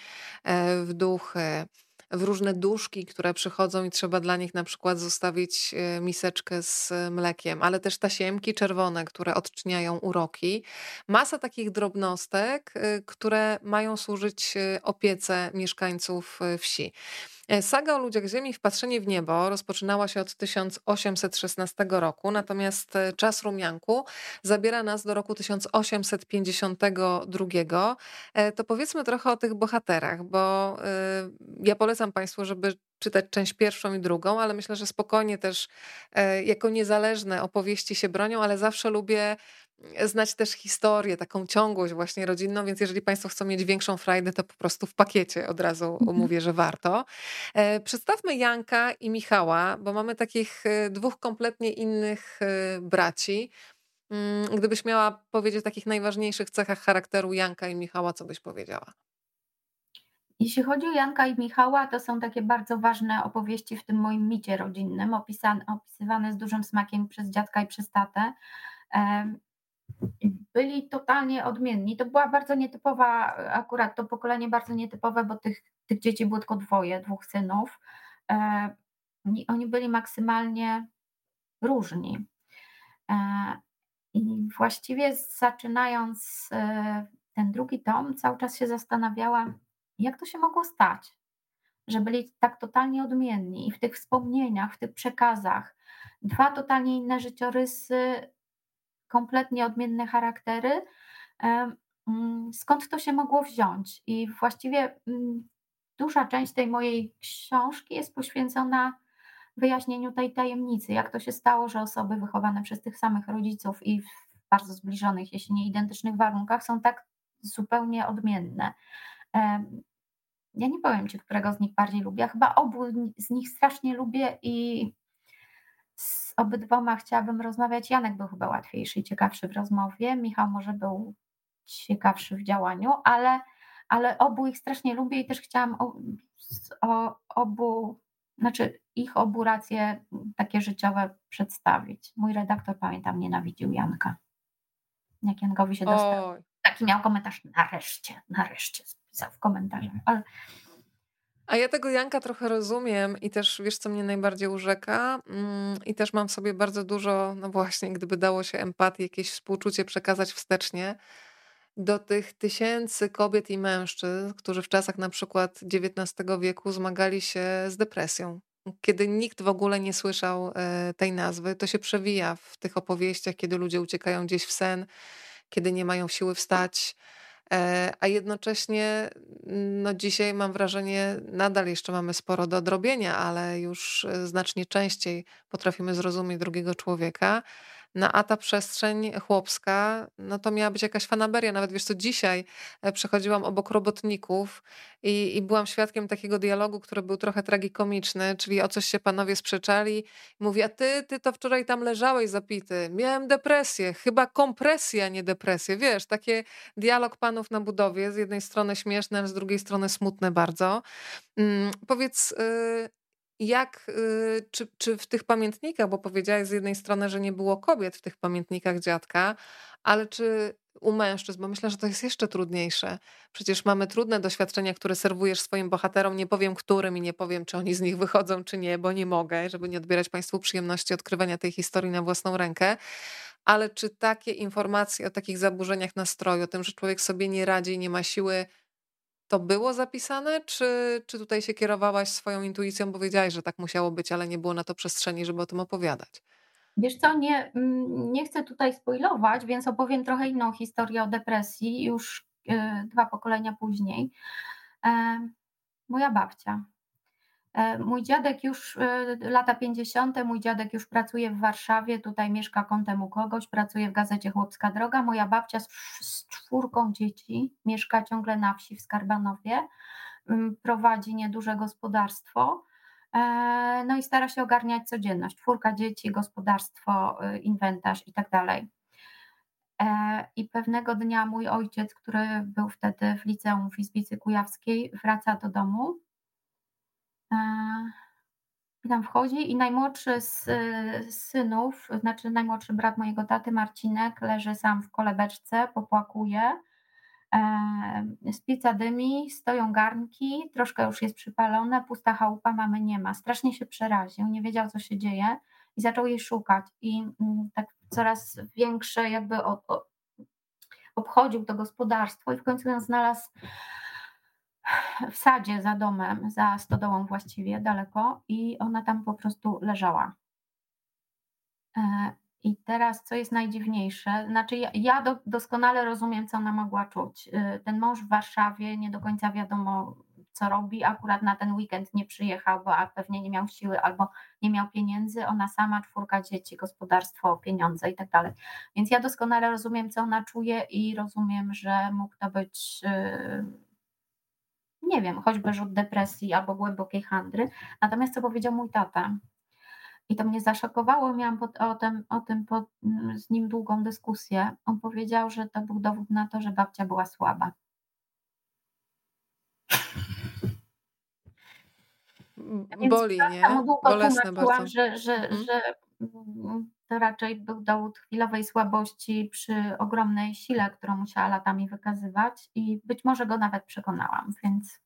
e, w duchy, w różne duszki, które przychodzą i trzeba dla nich na przykład zostawić e, miseczkę z mlekiem, ale też tasiemki czerwone, które odczyniają uroki. Masa takich drobnostek, które mają służyć opiece mieszkańców wsi. E, saga o ludziach Ziemi, Wpatrzenie w niebo rozpoczynała się od 1816 roku, natomiast e, czas rumianku zabiera nas do roku 1852. E, to powiedzmy trochę o tych bohaterach, bo ja polecam Państwu, żeby czytać część pierwszą i drugą, ale myślę, że spokojnie też jako niezależne opowieści się bronią, ale zawsze lubię znać też historię, taką ciągłość właśnie rodzinną, więc jeżeli Państwo chcą mieć większą frajdę, to po prostu w pakiecie od razu mhm. mówię, że warto. E, przedstawmy Janka i Michała, bo mamy takich e, dwóch kompletnie innych e, braci. Mm, gdybyś miała powiedzieć o takich najważniejszych cechach charakteru Janka i Michała, co byś powiedziała? Jeśli chodzi o Janka i Michała, to są takie bardzo ważne opowieści w tym moim micie rodzinnym, opisane, opisywane z dużym smakiem przez dziadka i przez tatę byli totalnie odmienni. To była bardzo nietypowa, akurat to pokolenie bardzo nietypowe, bo tych, tych dzieci było tylko dwoje, dwóch synów. E, oni byli maksymalnie różni. E, I właściwie zaczynając e, ten drugi tom, cały czas się zastanawiałam, jak to się mogło stać, że byli tak totalnie odmienni i w tych wspomnieniach, w tych przekazach. Dwa totalnie inne życiorysy, kompletnie odmienne charaktery. Mm, skąd to się mogło wziąć? I właściwie mm, duża część tej mojej książki jest poświęcona wyjaśnieniu tej tajemnicy, jak to się stało, że osoby wychowane przez tych samych rodziców i w bardzo zbliżonych, jeśli nie identycznych warunkach, są tak zupełnie odmienne. Ja nie powiem Ci, którego z nich bardziej lubię. Chyba obu z nich strasznie lubię i z obydwoma chciałabym rozmawiać. Janek był chyba łatwiejszy i ciekawszy w rozmowie, Michał może był ciekawszy w działaniu, ale, ale obu ich strasznie lubię i też chciałam o, o obu, znaczy ich obu racje takie życiowe przedstawić. Mój redaktor, pamiętam, nienawidził Janka. Jak Jankowi się dostał. Taki miał komentarz, nareszcie, nareszcie spisał w komentarzach, ale a ja tego Janka trochę rozumiem i też wiesz, co mnie najbardziej urzeka. Mm, I też mam sobie bardzo dużo, no właśnie, gdyby dało się empatii, jakieś współczucie przekazać wstecznie do tych tysięcy kobiet i mężczyzn, którzy w czasach na przykład XIX wieku zmagali się z depresją. Kiedy nikt w ogóle nie słyszał e, tej nazwy, to się przewija w tych opowieściach, kiedy ludzie uciekają gdzieś w sen, kiedy nie mają siły wstać a jednocześnie no dzisiaj mam wrażenie, nadal jeszcze mamy sporo do odrobienia, ale już e, znacznie częściej potrafimy zrozumieć drugiego człowieka. No a ta przestrzeń chłopska, no to miała być jakaś fanaberia. Nawet wiesz co, dzisiaj e, przechodziłam obok robotników i, i byłam świadkiem takiego dialogu, który był trochę tragikomiczny, czyli o coś się panowie sprzeczali. Mówi, a ty, ty to wczoraj tam leżałeś zapity. Miałem depresję, chyba kompresję, a nie depresję. Wiesz, taki dialog panów na budowie, z jednej strony śmieszny, ale z drugiej strony smutny bardzo. Hmm, powiedz, y, jak, y, czy, czy w tych pamiętnikach, bo powiedziałeś z jednej strony, że nie było kobiet w tych pamiętnikach dziadka, ale czy u mężczyzn, bo myślę, że to jest jeszcze trudniejsze. Przecież mamy trudne doświadczenia, które serwujesz swoim bohaterom. Nie powiem którym i nie powiem, czy oni z nich wychodzą, czy nie, bo nie mogę, żeby nie odbierać Państwu przyjemności odkrywania tej historii na własną rękę. ale czy takie informacje o takich zaburzeniach nastroju, o tym, że człowiek sobie nie radzi i nie ma siły, to było zapisane, czy, czy tutaj się kierowałaś swoją intuicją, bo wiedziałaś, że tak musiało być, ale nie było na to przestrzeni, żeby o tym opowiadać? Wiesz co, nie, mm, nie chcę tutaj spoilować, więc opowiem trochę inną historię o depresji już e, dwa pokolenia później. E, moja babcia. E, mój dziadek już, lata 50., mój dziadek już pracuje w Warszawie, tutaj mieszka kątem u kogoś, pracuje w gazecie Chłopska Droga. Moja babcia z, z czwórką dzieci mieszka ciągle na wsi w Skarbanowie, mm, prowadzi nieduże gospodarstwo E, no i stara się ogarniać codzienność. Czwórka dzieci, gospodarstwo, inwentarz i tak dalej. E, I pewnego dnia mój ojciec, który był wtedy w liceum w Izbicy Kujawskiej, wraca do domu. E, I tam wchodzi. I najmłodszy z synów, znaczy najmłodszy brat mojego taty, Marcinek, leży sam w kolebeczce, popłakuje. Z pieca dymi, stoją garnki, troszkę już jest przypalone, pusta chałupa, mamy nie ma. Strasznie się przeraził, nie wiedział co się dzieje i zaczął jej szukać. I mm, tak coraz większe jakby obchodził to gospodarstwo i w końcu ją znalazł w sadzie za domem, za stodołą właściwie, daleko i ona tam po prostu leżała. E, i teraz, co jest najdziwniejsze, znaczy ja, ja do, doskonale rozumiem, co ona mogła czuć. Y, ten mąż w Warszawie nie do końca wiadomo, co robi. Akurat na ten weekend nie przyjechał, bo pewnie nie miał siły albo nie miał pieniędzy. Ona sama, czwórka dzieci, gospodarstwo, pieniądze i tak dalej. Więc ja doskonale rozumiem, co ona czuje i rozumiem, że mógł to być. Y, nie wiem, choćby rzut depresji albo głębokiej handry. Natomiast co powiedział mój tata, i to mnie zaszokowało. Miałam pod, o tym, o tym pod, mm, z nim długą dyskusję. On powiedział, że to był dowód na to, że babcia była słaba. Boli, nie? długo Bolesne bardzo. Że, że, mhm. że mm, to raczej był dowód chwilowej słabości przy ogromnej sile, którą musiała latami wykazywać i być może go nawet przekonałam, więc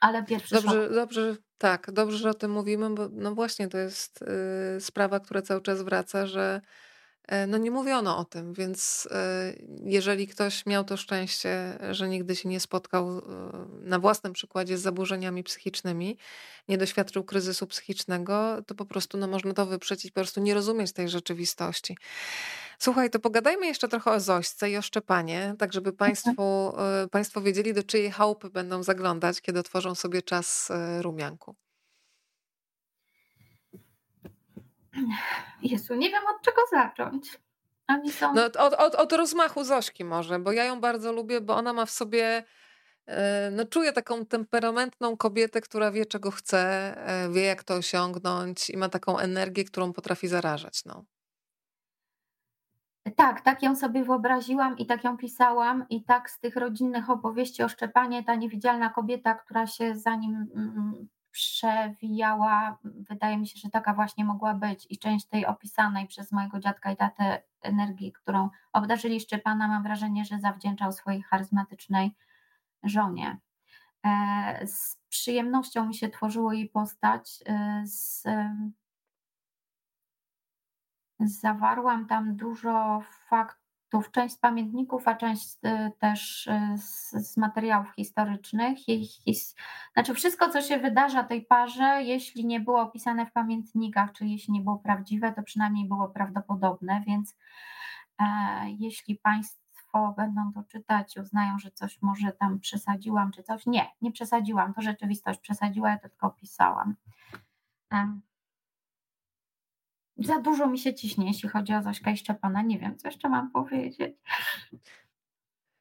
ale pierwszy Dobrze, szok. dobrze, tak, dobrze, że o tym mówimy, bo no właśnie to jest y, sprawa, która cały czas wraca, że no nie mówiono o tym, więc e, jeżeli ktoś miał to szczęście, że nigdy się nie spotkał e, na własnym przykładzie z zaburzeniami psychicznymi, nie doświadczył kryzysu psychicznego, to po prostu no, można to wyprzeć i po prostu nie rozumieć tej rzeczywistości. Słuchaj, to pogadajmy jeszcze trochę o Zośce i o Szczepanie, tak żeby mhm. państwo, e, państwo wiedzieli, do czyjej chałupy będą zaglądać, kiedy otworzą sobie czas e, rumianku. Jezu, nie wiem od czego zacząć. Oni są... No, od, od, od rozmachu Zośki może, bo ja ją bardzo lubię, bo ona ma w sobie e, no czuję taką temperamentną kobietę, która wie czego chce, wie jak to osiągnąć i ma taką energię, którą potrafi zarażać. No. Tak, tak ją sobie wyobraziłam i tak ją pisałam i tak z tych rodzinnych opowieści o Szczepanie ta niewidzialna kobieta, która się za nim mm, przewijała, wydaje mi się, że taka właśnie mogła być i część tej opisanej przez mojego dziadka i tatę energii, którą obdarzyli Szczepana, mam wrażenie, że zawdzięczał swojej charyzmatycznej żonie. E, z przyjemnością mi się tworzyło jej postać, e, z Zawarłam tam dużo faktów, część z pamiętników, a część y, też y, z, z materiałów historycznych. His... Znaczy wszystko, co się wydarza tej parze, jeśli nie było opisane w pamiętnikach, czy jeśli nie było prawdziwe, to przynajmniej było prawdopodobne, więc e, jeśli Państwo będą to czytać, uznają, że coś może tam przesadziłam, czy coś. Nie, nie przesadziłam, to rzeczywistość przesadziła, ja to tylko opisałam. E, za dużo mi się ciśnie, jeśli chodzi o Zośkę i Szczepana. Nie wiem, co jeszcze mam powiedzieć.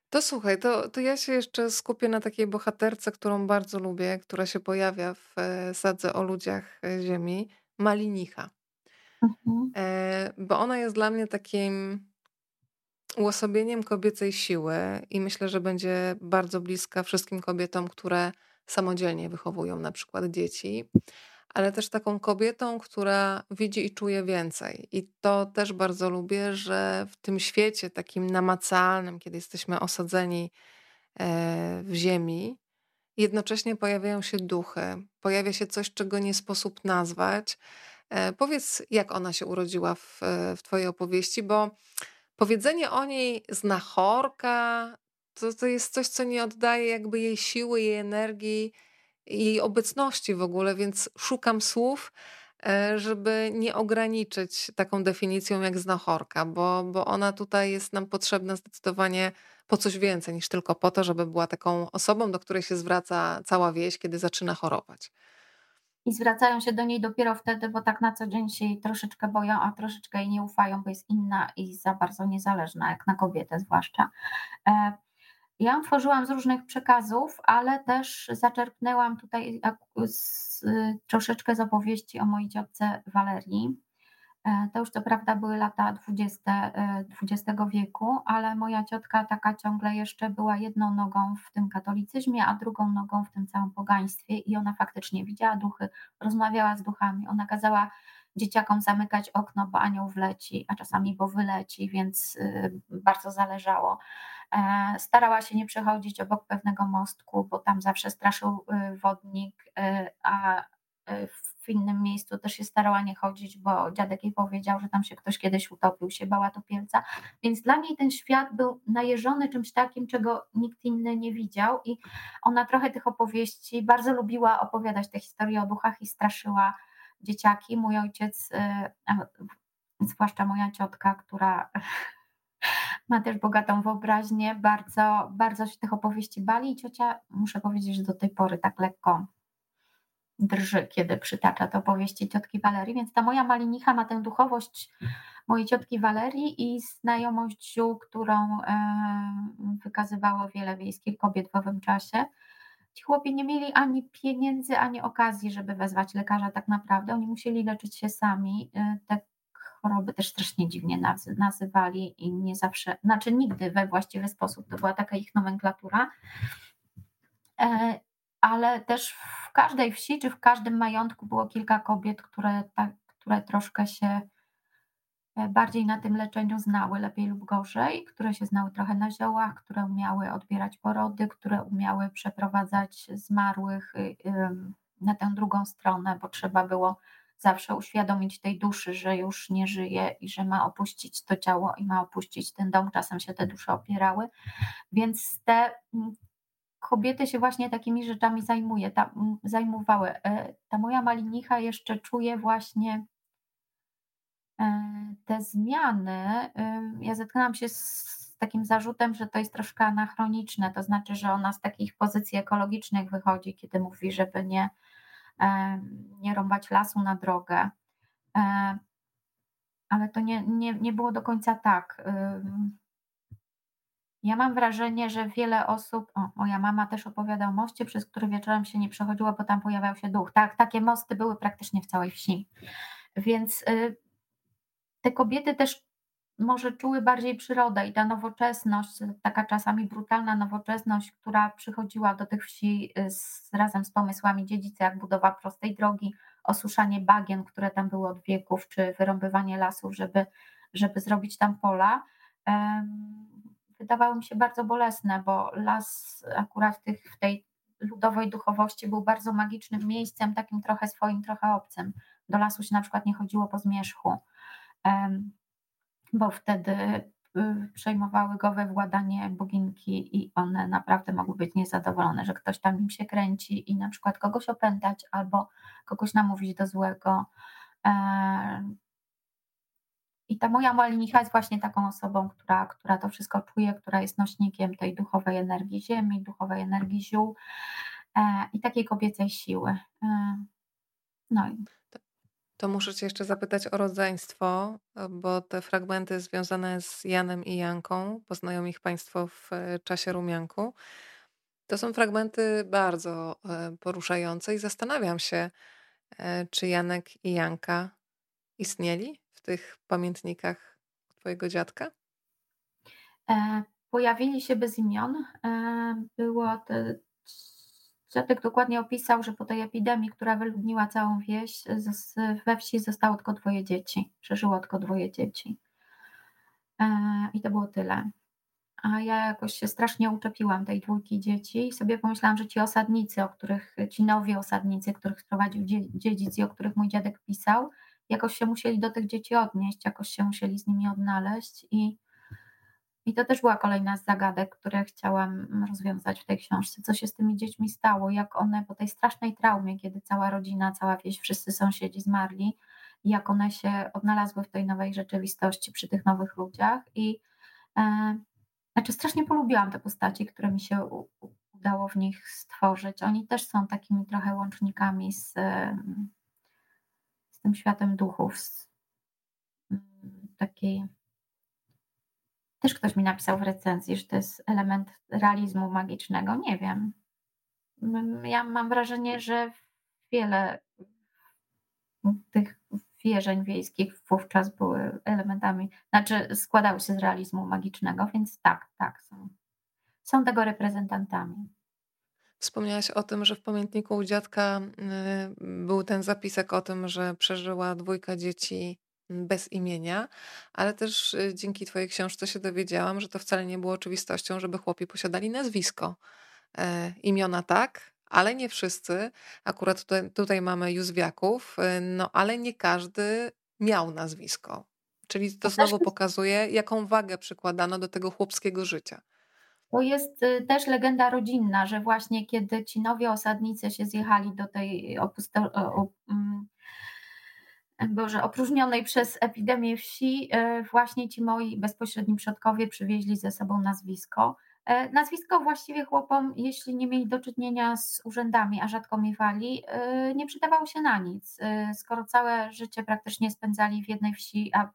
To słuchaj, to, to ja się jeszcze skupię na takiej bohaterce, którą bardzo lubię, która się pojawia w e, Sadze o ludziach e, ziemi, Malinicha. Mhm. E, bo ona jest dla mnie takim uosobieniem kobiecej siły i myślę, że będzie bardzo bliska wszystkim kobietom, które samodzielnie wychowują na przykład dzieci ale też taką kobietą, która widzi i czuje więcej. I to też bardzo lubię, że w tym świecie takim namacalnym, kiedy jesteśmy osadzeni e, w ziemi, jednocześnie pojawiają się duchy, pojawia się coś, czego nie sposób nazwać. E, powiedz, jak ona się urodziła w, w Twojej opowieści, bo powiedzenie o niej znachorka to, to jest coś, co nie oddaje jakby jej siły, jej energii, jej obecności w ogóle, więc szukam słów, e, żeby nie ograniczyć taką definicją jak znachorka, bo, bo ona tutaj jest nam potrzebna zdecydowanie po coś więcej niż tylko po to, żeby była taką osobą, do której się zwraca cała wieś, kiedy zaczyna chorować. I zwracają się do niej dopiero wtedy, bo tak na co dzień się jej troszeczkę boją, a troszeczkę jej nie ufają, bo jest inna i za bardzo niezależna, jak na kobietę zwłaszcza. E, ja tworzyłam z różnych przekazów, ale też zaczerpnęłam tutaj z, troszeczkę z opowieści o mojej ciotce Walerii. E, to już co prawda były lata 20 XX e, wieku, ale moja ciotka taka ciągle jeszcze była jedną nogą w tym katolicyzmie, a drugą nogą w tym całym pogaństwie i ona faktycznie widziała duchy, rozmawiała z duchami. Ona kazała dzieciakom zamykać okno, bo anioł wleci, a czasami bo wyleci, więc y, bardzo zależało. E, starała się nie przechodzić obok pewnego mostku, bo tam zawsze straszył y, wodnik, y, a w innym miejscu też się starała nie chodzić, bo dziadek jej powiedział, że tam się ktoś kiedyś utopił, się bała topielca. Więc dla niej ten świat był najeżony czymś takim, czego nikt inny nie widział i ona trochę tych opowieści, bardzo lubiła opowiadać te historie o duchach i straszyła dzieciaki. Mój ojciec, zwłaszcza moja ciotka, która ma też bogatą wyobraźnię, bardzo, bardzo się tych opowieści bali i ciocia, muszę powiedzieć, że do tej pory tak lekko drży, kiedy przytacza te opowieści ciotki Walerii, więc ta moja malinicha ma tę duchowość mojej ciotki Walerii i znajomość ziół, którą wykazywało wiele wiejskich kobiet w owym czasie. Ci chłopie nie mieli ani pieniędzy, ani okazji, żeby wezwać lekarza tak naprawdę. Oni musieli leczyć się sami. Y, te choroby też strasznie dziwnie nazywali i nie zawsze, znaczy nigdy we właściwy sposób. To była taka ich nomenklatura. E, ale też w każdej wsi czy w każdym majątku było kilka kobiet, które, tak, które troszkę się e, bardziej na tym leczeniu znały, lepiej lub gorzej, które się znały trochę na ziołach, które umiały odbierać porody, które umiały przeprowadzać zmarłych y, na tę drugą stronę, bo trzeba było zawsze uświadomić tej duszy, że już nie żyje i że ma opuścić to ciało i ma opuścić ten dom. Czasem się te dusze opierały. Więc te kobiety się właśnie takimi rzeczami zajmuje, ta, zajmowały. E, ta moja malinicha jeszcze czuje właśnie e, te zmiany. Ja zetknęłam się z takim zarzutem, że to jest troszkę anachroniczne, to znaczy, że ona z takich pozycji ekologicznych wychodzi, kiedy mówi, żeby nie, e, nie rąbać lasu na drogę. Ale to nie, nie, nie było do końca tak. Ja mam wrażenie, że wiele osób, o, moja mama też opowiada o moście, przez który wieczorem się nie przechodziło, bo tam pojawiał się duch. Tak, takie mosty były praktycznie w całej wsi. Więc te kobiety też może czuły bardziej przyrodę i ta nowoczesność, taka czasami brutalna nowoczesność, która przychodziła do tych wsi y, z, razem z pomysłami dziedzicy, jak budowa prostej drogi, osuszanie bagien, które tam były od wieków, czy wyrąbywanie lasów, żeby, żeby zrobić tam pola wydawały mi się bardzo bolesne, bo las akurat w, tych, w tej ludowej duchowości był bardzo magicznym miejscem, takim trochę swoim, trochę obcym. Do lasu się na przykład nie chodziło po zmierzchu, bo wtedy y, przejmowały go we władanie boginki i one naprawdę mogły być niezadowolone, że ktoś tam im się kręci i na przykład kogoś opętać albo kogoś namówić do złego. I ta moja malinicha jest właśnie taką osobą, która, która to wszystko czuje, która jest nośnikiem tej duchowej energii ziemi, duchowej energii ziół e, i takiej kobiecej siły. E, no i. To, muszę Cię jeszcze zapytać o rodzeństwo, bo te fragmenty związane z Janem i Janką, poznają ich Państwo w e, czasie rumianku. To są fragmenty bardzo e, poruszające i zastanawiam się, e, czy Janek i Janka istnieli tych pamiętnikach twojego dziadka? E, pojawili się bez imion. E, było to, dziadek dokładnie opisał, że po tej epidemii, która wyludniła całą wieś, we wsi zostało tylko dwoje dzieci. Przeżyło tylko dwoje dzieci. E, I to było tyle. A ja jakoś się strasznie uczepiłam tej dwójki dzieci i sobie pomyślałam, że ci osadnicy, o których, ci nowi osadnicy, których sprowadził dziedzic i o których mój dziadek pisał, jakoś się musieli do tych dzieci odnieść, jakoś się musieli z nimi odnaleźć i i to też była kolejna z zagadek, które chciałam rozwiązać w tej książce. Co się z tymi dziećmi stało, jak one po tej strasznej traumie, kiedy cała rodzina, cała wieś, wszyscy sąsiedzi zmarli, jak one się odnalazły w tej nowej rzeczywistości przy tych nowych ludziach. I e, znaczy strasznie polubiłam te postaci, które mi się u, udało w nich stworzyć. Oni też są takimi trochę łącznikami z, z tym światem duchów, z takiej też ktoś mi napisał w recenzji, że to jest element realizmu magicznego. Nie wiem. Ja mam wrażenie, że wiele tych wierzeń wiejskich wówczas były elementami, znaczy składały się z realizmu magicznego, więc tak, tak, są, są tego reprezentantami. Wspomniałaś o tym, że w pamiętniku u dziadka y, był ten zapisek o tym, że przeżyła dwójka dzieci bez imienia, ale też y, dzięki Twojej książce się dowiedziałam, że to wcale nie było oczywistością, żeby chłopi posiadali nazwisko. E, imiona tak, ale nie wszyscy. Akurat tutaj, tutaj mamy Józwiaków, y, no ale nie każdy miał nazwisko. Czyli to znowu pokazuje, jaką wagę przykładano do tego chłopskiego życia. To jest y, też legenda rodzinna, że właśnie kiedy ci nowi osadnicy się zjechali do tej opusto- mm, Boże, opróżnionej przez epidemię wsi, e, właśnie ci moi bezpośredni przodkowie przywieźli ze sobą nazwisko. E, nazwisko właściwie chłopom, jeśli nie mieli do czynienia z urzędami, a rzadko miewali, e, nie przydawało się na nic. Skoro całe życie praktycznie spędzali w jednej wsi, a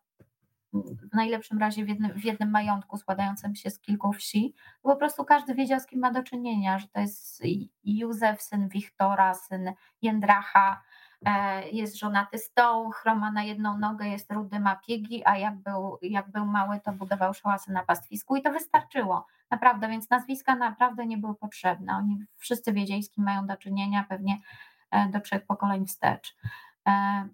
w najlepszym razie w jednym, w jednym majątku składającym się z kilku wsi, po prostu każdy wiedział, z kim ma do czynienia, że to jest Józef, syn Wiktora, syn Jędracha, jest żonaty stoł, chroma na jedną nogę, jest rudy, ma piegi, a jak był, jak był mały, to budował szałasy na pastwisku i to wystarczyło. Naprawdę, więc nazwiska naprawdę nie były potrzebne. Oni wszyscy wiedzieli, z kim mają do czynienia, pewnie e, do trzech pokoleń wstecz. E,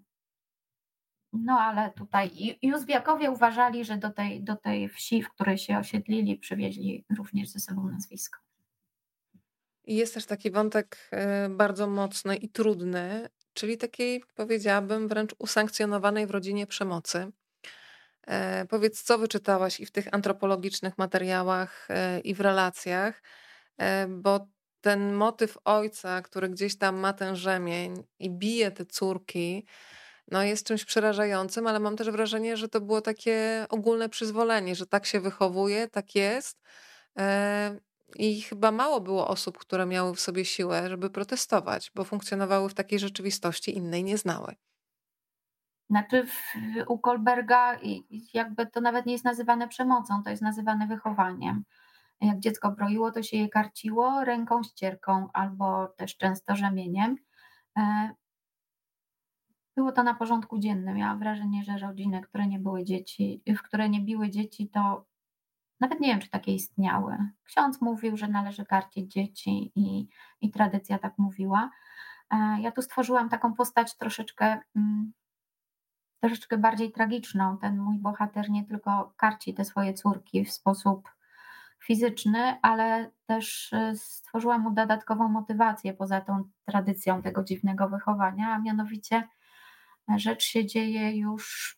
no ale tutaj Józwiakowie uważali, że do tej, do tej wsi, w której się osiedlili, przywieźli również ze sobą nazwisko. Jest też taki wątek bardzo mocny i trudny, czyli takiej, powiedziałabym, wręcz usankcjonowanej w rodzinie przemocy. E, powiedz, co wyczytałaś i w tych antropologicznych materiałach, e, i w relacjach, e, bo ten motyw ojca, który gdzieś tam ma ten rzemień i bije te córki, no jest czymś przerażającym, ale mam też wrażenie, że to było takie ogólne przyzwolenie, że tak się wychowuje, tak jest. I chyba mało było osób, które miały w sobie siłę, żeby protestować, bo funkcjonowały w takiej rzeczywistości, innej nie znały. Znaczy u Kolberga jakby to nawet nie jest nazywane przemocą, to jest nazywane wychowaniem. Jak dziecko broiło, to się je karciło ręką ścierką albo też często rzemieniem. E, było to na porządku dziennym. Miałam wrażenie, że rodziny, które nie były dzieci, w które nie biły dzieci, to nawet nie wiem, czy takie istniały. Ksiądz mówił, że należy karcić dzieci i, i tradycja tak mówiła. E, ja tu stworzyłam taką postać troszeczkę, mm, troszeczkę bardziej tragiczną. Ten mój bohater nie tylko karci te swoje córki w sposób fizyczny, ale też e, stworzyłam mu dodatkową motywację poza tą tradycją tego dziwnego wychowania, a mianowicie rzecz się dzieje już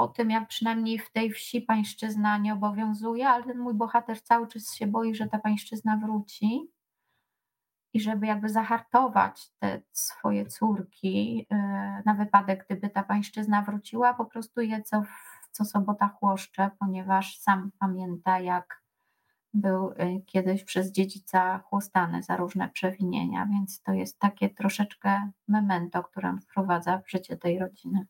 po tym, jak przynajmniej w tej wsi pańszczyzna nie obowiązuje, ale ten mój bohater cały czas się boi, że ta pańszczyzna wróci i żeby jakby zahartować te swoje córki y, na wypadek, gdyby ta pańszczyzna wróciła, po prostu je co, co sobota chłoszcze, ponieważ sam pamięta, jak był y, kiedyś przez dziedzica chłostany za różne przewinienia, więc to jest takie troszeczkę memento, które wprowadza w życie tej rodziny.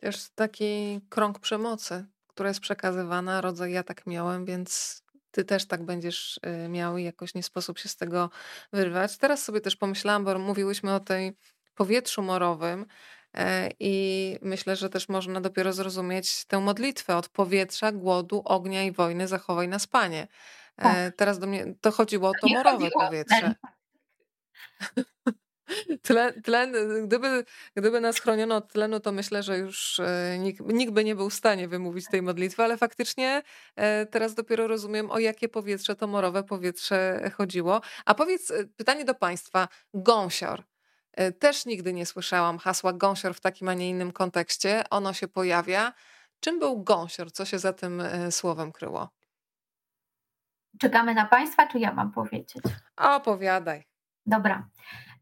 Też taki krąg przemocy, która jest przekazywana, rodzaj ja tak miałem, więc ty też tak będziesz y, miał i jakoś nie sposób się z tego wyrwać. Teraz sobie też pomyślałam, bo mówiłyśmy o tej powietrzu morowym e, i myślę, że też można dopiero zrozumieć tę modlitwę od powietrza, głodu, ognia i wojny zachowaj na spanie. E, tak. Teraz do mnie to chodziło o to morowe powietrze. Tlen, tlen, gdyby, gdyby nas chroniono od tlenu, to myślę, że już e, nikt, nikt by nie był w stanie wymówić tej modlitwy, ale faktycznie e, teraz dopiero rozumiem, o jakie powietrze, to morowe powietrze chodziło. A powiedz, e, pytanie do Państwa, gąsior. Też nigdy nie słyszałam hasła gąsior w takim, a nie innym kontekście. Ono się pojawia. Czym był gąsior? Co się za tym słowem kryło? Czekamy na Państwa, czy ja mam powiedzieć? Opowiadaj. Dobra.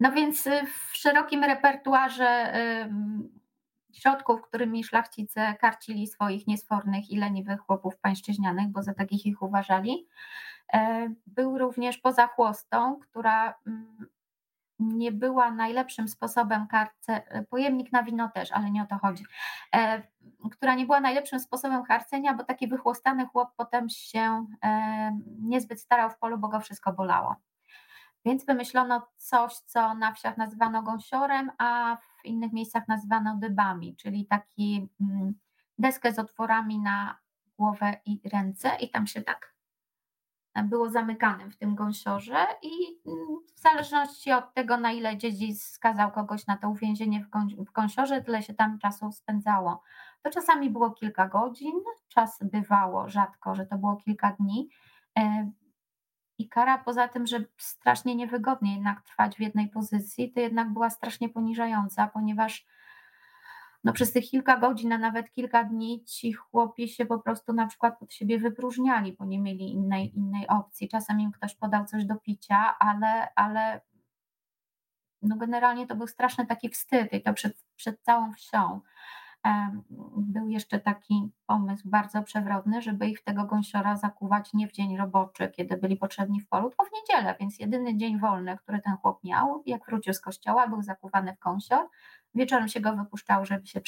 No więc y, w szerokim repertuarze środków, którymi szlachcice karcili swoich niesfornych i leniwych chłopów pańszczyźnianych, bo za takich ich uważali, e, był również poza chłostą, która mm, nie była najlepszym sposobem karce, pojemnik na wino też, ale nie o to chodzi, e, która nie była najlepszym sposobem karcenia, bo taki wychłostany chłop potem się e, niezbyt starał w polu, bo go wszystko bolało. Więc wymyślono coś, co na wsiach nazywano gąsiorem, a w innych miejscach nazywano dybami, czyli taki mm, deskę z otworami na głowę i ręce i tam się tak było zamykanym w tym gąsiorze i mm, w zależności od tego, na ile dziedzic skazał kogoś na to uwięzienie w gąsiorze, tyle się tam czasu spędzało. To czasami było kilka godzin, czas bywało rzadko, że to było kilka dni. I kara poza tym, że strasznie niewygodnie jednak trwać w jednej pozycji, to jednak była strasznie poniżająca, ponieważ no przez tych kilka godzin, a nawet kilka dni ci chłopi się po prostu na przykład pod siebie wypróżniali, bo nie mieli innej, innej opcji. Czasem im ktoś podał coś do picia, ale, ale no generalnie to był straszny taki wstyd i to przed, przed całą wsią. Był jeszcze taki pomysł bardzo przewrotny, żeby ich tego gąsiora zakuwać nie w dzień roboczy, kiedy byli potrzebni w polu, tylko w niedzielę, więc jedyny dzień wolny, który ten chłop miał, jak wrócił z kościoła, był zakuwany w gąsior. Wieczorem się go wypuszczało, żeby się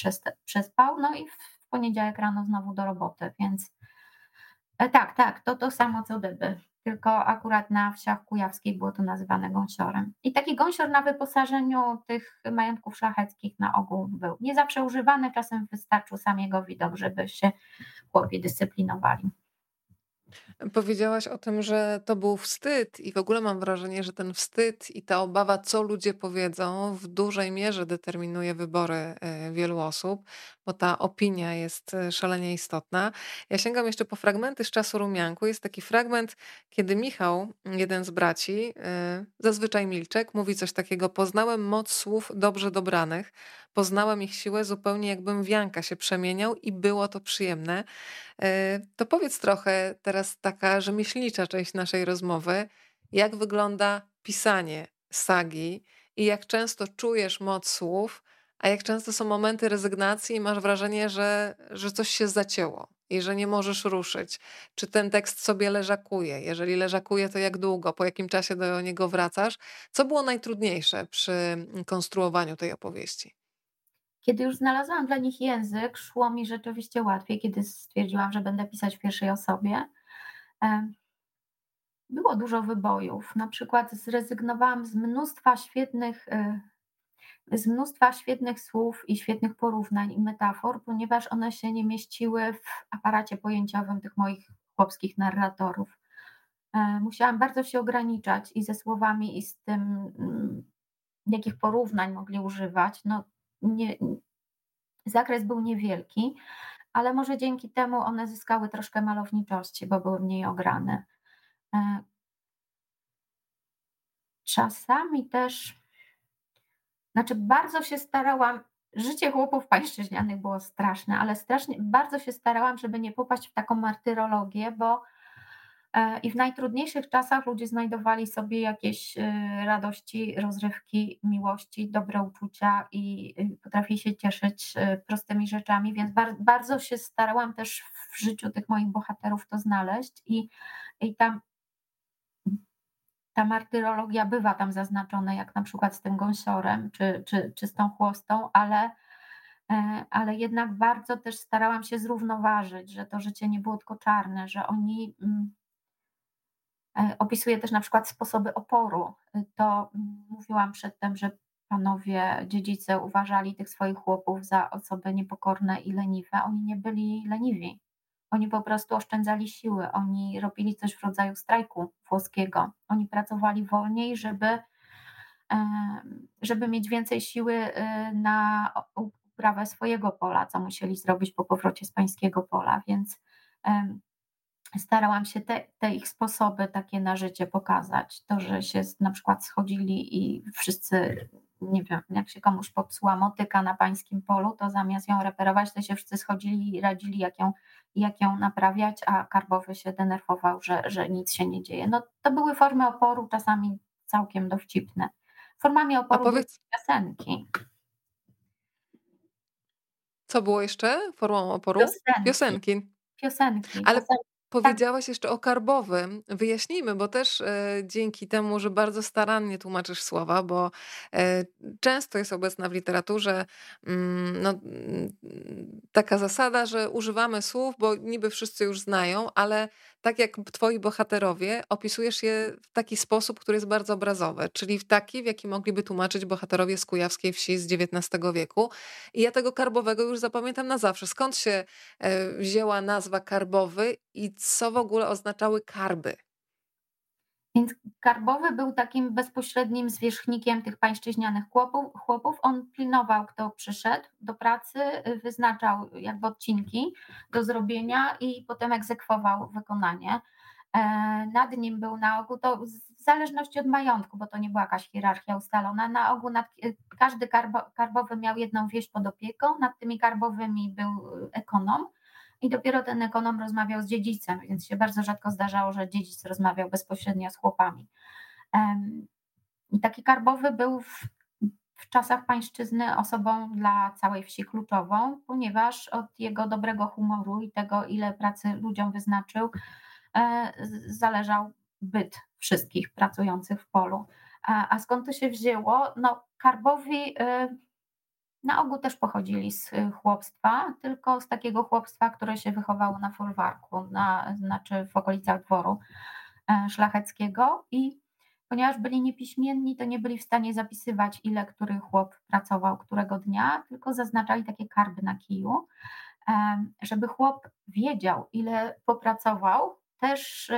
przespał, no i w poniedziałek rano znowu do roboty, więc e, tak, tak, to to samo co dyby, tylko akurat na wsiach kujawskiej było to nazywane gąsiorem. I taki gąsior na wyposażeniu tych majątków szlacheckich na ogół był. Nie zawsze używany, czasem wystarczył sam jego widok, żeby się chłopi dyscyplinowali. Powiedziałaś o tym, że to był wstyd, i w ogóle mam wrażenie, że ten wstyd i ta obawa, co ludzie powiedzą, w dużej mierze determinuje wybory e, wielu osób, bo ta opinia jest e, szalenie istotna. Ja sięgam jeszcze po fragmenty z czasu rumianku. Jest taki fragment, kiedy Michał, jeden z braci, e, zazwyczaj Milczek, mówi coś takiego: Poznałem moc słów dobrze dobranych, poznałem ich siłę zupełnie jakbym wianka się przemieniał i było to przyjemne. E, to powiedz trochę teraz taka rzemieślnicza część naszej rozmowy, jak wygląda pisanie sagi i jak często czujesz moc słów, a jak często są momenty rezygnacji i masz wrażenie, że, że coś się zacięło i że nie możesz ruszyć. Czy ten tekst sobie leżakuje? Jeżeli leżakuje, to jak długo? Po jakim czasie do niego wracasz? Co było najtrudniejsze przy konstruowaniu tej opowieści? Kiedy już znalazłam dla nich język, szło mi rzeczywiście łatwiej, kiedy stwierdziłam, że będę pisać w pierwszej osobie. Było dużo wybojów. Na przykład zrezygnowałam z mnóstwa świetnych, e, z mnóstwa świetnych słów i świetnych porównań i metafor, ponieważ one się nie mieściły w aparacie pojęciowym tych moich chłopskich narratorów. E, musiałam bardzo się ograniczać i ze słowami, i z tym, mm, jakich porównań mogli używać. No, nie, zakres był niewielki, ale może dzięki temu one zyskały troszkę malowniczości, bo były mniej ograne. E, czasami też, znaczy bardzo się starałam, życie chłopów pańszczyźnianych było straszne, ale strasznie, bardzo się starałam, żeby nie popaść w taką martyrologię, bo E, I w najtrudniejszych czasach ludzie znajdowali sobie jakieś e, radości, rozrywki, miłości, dobre uczucia i potrafili się cieszyć e, prostymi rzeczami, więc bardzo się starałam też w życiu tych moich bohaterów to znaleźć i, i tam ta martyrologia bywa tam zaznaczona, jak na przykład z tym gąsiorem czy, czy, czy z tą chłostą, ale, ale jednak bardzo też starałam się zrównoważyć, że to życie nie było tylko czarne, że oni mm, E, opisuje też na przykład sposoby oporu. E, to mm, mówiłam przedtem, że panowie dziedzice uważali tych swoich chłopów za osoby niepokorne i leniwe. Oni nie byli leniwi. Oni po prostu oszczędzali siły, oni robili coś w rodzaju strajku włoskiego. Oni pracowali wolniej, żeby, żeby mieć więcej siły na uprawę swojego pola, co musieli zrobić po powrocie z pańskiego pola. Więc starałam się te, te, ich sposoby takie na życie pokazać. To, że się na przykład schodzili i wszyscy, nie wiem, jak się komuś popsuła motyka na pańskim polu, to zamiast ją reperować, to się wszyscy schodzili i radzili, jak ją, jak ją naprawiać, a karbowy się denerwował, że, że nic się nie dzieje. No, to były formy oporu, czasami całkiem dowcipne. Formami oporu powiedz... piosenki. Co było jeszcze formą oporu? Piosenki. Piosenki. Piosenki. Ale tak. Powiedziałaś jeszcze o karbowym. Wyjaśnijmy, bo też e, dzięki temu, że bardzo starannie tłumaczysz słowa, bo e, często jest obecna w literaturze mm, no, mm, taka zasada, że używamy słów, bo niby wszyscy już znają, ale tak jak twoi bohaterowie, opisujesz je w taki sposób, który jest bardzo obrazowy, czyli w taki, w jaki mogliby tłumaczyć bohaterowie z kujawskiej wsi z XIX wieku. I ja tego karbowego już zapamiętam na zawsze. Skąd się e, wzięła nazwa karbowy i co w ogóle oznaczały karby? Więc Karbowy był takim bezpośrednim zwierzchnikiem tych pańszczyźnianych chłopów. chłopów. On pilnował, kto przyszedł do pracy, wyznaczał jakby odcinki do zrobienia i potem egzekwował wykonanie. E, nad nim był na ogół, to w zależności od majątku, bo to nie była jakaś hierarchia ustalona, na ogół nad, każdy karbo, karbowy miał jedną wieś pod opieką, nad tymi karbowymi był ekonom i dopiero ten ekonom rozmawiał z dziedzicem, więc się bardzo rzadko zdarzało, że dziedzic rozmawiał bezpośrednio z chłopami. I taki karbowy był w, w czasach pańszczyzny osobą dla całej wsi kluczową, ponieważ od jego dobrego humoru i tego, ile pracy ludziom wyznaczył, e, zależał byt wszystkich pracujących w polu. A skąd to się wzięło? No, karbowi e, na ogół też pochodzili z y, chłopstwa, tylko z takiego chłopstwa, które się wychowało na folwarku, na, znaczy w okolicach dworu e, szlacheckiego. I ponieważ byli niepiśmienni, to nie byli w stanie zapisywać, ile który chłop pracował którego dnia, tylko zaznaczali takie karby na kiju, e, żeby chłop wiedział, ile popracował, też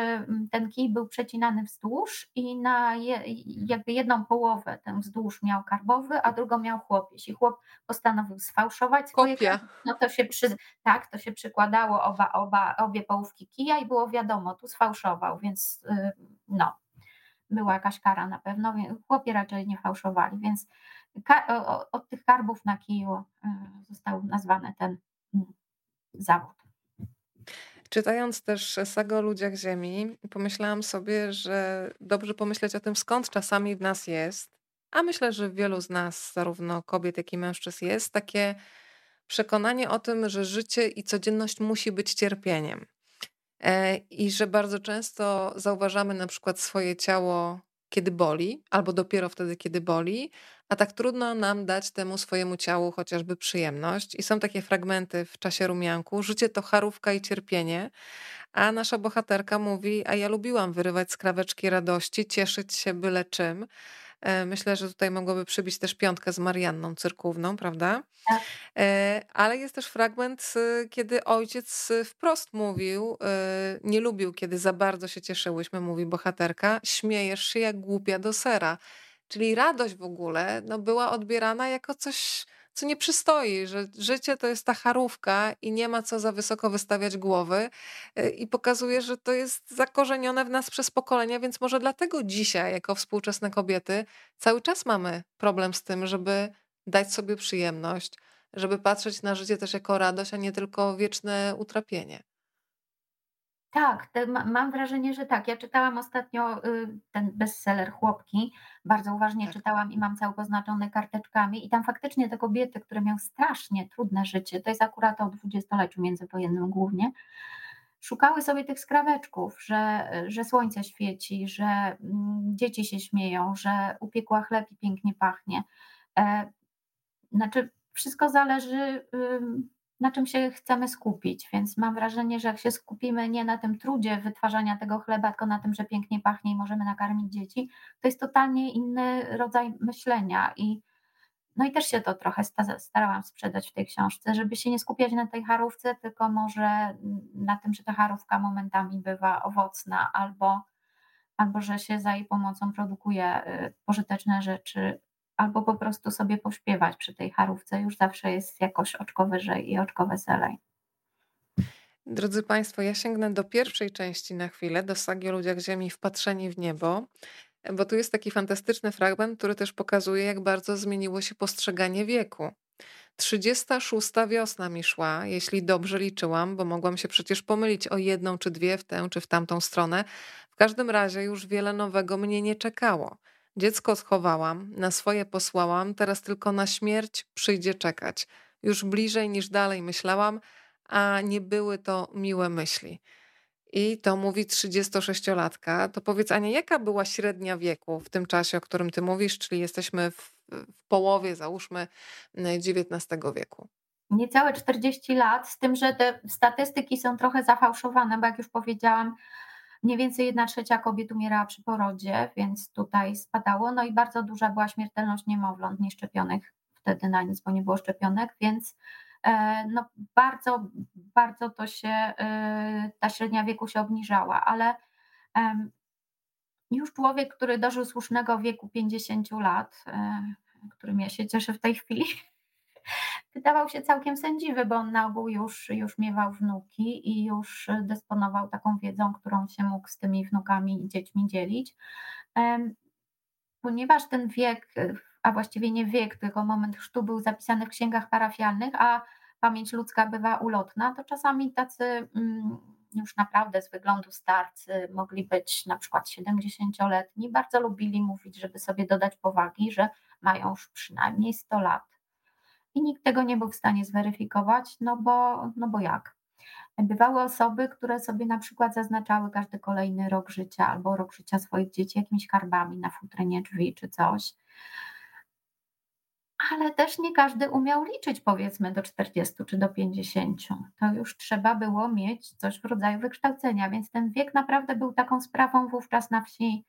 ten kij był przecinany wzdłuż i na je, jakby jedną połowę ten wzdłuż miał karbowy, a drugą miał chłop. Jeśli chłop postanowił sfałszować swoje Kopia. no to się przy, tak, to się przykładało oba, oba, obie połówki kija i było wiadomo, tu sfałszował, więc y, no, była jakaś kara na pewno, chłopie raczej nie fałszowali, więc od tych karbów na kiju y, został nazwany ten mm, zawód. Czytając też sagę o ludziach Ziemi, pomyślałam sobie, że dobrze pomyśleć o tym, skąd czasami w nas jest, a myślę, że w wielu z nas, zarówno kobiet, jak i mężczyzn, jest takie przekonanie o tym, że życie i codzienność musi być cierpieniem. E, I że bardzo często zauważamy na przykład swoje ciało, kiedy boli, albo dopiero wtedy, kiedy boli, a tak trudno nam dać temu swojemu ciału chociażby przyjemność. I są takie fragmenty w czasie rumianku. Życie to charówka i cierpienie. A nasza bohaterka mówi: A ja lubiłam wyrywać skraweczki radości, cieszyć się byle czym. E, myślę, że tutaj mogłoby przybić też piątkę z Marianną Cyrkówną, prawda? Tak. E, ale jest też fragment, kiedy ojciec wprost mówił, e, nie lubił, kiedy za bardzo się cieszyłyśmy, mówi bohaterka, śmiejesz się jak głupia do sera. Czyli radość w ogóle no, była odbierana jako coś, co nie przystoi, że życie to jest ta charówka i nie ma co za wysoko wystawiać głowy y, i pokazuje, że to jest zakorzenione w nas przez pokolenia, więc może dlatego dzisiaj, jako współczesne kobiety, cały czas mamy problem z tym, żeby dać sobie przyjemność, żeby patrzeć na życie też jako radość, a nie tylko wieczne utrapienie. Tak, te, mam wrażenie, że tak. Ja czytałam ostatnio y, ten bestseller Chłopki, bardzo uważnie tak. czytałam i mam cały poznaczony karteczkami i tam faktycznie te kobiety, które miały strasznie trudne życie, to jest akurat o dwudziestoleciu międzywojennym głównie, szukały sobie tych skraweczków, że, że słońce świeci, że mm, dzieci się śmieją, że upiekła chleb i pięknie pachnie. E, znaczy, wszystko zależy na czym się chcemy skupić. Więc mam wrażenie, że jak się skupimy nie na tym trudzie wytwarzania tego chleba, tylko na tym, że pięknie pachnie i możemy nakarmić dzieci, to jest totalnie inny rodzaj myślenia. I, no i też się to trochę starałam sprzedać w tej książce, żeby się nie skupiać na tej charówce, tylko może na tym, że ta charówka momentami bywa owocna albo, albo że się za jej pomocą produkuje y, pożyteczne rzeczy albo po prostu sobie pośpiewać przy tej charówce, już zawsze jest jakoś oczko wyżej i oczko weselej. Drodzy Państwo, ja sięgnę do pierwszej części na chwilę, do sagi o ludziach Ziemi wpatrzeni w niebo, bo tu jest taki fantastyczny fragment, który też pokazuje, jak bardzo zmieniło się postrzeganie wieku. 36 wiosna mi szła, jeśli dobrze liczyłam, bo mogłam się przecież pomylić o jedną czy dwie w tę czy w tamtą stronę. W każdym razie już wiele nowego mnie nie czekało. Dziecko schowałam, na swoje posłałam, teraz tylko na śmierć przyjdzie czekać. Już bliżej niż dalej myślałam, a nie były to miłe myśli. I to mówi 36-latka. To powiedz, Ania, jaka była średnia wieku w tym czasie, o którym ty mówisz, czyli jesteśmy w, w połowie, załóżmy, XIX wieku? Niecałe 40 lat, z tym, że te statystyki są trochę zafałszowane, bo jak już powiedziałam, mniej więcej 1 trzecia kobiet umierała przy porodzie, więc tutaj spadało. No i bardzo duża była śmiertelność niemowląt nieszczepionych wtedy na nic, bo nie było szczepionek, więc E, no bardzo, bardzo to się, e, ta średnia wieku się obniżała, ale już człowiek, który dożył słusznego wieku 50 lat, e, którym ja się cieszę w tej chwili, wydawał się całkiem sędziwy, bo on na ogół już, już miewał wnuki i już dysponował taką wiedzą, którą się mógł z tymi wnukami i dziećmi dzielić. Ponieważ ten wiek a właściwie nie wiek, tylko moment chrztu był zapisany w księgach parafialnych, a pamięć ludzka bywa ulotna, to czasami tacy mm, już naprawdę z wyglądu starcy mogli być na przykład 70-letni, bardzo lubili mówić, żeby sobie dodać powagi, że mają już przynajmniej 100 lat. I nikt tego nie był w stanie zweryfikować, no bo, no bo jak? Bywały osoby, które sobie na przykład zaznaczały każdy kolejny rok życia albo rok życia swoich dzieci jakimiś karbami na futrynie drzwi czy coś ale też nie każdy umiał liczyć powiedzmy do 40 czy do 50. To już trzeba było mieć coś w rodzaju wykształcenia, więc ten wiek naprawdę był taką sprawą wówczas na wsi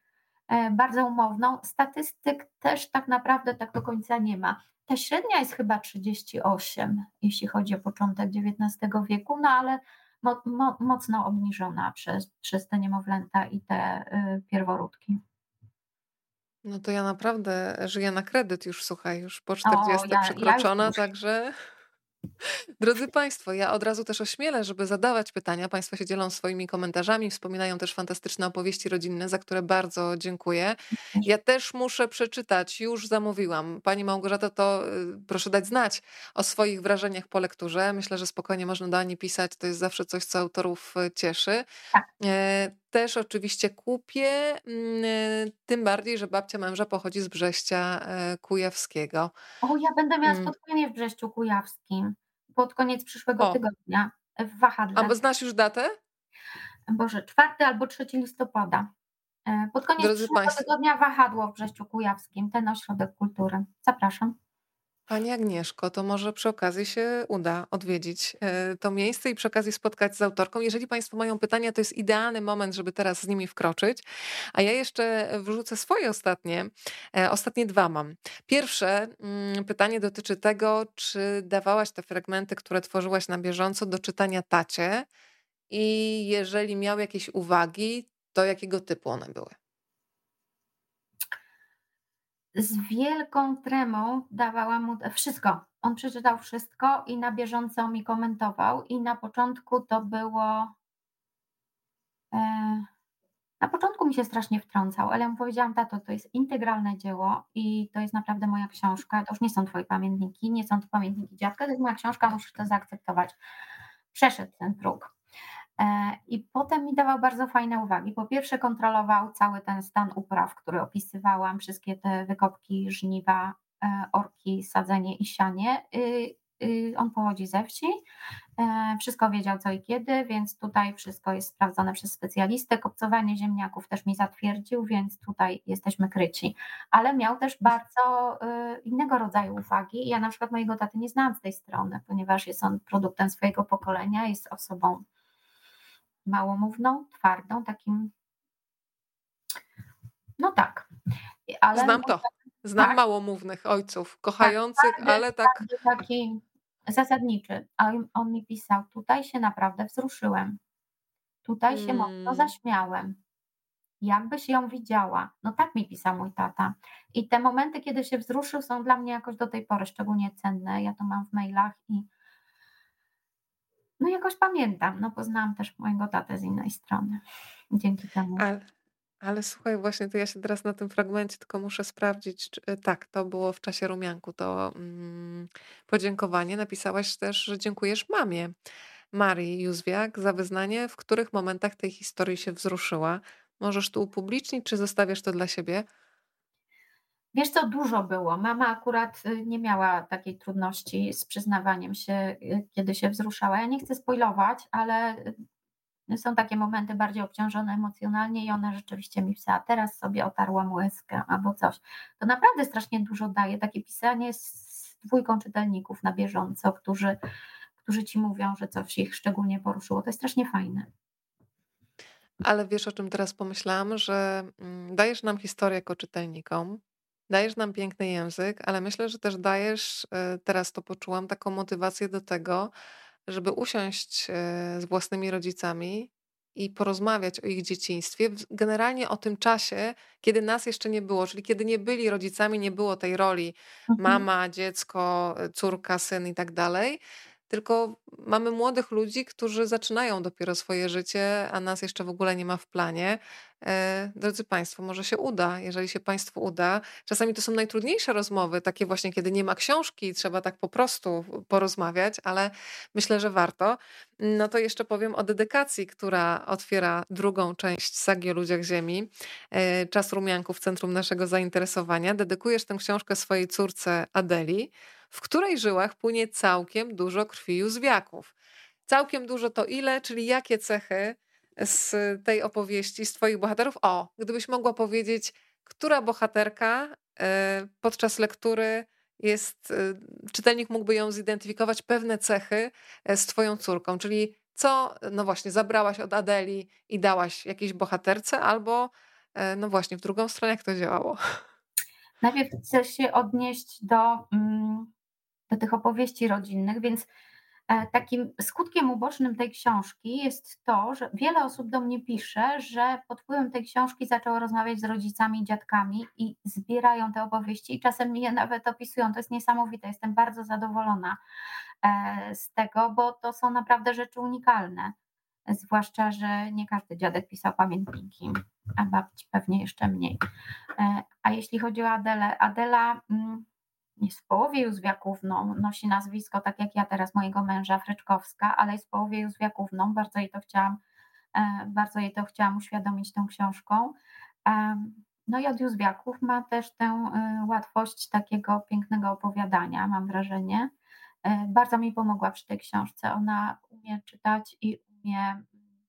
bardzo umowną. Statystyk też tak naprawdę tak do końca nie ma. Ta średnia jest chyba 38, jeśli chodzi o początek XIX wieku, no ale mo, mo, mocno obniżona przez, przez te niemowlęta i te y, pierworódki. No to ja naprawdę żyję na kredyt już, słuchaj, już po 40 ja, przekroczona, ja także Drodzy Państwo, ja od razu też ośmielę, żeby zadawać pytania. Państwo się dzielą swoimi komentarzami, wspominają też fantastyczne opowieści rodzinne, za które bardzo dziękuję. Ja też muszę przeczytać, już zamówiłam. Pani Małgorzata, to y, proszę dać znać o swoich wrażeniach po lekturze. Myślę, że spokojnie można do Ani pisać, to jest zawsze coś, co autorów y, cieszy. Też oczywiście kupię, mm, y, tym bardziej, że babcia męża pochodzi z Brześcia e, Kujawskiego. O, ja będę miała mm. spotkanie w Brześciu Kujawskim pod koniec przyszłego o. tygodnia w Wahadle. A znasz już datę? Boże, 4 albo 3 listopada. E, pod koniec Drodzy przyszłego Państwo. tygodnia Wahadło w Brześciu Kujawskim, ten ośrodek kultury. Zapraszam. Pani Agnieszko, to może przy okazji się uda odwiedzić e, to miejsce i przy okazji spotkać z autorką. Jeżeli Państwo mają pytania, to jest idealny moment, żeby teraz z nimi wkroczyć. A ja jeszcze wrzucę swoje ostatnie. E, ostatnie dwa mam. Pierwsze mm, pytanie dotyczy tego, czy dawałaś te fragmenty, które tworzyłaś na bieżąco do czytania tacie i jeżeli miał jakieś uwagi, to jakiego typu one były? Z wielką tremą dawałam mu wszystko. On przeczytał wszystko i na bieżąco mi komentował. I na początku to było. E, na początku mi się strasznie wtrącał, ale mu powiedziałam, tato, to jest integralne dzieło i to jest naprawdę moja książka. To już nie są twoje pamiętniki, nie są to pamiętniki dziadka, to jest moja książka, musisz to zaakceptować. Przeszedł ten próg. E, I potem mi dawał bardzo fajne uwagi. Po pierwsze, kontrolował cały ten stan upraw, który opisywałam, wszystkie te wykopki, żniwa, e, orki, sadzenie i sianie. On pochodzi ze wsi, e, wszystko wiedział co i kiedy, więc tutaj wszystko jest sprawdzone przez specjalistę. Kopcowanie ziemniaków też mi zatwierdził, więc tutaj jesteśmy kryci. Ale miał też bardzo innego rodzaju uwagi. Ja na przykład mojego taty nie znałam z tej strony, ponieważ jest on produktem swojego pokolenia, jest osobą małomówną, twardą, takim. No tak. Ale Znam to. Znam tak, małomównych ojców, kochających, tak, ale tak. Taki zasadniczy. A on mi pisał: Tutaj się naprawdę wzruszyłem. Tutaj się mocno hmm. zaśmiałem. Jakbyś ją widziała. No tak mi pisał mój tata. I te momenty, kiedy się wzruszył, są dla mnie jakoś do tej pory szczególnie cenne. Ja to mam w mailach i no jakoś pamiętam. No poznałam też mojego tatę z innej strony. Dzięki temu. Ale, ale słuchaj, właśnie to ja się teraz na tym fragmencie tylko muszę sprawdzić. Czy, e, tak, to było w czasie rumianku, to mm, podziękowanie. Napisałaś też, że dziękujesz mamie Marii Józwiak za wyznanie, w których momentach tej historii się wzruszyła. Możesz tu upublicznić, czy zostawiasz to dla siebie? Wiesz co, dużo było. Mama akurat y, nie miała takiej trudności z przyznawaniem się, y, kiedy się wzruszała. Ja nie chcę spoilować, ale y, są takie momenty bardziej obciążone emocjonalnie i ona rzeczywiście mi pisała, teraz sobie otarłam łezkę albo coś. To naprawdę strasznie dużo daje, takie pisanie z dwójką czytelników na bieżąco, którzy, którzy ci mówią, że coś ich szczególnie poruszyło. To jest strasznie fajne. Ale wiesz, o czym teraz pomyślałam, że mm, dajesz nam historię jako czytelnikom, Dajesz nam piękny język, ale myślę, że też dajesz, e, teraz to poczułam, taką motywację do tego, żeby usiąść e, z własnymi rodzicami i porozmawiać o ich dzieciństwie, generalnie o tym czasie, kiedy nas jeszcze nie było, czyli kiedy nie byli rodzicami, nie było tej roli mhm. mama, dziecko, e, córka, syn i tak dalej tylko mamy młodych ludzi, którzy zaczynają dopiero swoje życie, a nas jeszcze w ogóle nie ma w planie. E, drodzy Państwo, może się uda, jeżeli się Państwu uda. Czasami to są najtrudniejsze rozmowy, takie właśnie, kiedy nie ma książki, trzeba tak po prostu porozmawiać, ale myślę, że warto. No to jeszcze powiem o dedykacji, która otwiera drugą część sagi o ludziach Ziemi. E, Czas rumianków centrum naszego zainteresowania. Dedykujesz tę książkę swojej córce Adeli w której żyłach płynie całkiem dużo krwi józwiaków. Całkiem dużo to ile, czyli jakie cechy z tej opowieści, z Twoich bohaterów? O, gdybyś mogła powiedzieć, która bohaterka e, podczas lektury jest, e, czytelnik mógłby ją zidentyfikować, pewne cechy e, z Twoją córką, czyli co, no właśnie, zabrałaś od Adeli i dałaś jakiejś bohaterce, albo no właśnie, w drugą stronę, jak to działało? Najpierw chcę się odnieść do mm, tych opowieści rodzinnych, więc e, takim skutkiem ubocznym tej książki jest to, że wiele osób do mnie pisze, że pod wpływem tej książki zaczęło rozmawiać z rodzicami dziadkami i zbierają te opowieści i czasem je nawet opisują. To jest niesamowite, jestem bardzo zadowolona e, z tego, bo to są naprawdę rzeczy unikalne. Zwłaszcza, że nie każdy dziadek pisał pamiętniki, a babci pewnie jeszcze mniej. E, a jeśli chodzi o Adelę, Adela mm, w połowie Józwiakówną, nosi nazwisko tak jak ja teraz mojego męża Fryczkowska, ale jest w połowie Józwiakówną, bardzo jej to chciałam, e, bardzo jej to chciałam uświadomić tą książką. No i od Józwiaków ma też tę e, łatwość takiego pięknego opowiadania, mam wrażenie. E, bardzo mi pomogła przy tej książce. Ona umie czytać i umie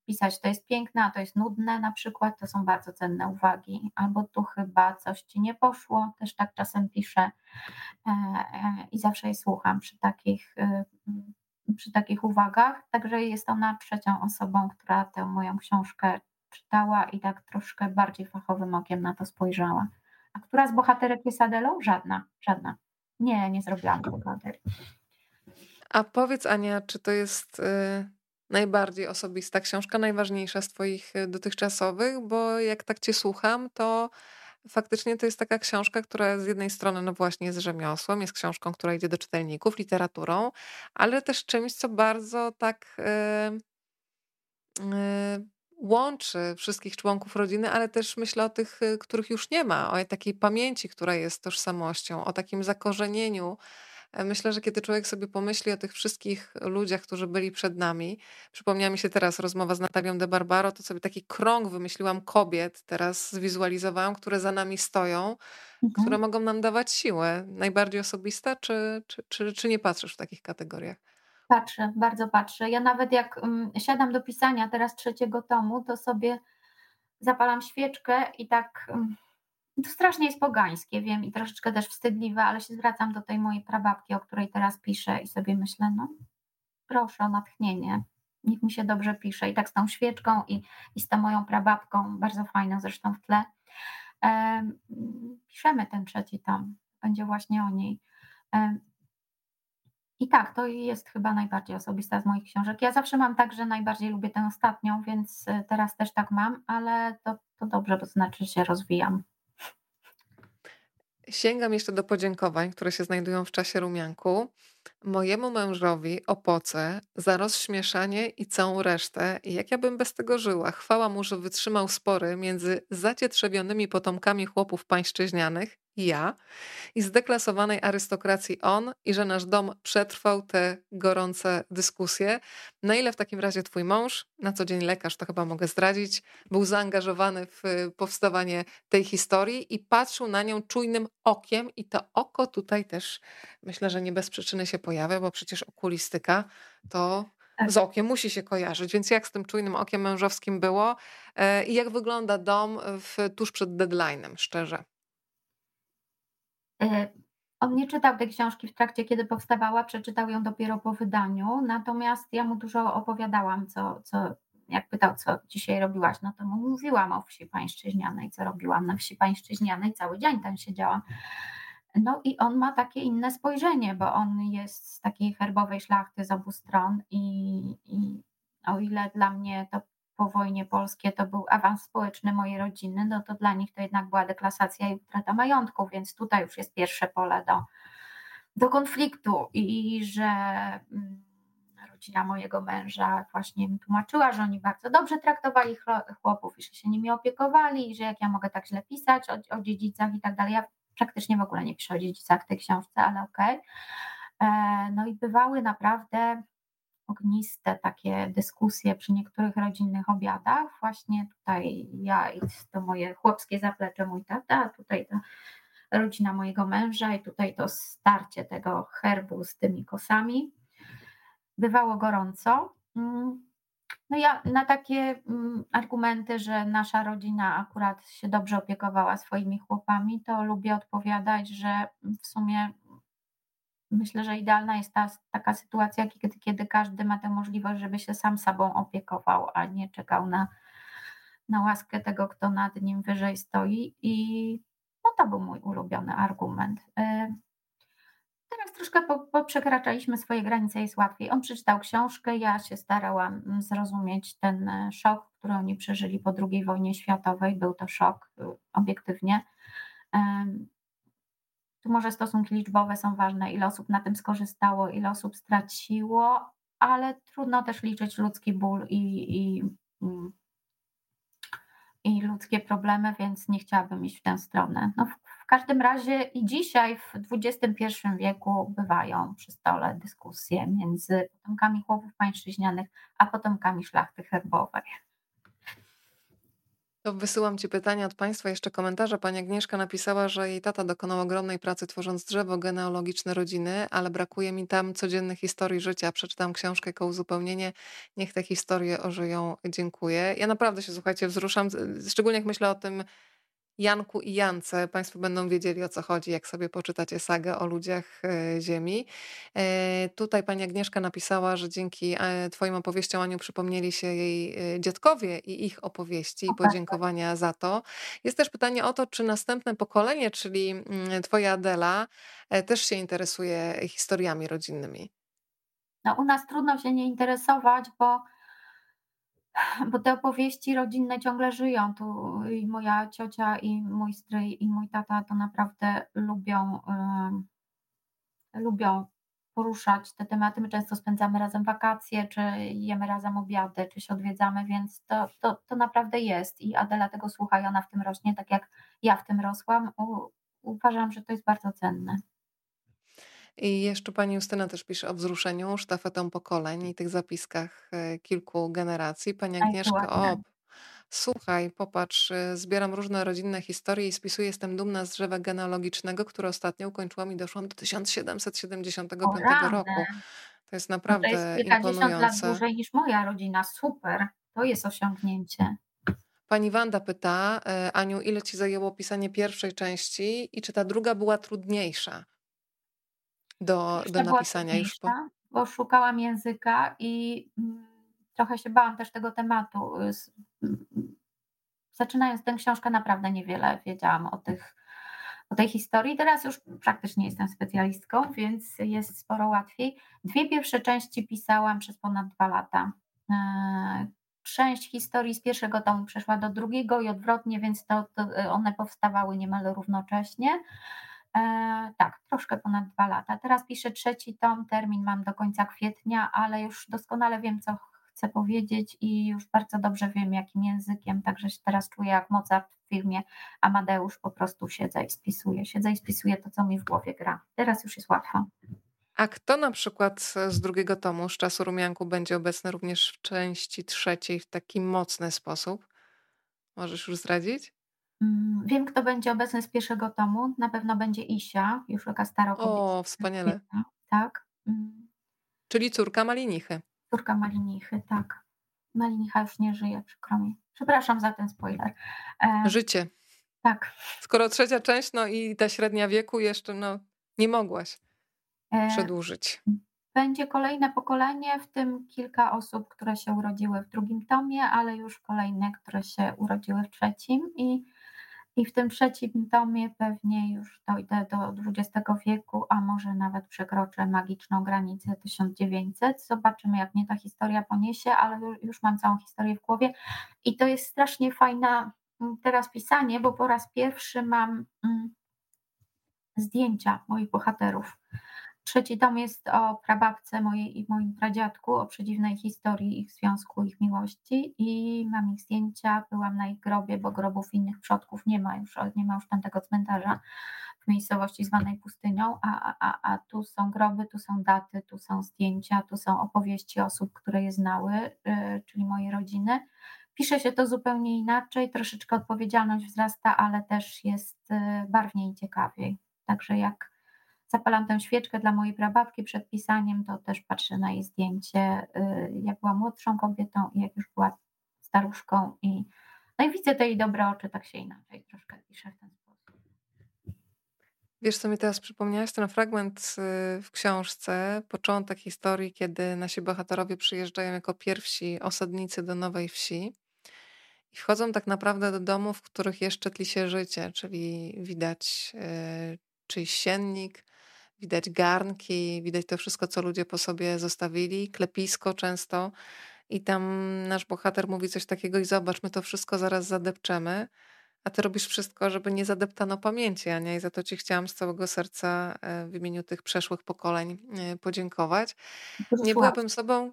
pisać, to jest piękne, a to jest nudne na przykład, to są bardzo cenne uwagi. Albo tu chyba coś ci nie poszło, też tak czasem piszę e, e, i zawsze jej słucham przy takich, e, przy takich uwagach. Także jest ona trzecią osobą, która tę moją książkę czytała i tak troszkę bardziej fachowym okiem na to spojrzała. A która z bohaterek jest Adelą? Żadna, żadna. Nie, nie zrobiłam bohaterki. A powiedz Ania, czy to jest y, najbardziej osobista książka, najważniejsza z Twoich y, dotychczasowych, bo jak tak Cię słucham, to faktycznie to jest taka książka, która z jednej strony, no właśnie, jest rzemiosłem, jest książką, która idzie do czytelników, literaturą, ale też czymś, co bardzo tak. Yy, yy, łączy wszystkich członków rodziny, ale też myślę o tych, y, których już nie ma, o takiej pamięci, która jest tożsamością, o takim zakorzenieniu myślę, że kiedy człowiek sobie pomyśli o tych wszystkich ludziach, którzy byli przed nami, przypomniała mi się teraz rozmowa z Natalią de Barbaro, to sobie taki krąg wymyśliłam kobiet, teraz zwizualizowałam, które za nami stoją, mhm. które mogą nam dawać siłę. Najbardziej osobista, czy, czy, czy, czy nie patrzysz w takich kategoriach? Patrzę, bardzo patrzę. Ja nawet jak um, siadam do pisania teraz trzeciego tomu, to sobie zapalam świeczkę i tak um, to strasznie jest pogańskie, wiem, i troszeczkę też wstydliwe, ale się zwracam do tej mojej prababki, o której teraz piszę i sobie myślę, no proszę o natchnienie, niech mi się dobrze pisze. I tak z tą świeczką i, i z tą moją prababką, bardzo fajną zresztą w tle, e, piszemy ten trzeci tom, będzie właśnie o niej. E, i tak, to jest chyba najbardziej osobista z moich książek. Ja zawsze mam tak, że najbardziej lubię tę ostatnią, więc e, teraz też tak mam, ale to, to dobrze, bo to znaczy, się rozwijam. Sięgam jeszcze do podziękowań, które się znajdują w czasie rumianku. Mojemu mężowi opoce za rozśmieszanie i całą resztę, jak ja bym bez tego żyła. Chwała mu, że wytrzymał spory między zacietrzewionymi potomkami chłopów pańszczyźnianych ja, i zdeklasowanej arystokracji on, i że nasz dom przetrwał te gorące dyskusje. Na ile w takim razie twój mąż, na co dzień lekarz, to chyba mogę zdradzić, był zaangażowany w powstawanie tej historii i patrzył na nią czujnym okiem, i to oko tutaj też myślę, że nie bez przyczyny się pojawia, bo przecież okulistyka to tak. z okiem musi się kojarzyć. Więc jak z tym czujnym okiem mężowskim było e, i jak wygląda dom w, tuż przed deadline'em, szczerze? E, on nie czytał tej książki w trakcie, kiedy powstawała, przeczytał ją dopiero po wydaniu, natomiast ja mu dużo opowiadałam, co, co jak pytał, co dzisiaj robiłaś, no to mu mówiłam o wsi pańszczyźnianej, co robiłam na wsi pańszczyźnianej, cały dzień tam siedziałam. No i on ma takie inne spojrzenie, bo on jest z takiej herbowej szlachty z obu stron i, i o ile dla mnie to po wojnie polskie to był awans społeczny mojej rodziny, no to dla nich to jednak była deklasacja i utrata majątku, więc tutaj już jest pierwsze pole do, do konfliktu i że mm, rodzina mojego męża właśnie mi tłumaczyła, że oni bardzo dobrze traktowali chłopów i że się nimi opiekowali i że jak ja mogę tak źle pisać o, o dziedzicach i tak dalej. Ja praktycznie w ogóle nie piszę o dziedzicach w tej książce, ale okej. Okay. E, no i bywały naprawdę ogniste takie dyskusje przy niektórych rodzinnych obiadach. Właśnie tutaj ja i to moje chłopskie zaplecze, mój tata, tutaj ta rodzina mojego męża i tutaj to starcie tego herbu z tymi kosami. Bywało gorąco. Mm. No ja na takie mm, argumenty, że nasza rodzina akurat się dobrze opiekowała swoimi chłopami, to lubię odpowiadać, że w sumie myślę, że idealna jest ta, taka sytuacja, kiedy, kiedy każdy ma tę możliwość, żeby się sam sobą opiekował, a nie czekał na, na łaskę tego, kto nad nim wyżej stoi. I no to był mój ulubiony argument. Y, teraz troszkę poprzekraczaliśmy swoje granice, jest łatwiej. On przeczytał książkę, ja się starałam zrozumieć ten szok, który oni przeżyli po II wojnie światowej. Był to szok, obiektywnie. Tu może stosunki liczbowe są ważne, ile osób na tym skorzystało, ile osób straciło, ale trudno też liczyć ludzki ból i, i, mm, i ludzkie problemy, więc nie chciałabym iść w tę stronę. No w, każdym razie i dzisiaj w XXI wieku bywają przy stole dyskusje między potomkami chłopów pańszczyźnianych a potomkami szlachty herbowej. To wysyłam Ci pytania od Państwa, jeszcze komentarze. Pani Agnieszka napisała, że jej tata dokonał ogromnej pracy tworząc drzewo genealogiczne rodziny, ale brakuje mi tam codziennych historii życia. Przeczytam książkę jako uzupełnienie. Niech te historie ożyją. Dziękuję. Ja naprawdę się, słuchajcie, wzruszam, szczególnie jak myślę o tym, Janku i Jance. Państwo będą wiedzieli o co chodzi, jak sobie poczytacie sagę o ludziach e, Ziemi. E, tutaj pani Agnieszka napisała, że dzięki e, Twoim opowieściom Aniu przypomnieli się jej dziadkowie i ich opowieści i tak, tak. podziękowania za to. Jest też pytanie o to, czy następne pokolenie, czyli mm, Twoja Adela, też się interesuje historiami rodzinnymi. No, u nas trudno się nie interesować, bo bo te opowieści rodzinne ciągle żyją. Tu i moja ciocia, i mój stryj, i mój tata to naprawdę lubią, lubią poruszać te tematy. My często spędzamy razem wakacje, czy jemy razem obiady, czy się odwiedzamy, więc to, to, to naprawdę jest. I Adela tego słucha i ona w tym rośnie, tak jak ja w tym rosłam. U, uważam, że to jest bardzo cenne. I jeszcze pani Justyna też pisze o wzruszeniu sztafetą pokoleń i tych zapiskach e, kilku generacji. Pani Agnieszka, o, słuchaj, popatrz, e, zbieram różne rodzinne historie i spisuję, jestem dumna z drzewa genealogicznego, które ostatnio ukończyłam i doszłam do 1775 roku. To jest naprawdę to jest kilkadziesiąt lat dłużej niż moja rodzina. Super, to jest osiągnięcie. Pani Wanda pyta, e, Aniu, ile ci zajęło pisanie pierwszej części i czy ta druga była trudniejsza? Do, do napisania już po... Bo szukałam języka i mm, trochę się bałam też tego tematu. Mm, zaczynając tę książkę naprawdę niewiele wiedziałam o tych o tej historii. Teraz już praktycznie jestem specjalistką, więc jest sporo łatwiej. Dwie pierwsze części pisałam przez ponad dwa lata. E, część historii z pierwszego tomu przeszła do drugiego i odwrotnie, więc to, to one powstawały niemal równocześnie. E, tak, troszkę ponad dwa lata. Teraz piszę trzeci tom, termin mam do końca kwietnia, ale już doskonale wiem, co chcę powiedzieć i już bardzo dobrze wiem, jakim językiem, także się teraz czuję jak Mozart w filmie Amadeusz, po prostu siedzę i spisuję, siedzę i spisuję to, co mi w głowie gra. Teraz już jest łatwo. A kto na przykład z drugiego tomu, z czasu rumianku, będzie obecny również w części trzeciej w taki mocny sposób? Możesz już zdradzić? Mm, wiem, kto będzie obecny z pierwszego tomu. Na pewno będzie Isia, już taka stara O, wspaniale. Tak. Mm. Czyli córka Malinichy. Córka Malinichy, tak. Malinicha już nie żyje, przykro mi. Przepraszam za ten spoiler. E... Życie. Tak. Skoro trzecia część, no i ta średnia wieku jeszcze, no nie mogłaś e... przedłużyć. Będzie kolejne pokolenie, w tym kilka osób, które się urodziły w drugim tomie, ale już kolejne, które się urodziły w trzecim i i w tym trzecim tomie pewnie już dojdę do XX wieku, a może nawet przekroczę magiczną granicę 1900. Zobaczymy, jak mnie ta historia poniesie, ale już mam całą historię w głowie. I to jest strasznie fajne mm, teraz pisanie, bo po raz pierwszy mam mm, zdjęcia moich bohaterów. Trzeci tom jest o prababce mojej i moim pradziadku, o przedziwnej historii ich związku, ich miłości i mam ich zdjęcia, byłam na ich grobie, bo grobów innych przodków nie ma już, nie ma już tamtego cmentarza w miejscowości zwanej pustynią, a, a, a tu są groby, tu są daty, tu są zdjęcia, tu są opowieści osób, które je znały, yy, czyli mojej rodziny. Pisze się to zupełnie inaczej, troszeczkę odpowiedzialność wzrasta, ale też jest yy, barwniej i ciekawiej. Także jak zapalam tę świeczkę dla mojej prababki przed pisaniem, to też patrzę na jej zdjęcie, y, jak była młodszą kobietą i jak już była staruszką i no i widzę te jej dobre oczy, tak się inaczej troszkę piszę w ten sposób. Wiesz, co mi teraz przypomniałeś? Ten fragment y, w książce, początek historii, kiedy nasi bohaterowie przyjeżdżają jako pierwsi osadnicy do nowej wsi i wchodzą tak naprawdę do domów, w których jeszcze tli się życie, czyli widać y, czyjś siennik, widać garnki, widać to wszystko, co ludzie po sobie zostawili, klepisko często. I tam nasz bohater mówi coś takiego i zobacz, my to wszystko zaraz zadepczemy, a ty robisz wszystko, żeby nie zadeptano pamięci, Ania, i za to ci chciałam z całego serca e, w imieniu tych przeszłych pokoleń e, podziękować. Nie byłabym sobą...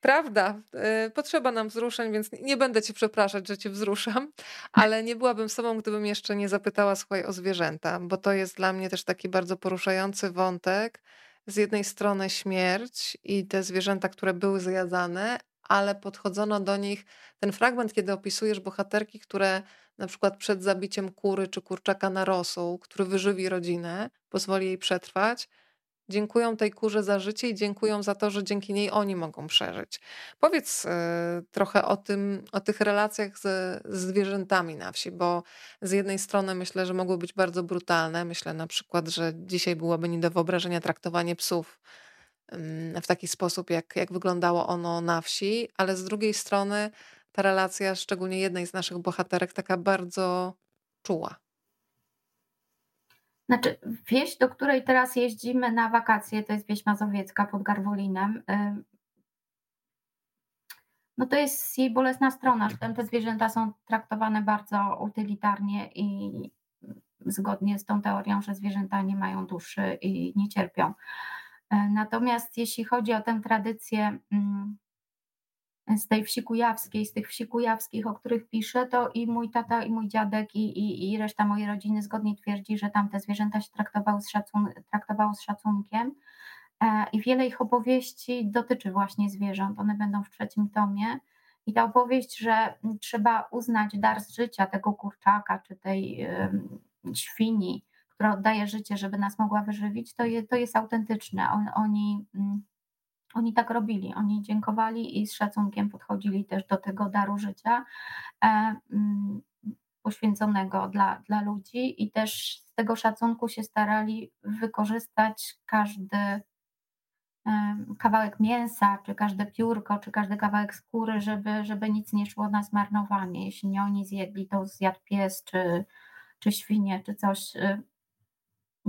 Prawda, y, potrzeba nam wzruszeń, więc nie będę cię przepraszać, że cię wzruszam, ale nie byłabym sobą, gdybym jeszcze nie zapytała, słuchaj, o zwierzęta, bo to jest dla mnie też taki bardzo poruszający wątek. Z jednej strony śmierć i te zwierzęta, które były zjadane, ale podchodzono do nich, ten fragment, kiedy opisujesz bohaterki, które na przykład przed zabiciem kury czy kurczaka na rosół, który wyżywi rodzinę, pozwoli jej przetrwać, dziękują tej kurze za życie i dziękują za to, że dzięki niej oni mogą przeżyć. Powiedz y, trochę o tym, o tych relacjach z zwierzętami na wsi, bo z jednej strony myślę, że mogły być bardzo brutalne. Myślę na przykład, że dzisiaj byłoby nie do wyobrażenia traktowanie psów w taki sposób, jak, jak wyglądało ono na wsi, ale z drugiej strony ta relacja, szczególnie jednej z naszych bohaterek, taka bardzo czuła. Znaczy, wieś, do której teraz jeździmy na wakacje, to jest wieś mazowiecka pod Garwolinem. No to jest jej bolesna strona, że te zwierzęta są traktowane bardzo utylitarnie i zgodnie z tą teorią, że zwierzęta nie mają duszy i nie cierpią. Natomiast jeśli chodzi o tę tradycję z tej wsi kujawskiej, z tych wsi kujawskich, o których piszę, to i mój tata, i mój dziadek, i, i, i reszta mojej rodziny zgodnie twierdzi, że tam te zwierzęta się traktowały z, szacun traktowało z szacunkiem. E, I wiele ich opowieści dotyczy właśnie zwierząt. One będą w trzecim tomie. I ta opowieść, że trzeba uznać dar z życia tego kurczaka czy tej świni, która oddaje życie, żeby nas mogła wyżywić, to, je, to jest autentyczne. On, oni mm, oni tak robili, oni dziękowali i z szacunkiem podchodzili też do tego daru życia e, mm, poświęconego dla, dla ludzi i też z tego szacunku się starali wykorzystać każdy e, kawałek mięsa, czy każde piórko, czy każdy kawałek skóry, żeby, żeby nic nie szło na zmarnowanie. Jeśli nie oni zjedli, to zjadł pies, czy, czy świnie, czy coś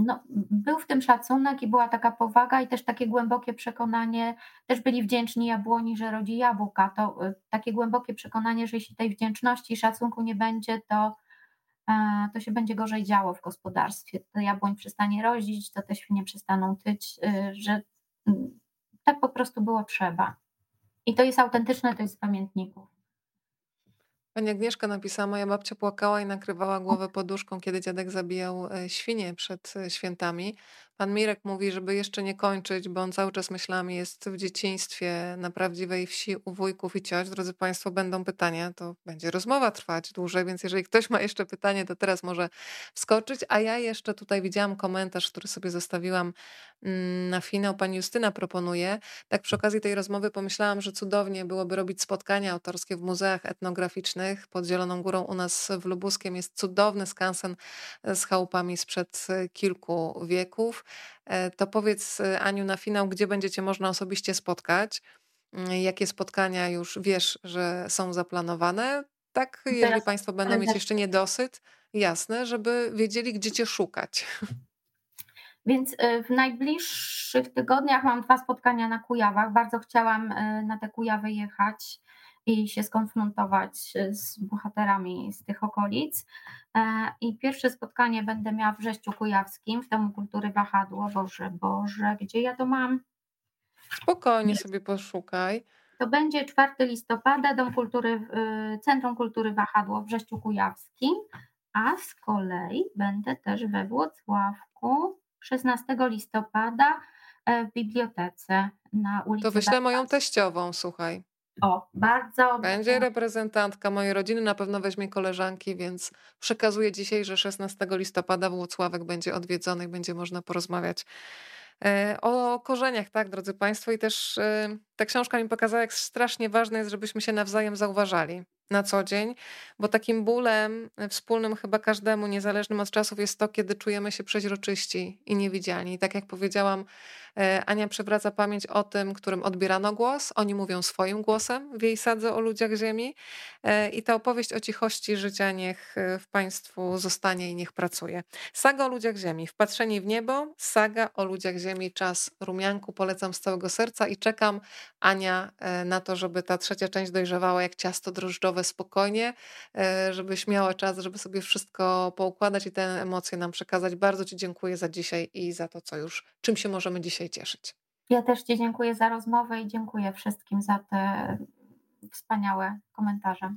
no, był w tym szacunek i była taka powaga i też takie głębokie przekonanie, też byli wdzięczni jabłoni, że rodzi jabłka. To y, takie głębokie przekonanie, że jeśli tej wdzięczności i szacunku nie będzie, to, to się będzie gorzej działo w gospodarstwie. To jabłoń przestanie rodzić, to te świnie przestaną tyć, że mm, tak po prostu było trzeba. I to jest autentyczne, to jest z pamiętników. Pani Agnieszka napisała: Moja babcia płakała i nakrywała głowę poduszką, kiedy dziadek zabijał e, świnie przed e, świętami. Pan Mirek mówi, żeby jeszcze nie kończyć, bo on cały czas myślami jest w dzieciństwie na prawdziwej wsi u wujków i cioć. Drodzy Państwo, będą pytania, to będzie rozmowa trwać dłużej, więc jeżeli ktoś ma jeszcze pytanie, to teraz może wskoczyć. A ja jeszcze tutaj widziałam komentarz, który sobie zostawiłam mm, na finał. Pani Justyna proponuje. Tak przy okazji tej rozmowy pomyślałam, że cudownie byłoby robić spotkania autorskie w muzeach etnograficznych. Pod Zieloną Górą u nas w Lubuskiem jest cudowny skansen z chałupami sprzed kilku wieków. E, to powiedz, e, Aniu, na finał, gdzie będziecie można osobiście spotkać? Mm, jakie spotkania już wiesz, że są zaplanowane? Tak, jeżeli Teraz Państwo będą mieć jeszcze niedosyt, jasne, żeby wiedzieli, gdzie Cię szukać. Więc e, w najbliższych tygodniach mam dwa spotkania na Kujawach. Bardzo chciałam na te Kujawy jechać i się skonfrontować z bohaterami z tych okolic. E, I pierwsze spotkanie będę miała w Rześciu Kujawskim, w Domu Kultury Wahadło. Boże, Boże, gdzie ja to mam? Spokojnie sobie poszukaj. To będzie 4 listopada, Dom Kultury, y, Centrum Kultury Wahadło w Rześciu Kujawskim, a z kolei będę też we Włocławku 16 listopada e, w bibliotece na ulicy. To wyślę moją teściową, słuchaj. O, bardzo. Będzie reprezentantka mojej rodziny, na pewno weźmie koleżanki, więc przekazuję dzisiaj, że 16 listopada Włocławek będzie odwiedzony i będzie można porozmawiać e, o korzeniach, tak, drodzy Państwo. I też e, ta książka mi pokazała, jak strasznie ważne jest, żebyśmy się nawzajem zauważali na co dzień, bo takim bólem e, wspólnym chyba każdemu, niezależnym od czasów, jest to, kiedy czujemy się przeźroczyści i niewidzialni. I tak jak powiedziałam, Ania przywraca pamięć o tym, którym odbierano głos. Oni mówią swoim głosem w jej sadze o ludziach ziemi. E, I ta opowieść o cichości życia niech e, w Państwu zostanie i niech pracuje. Saga o ludziach ziemi. Wpatrzeni w niebo. Saga o ludziach ziemi. Czas rumianku. Polecam z całego serca i czekam, Ania, na to, żeby ta trzecia część dojrzewała jak ciasto drożdżowe spokojnie, żebyś miała czas, żeby sobie wszystko poukładać i te emocje nam przekazać. Bardzo Ci dziękuję za dzisiaj i za to, co już, czym się możemy dzisiaj cieszyć. Ja też Ci dziękuję za rozmowę i dziękuję wszystkim za te wspaniałe komentarze.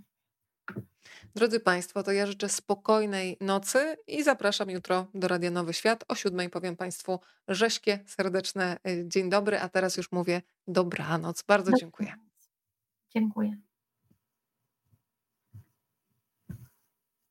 Drodzy Państwo, to ja życzę spokojnej nocy i zapraszam jutro do Radia Nowy Świat. O siódmej powiem Państwu rześkie, serdeczne y, dzień dobry, a teraz już mówię dobranoc. Bardzo dziękuję. Dziękuję.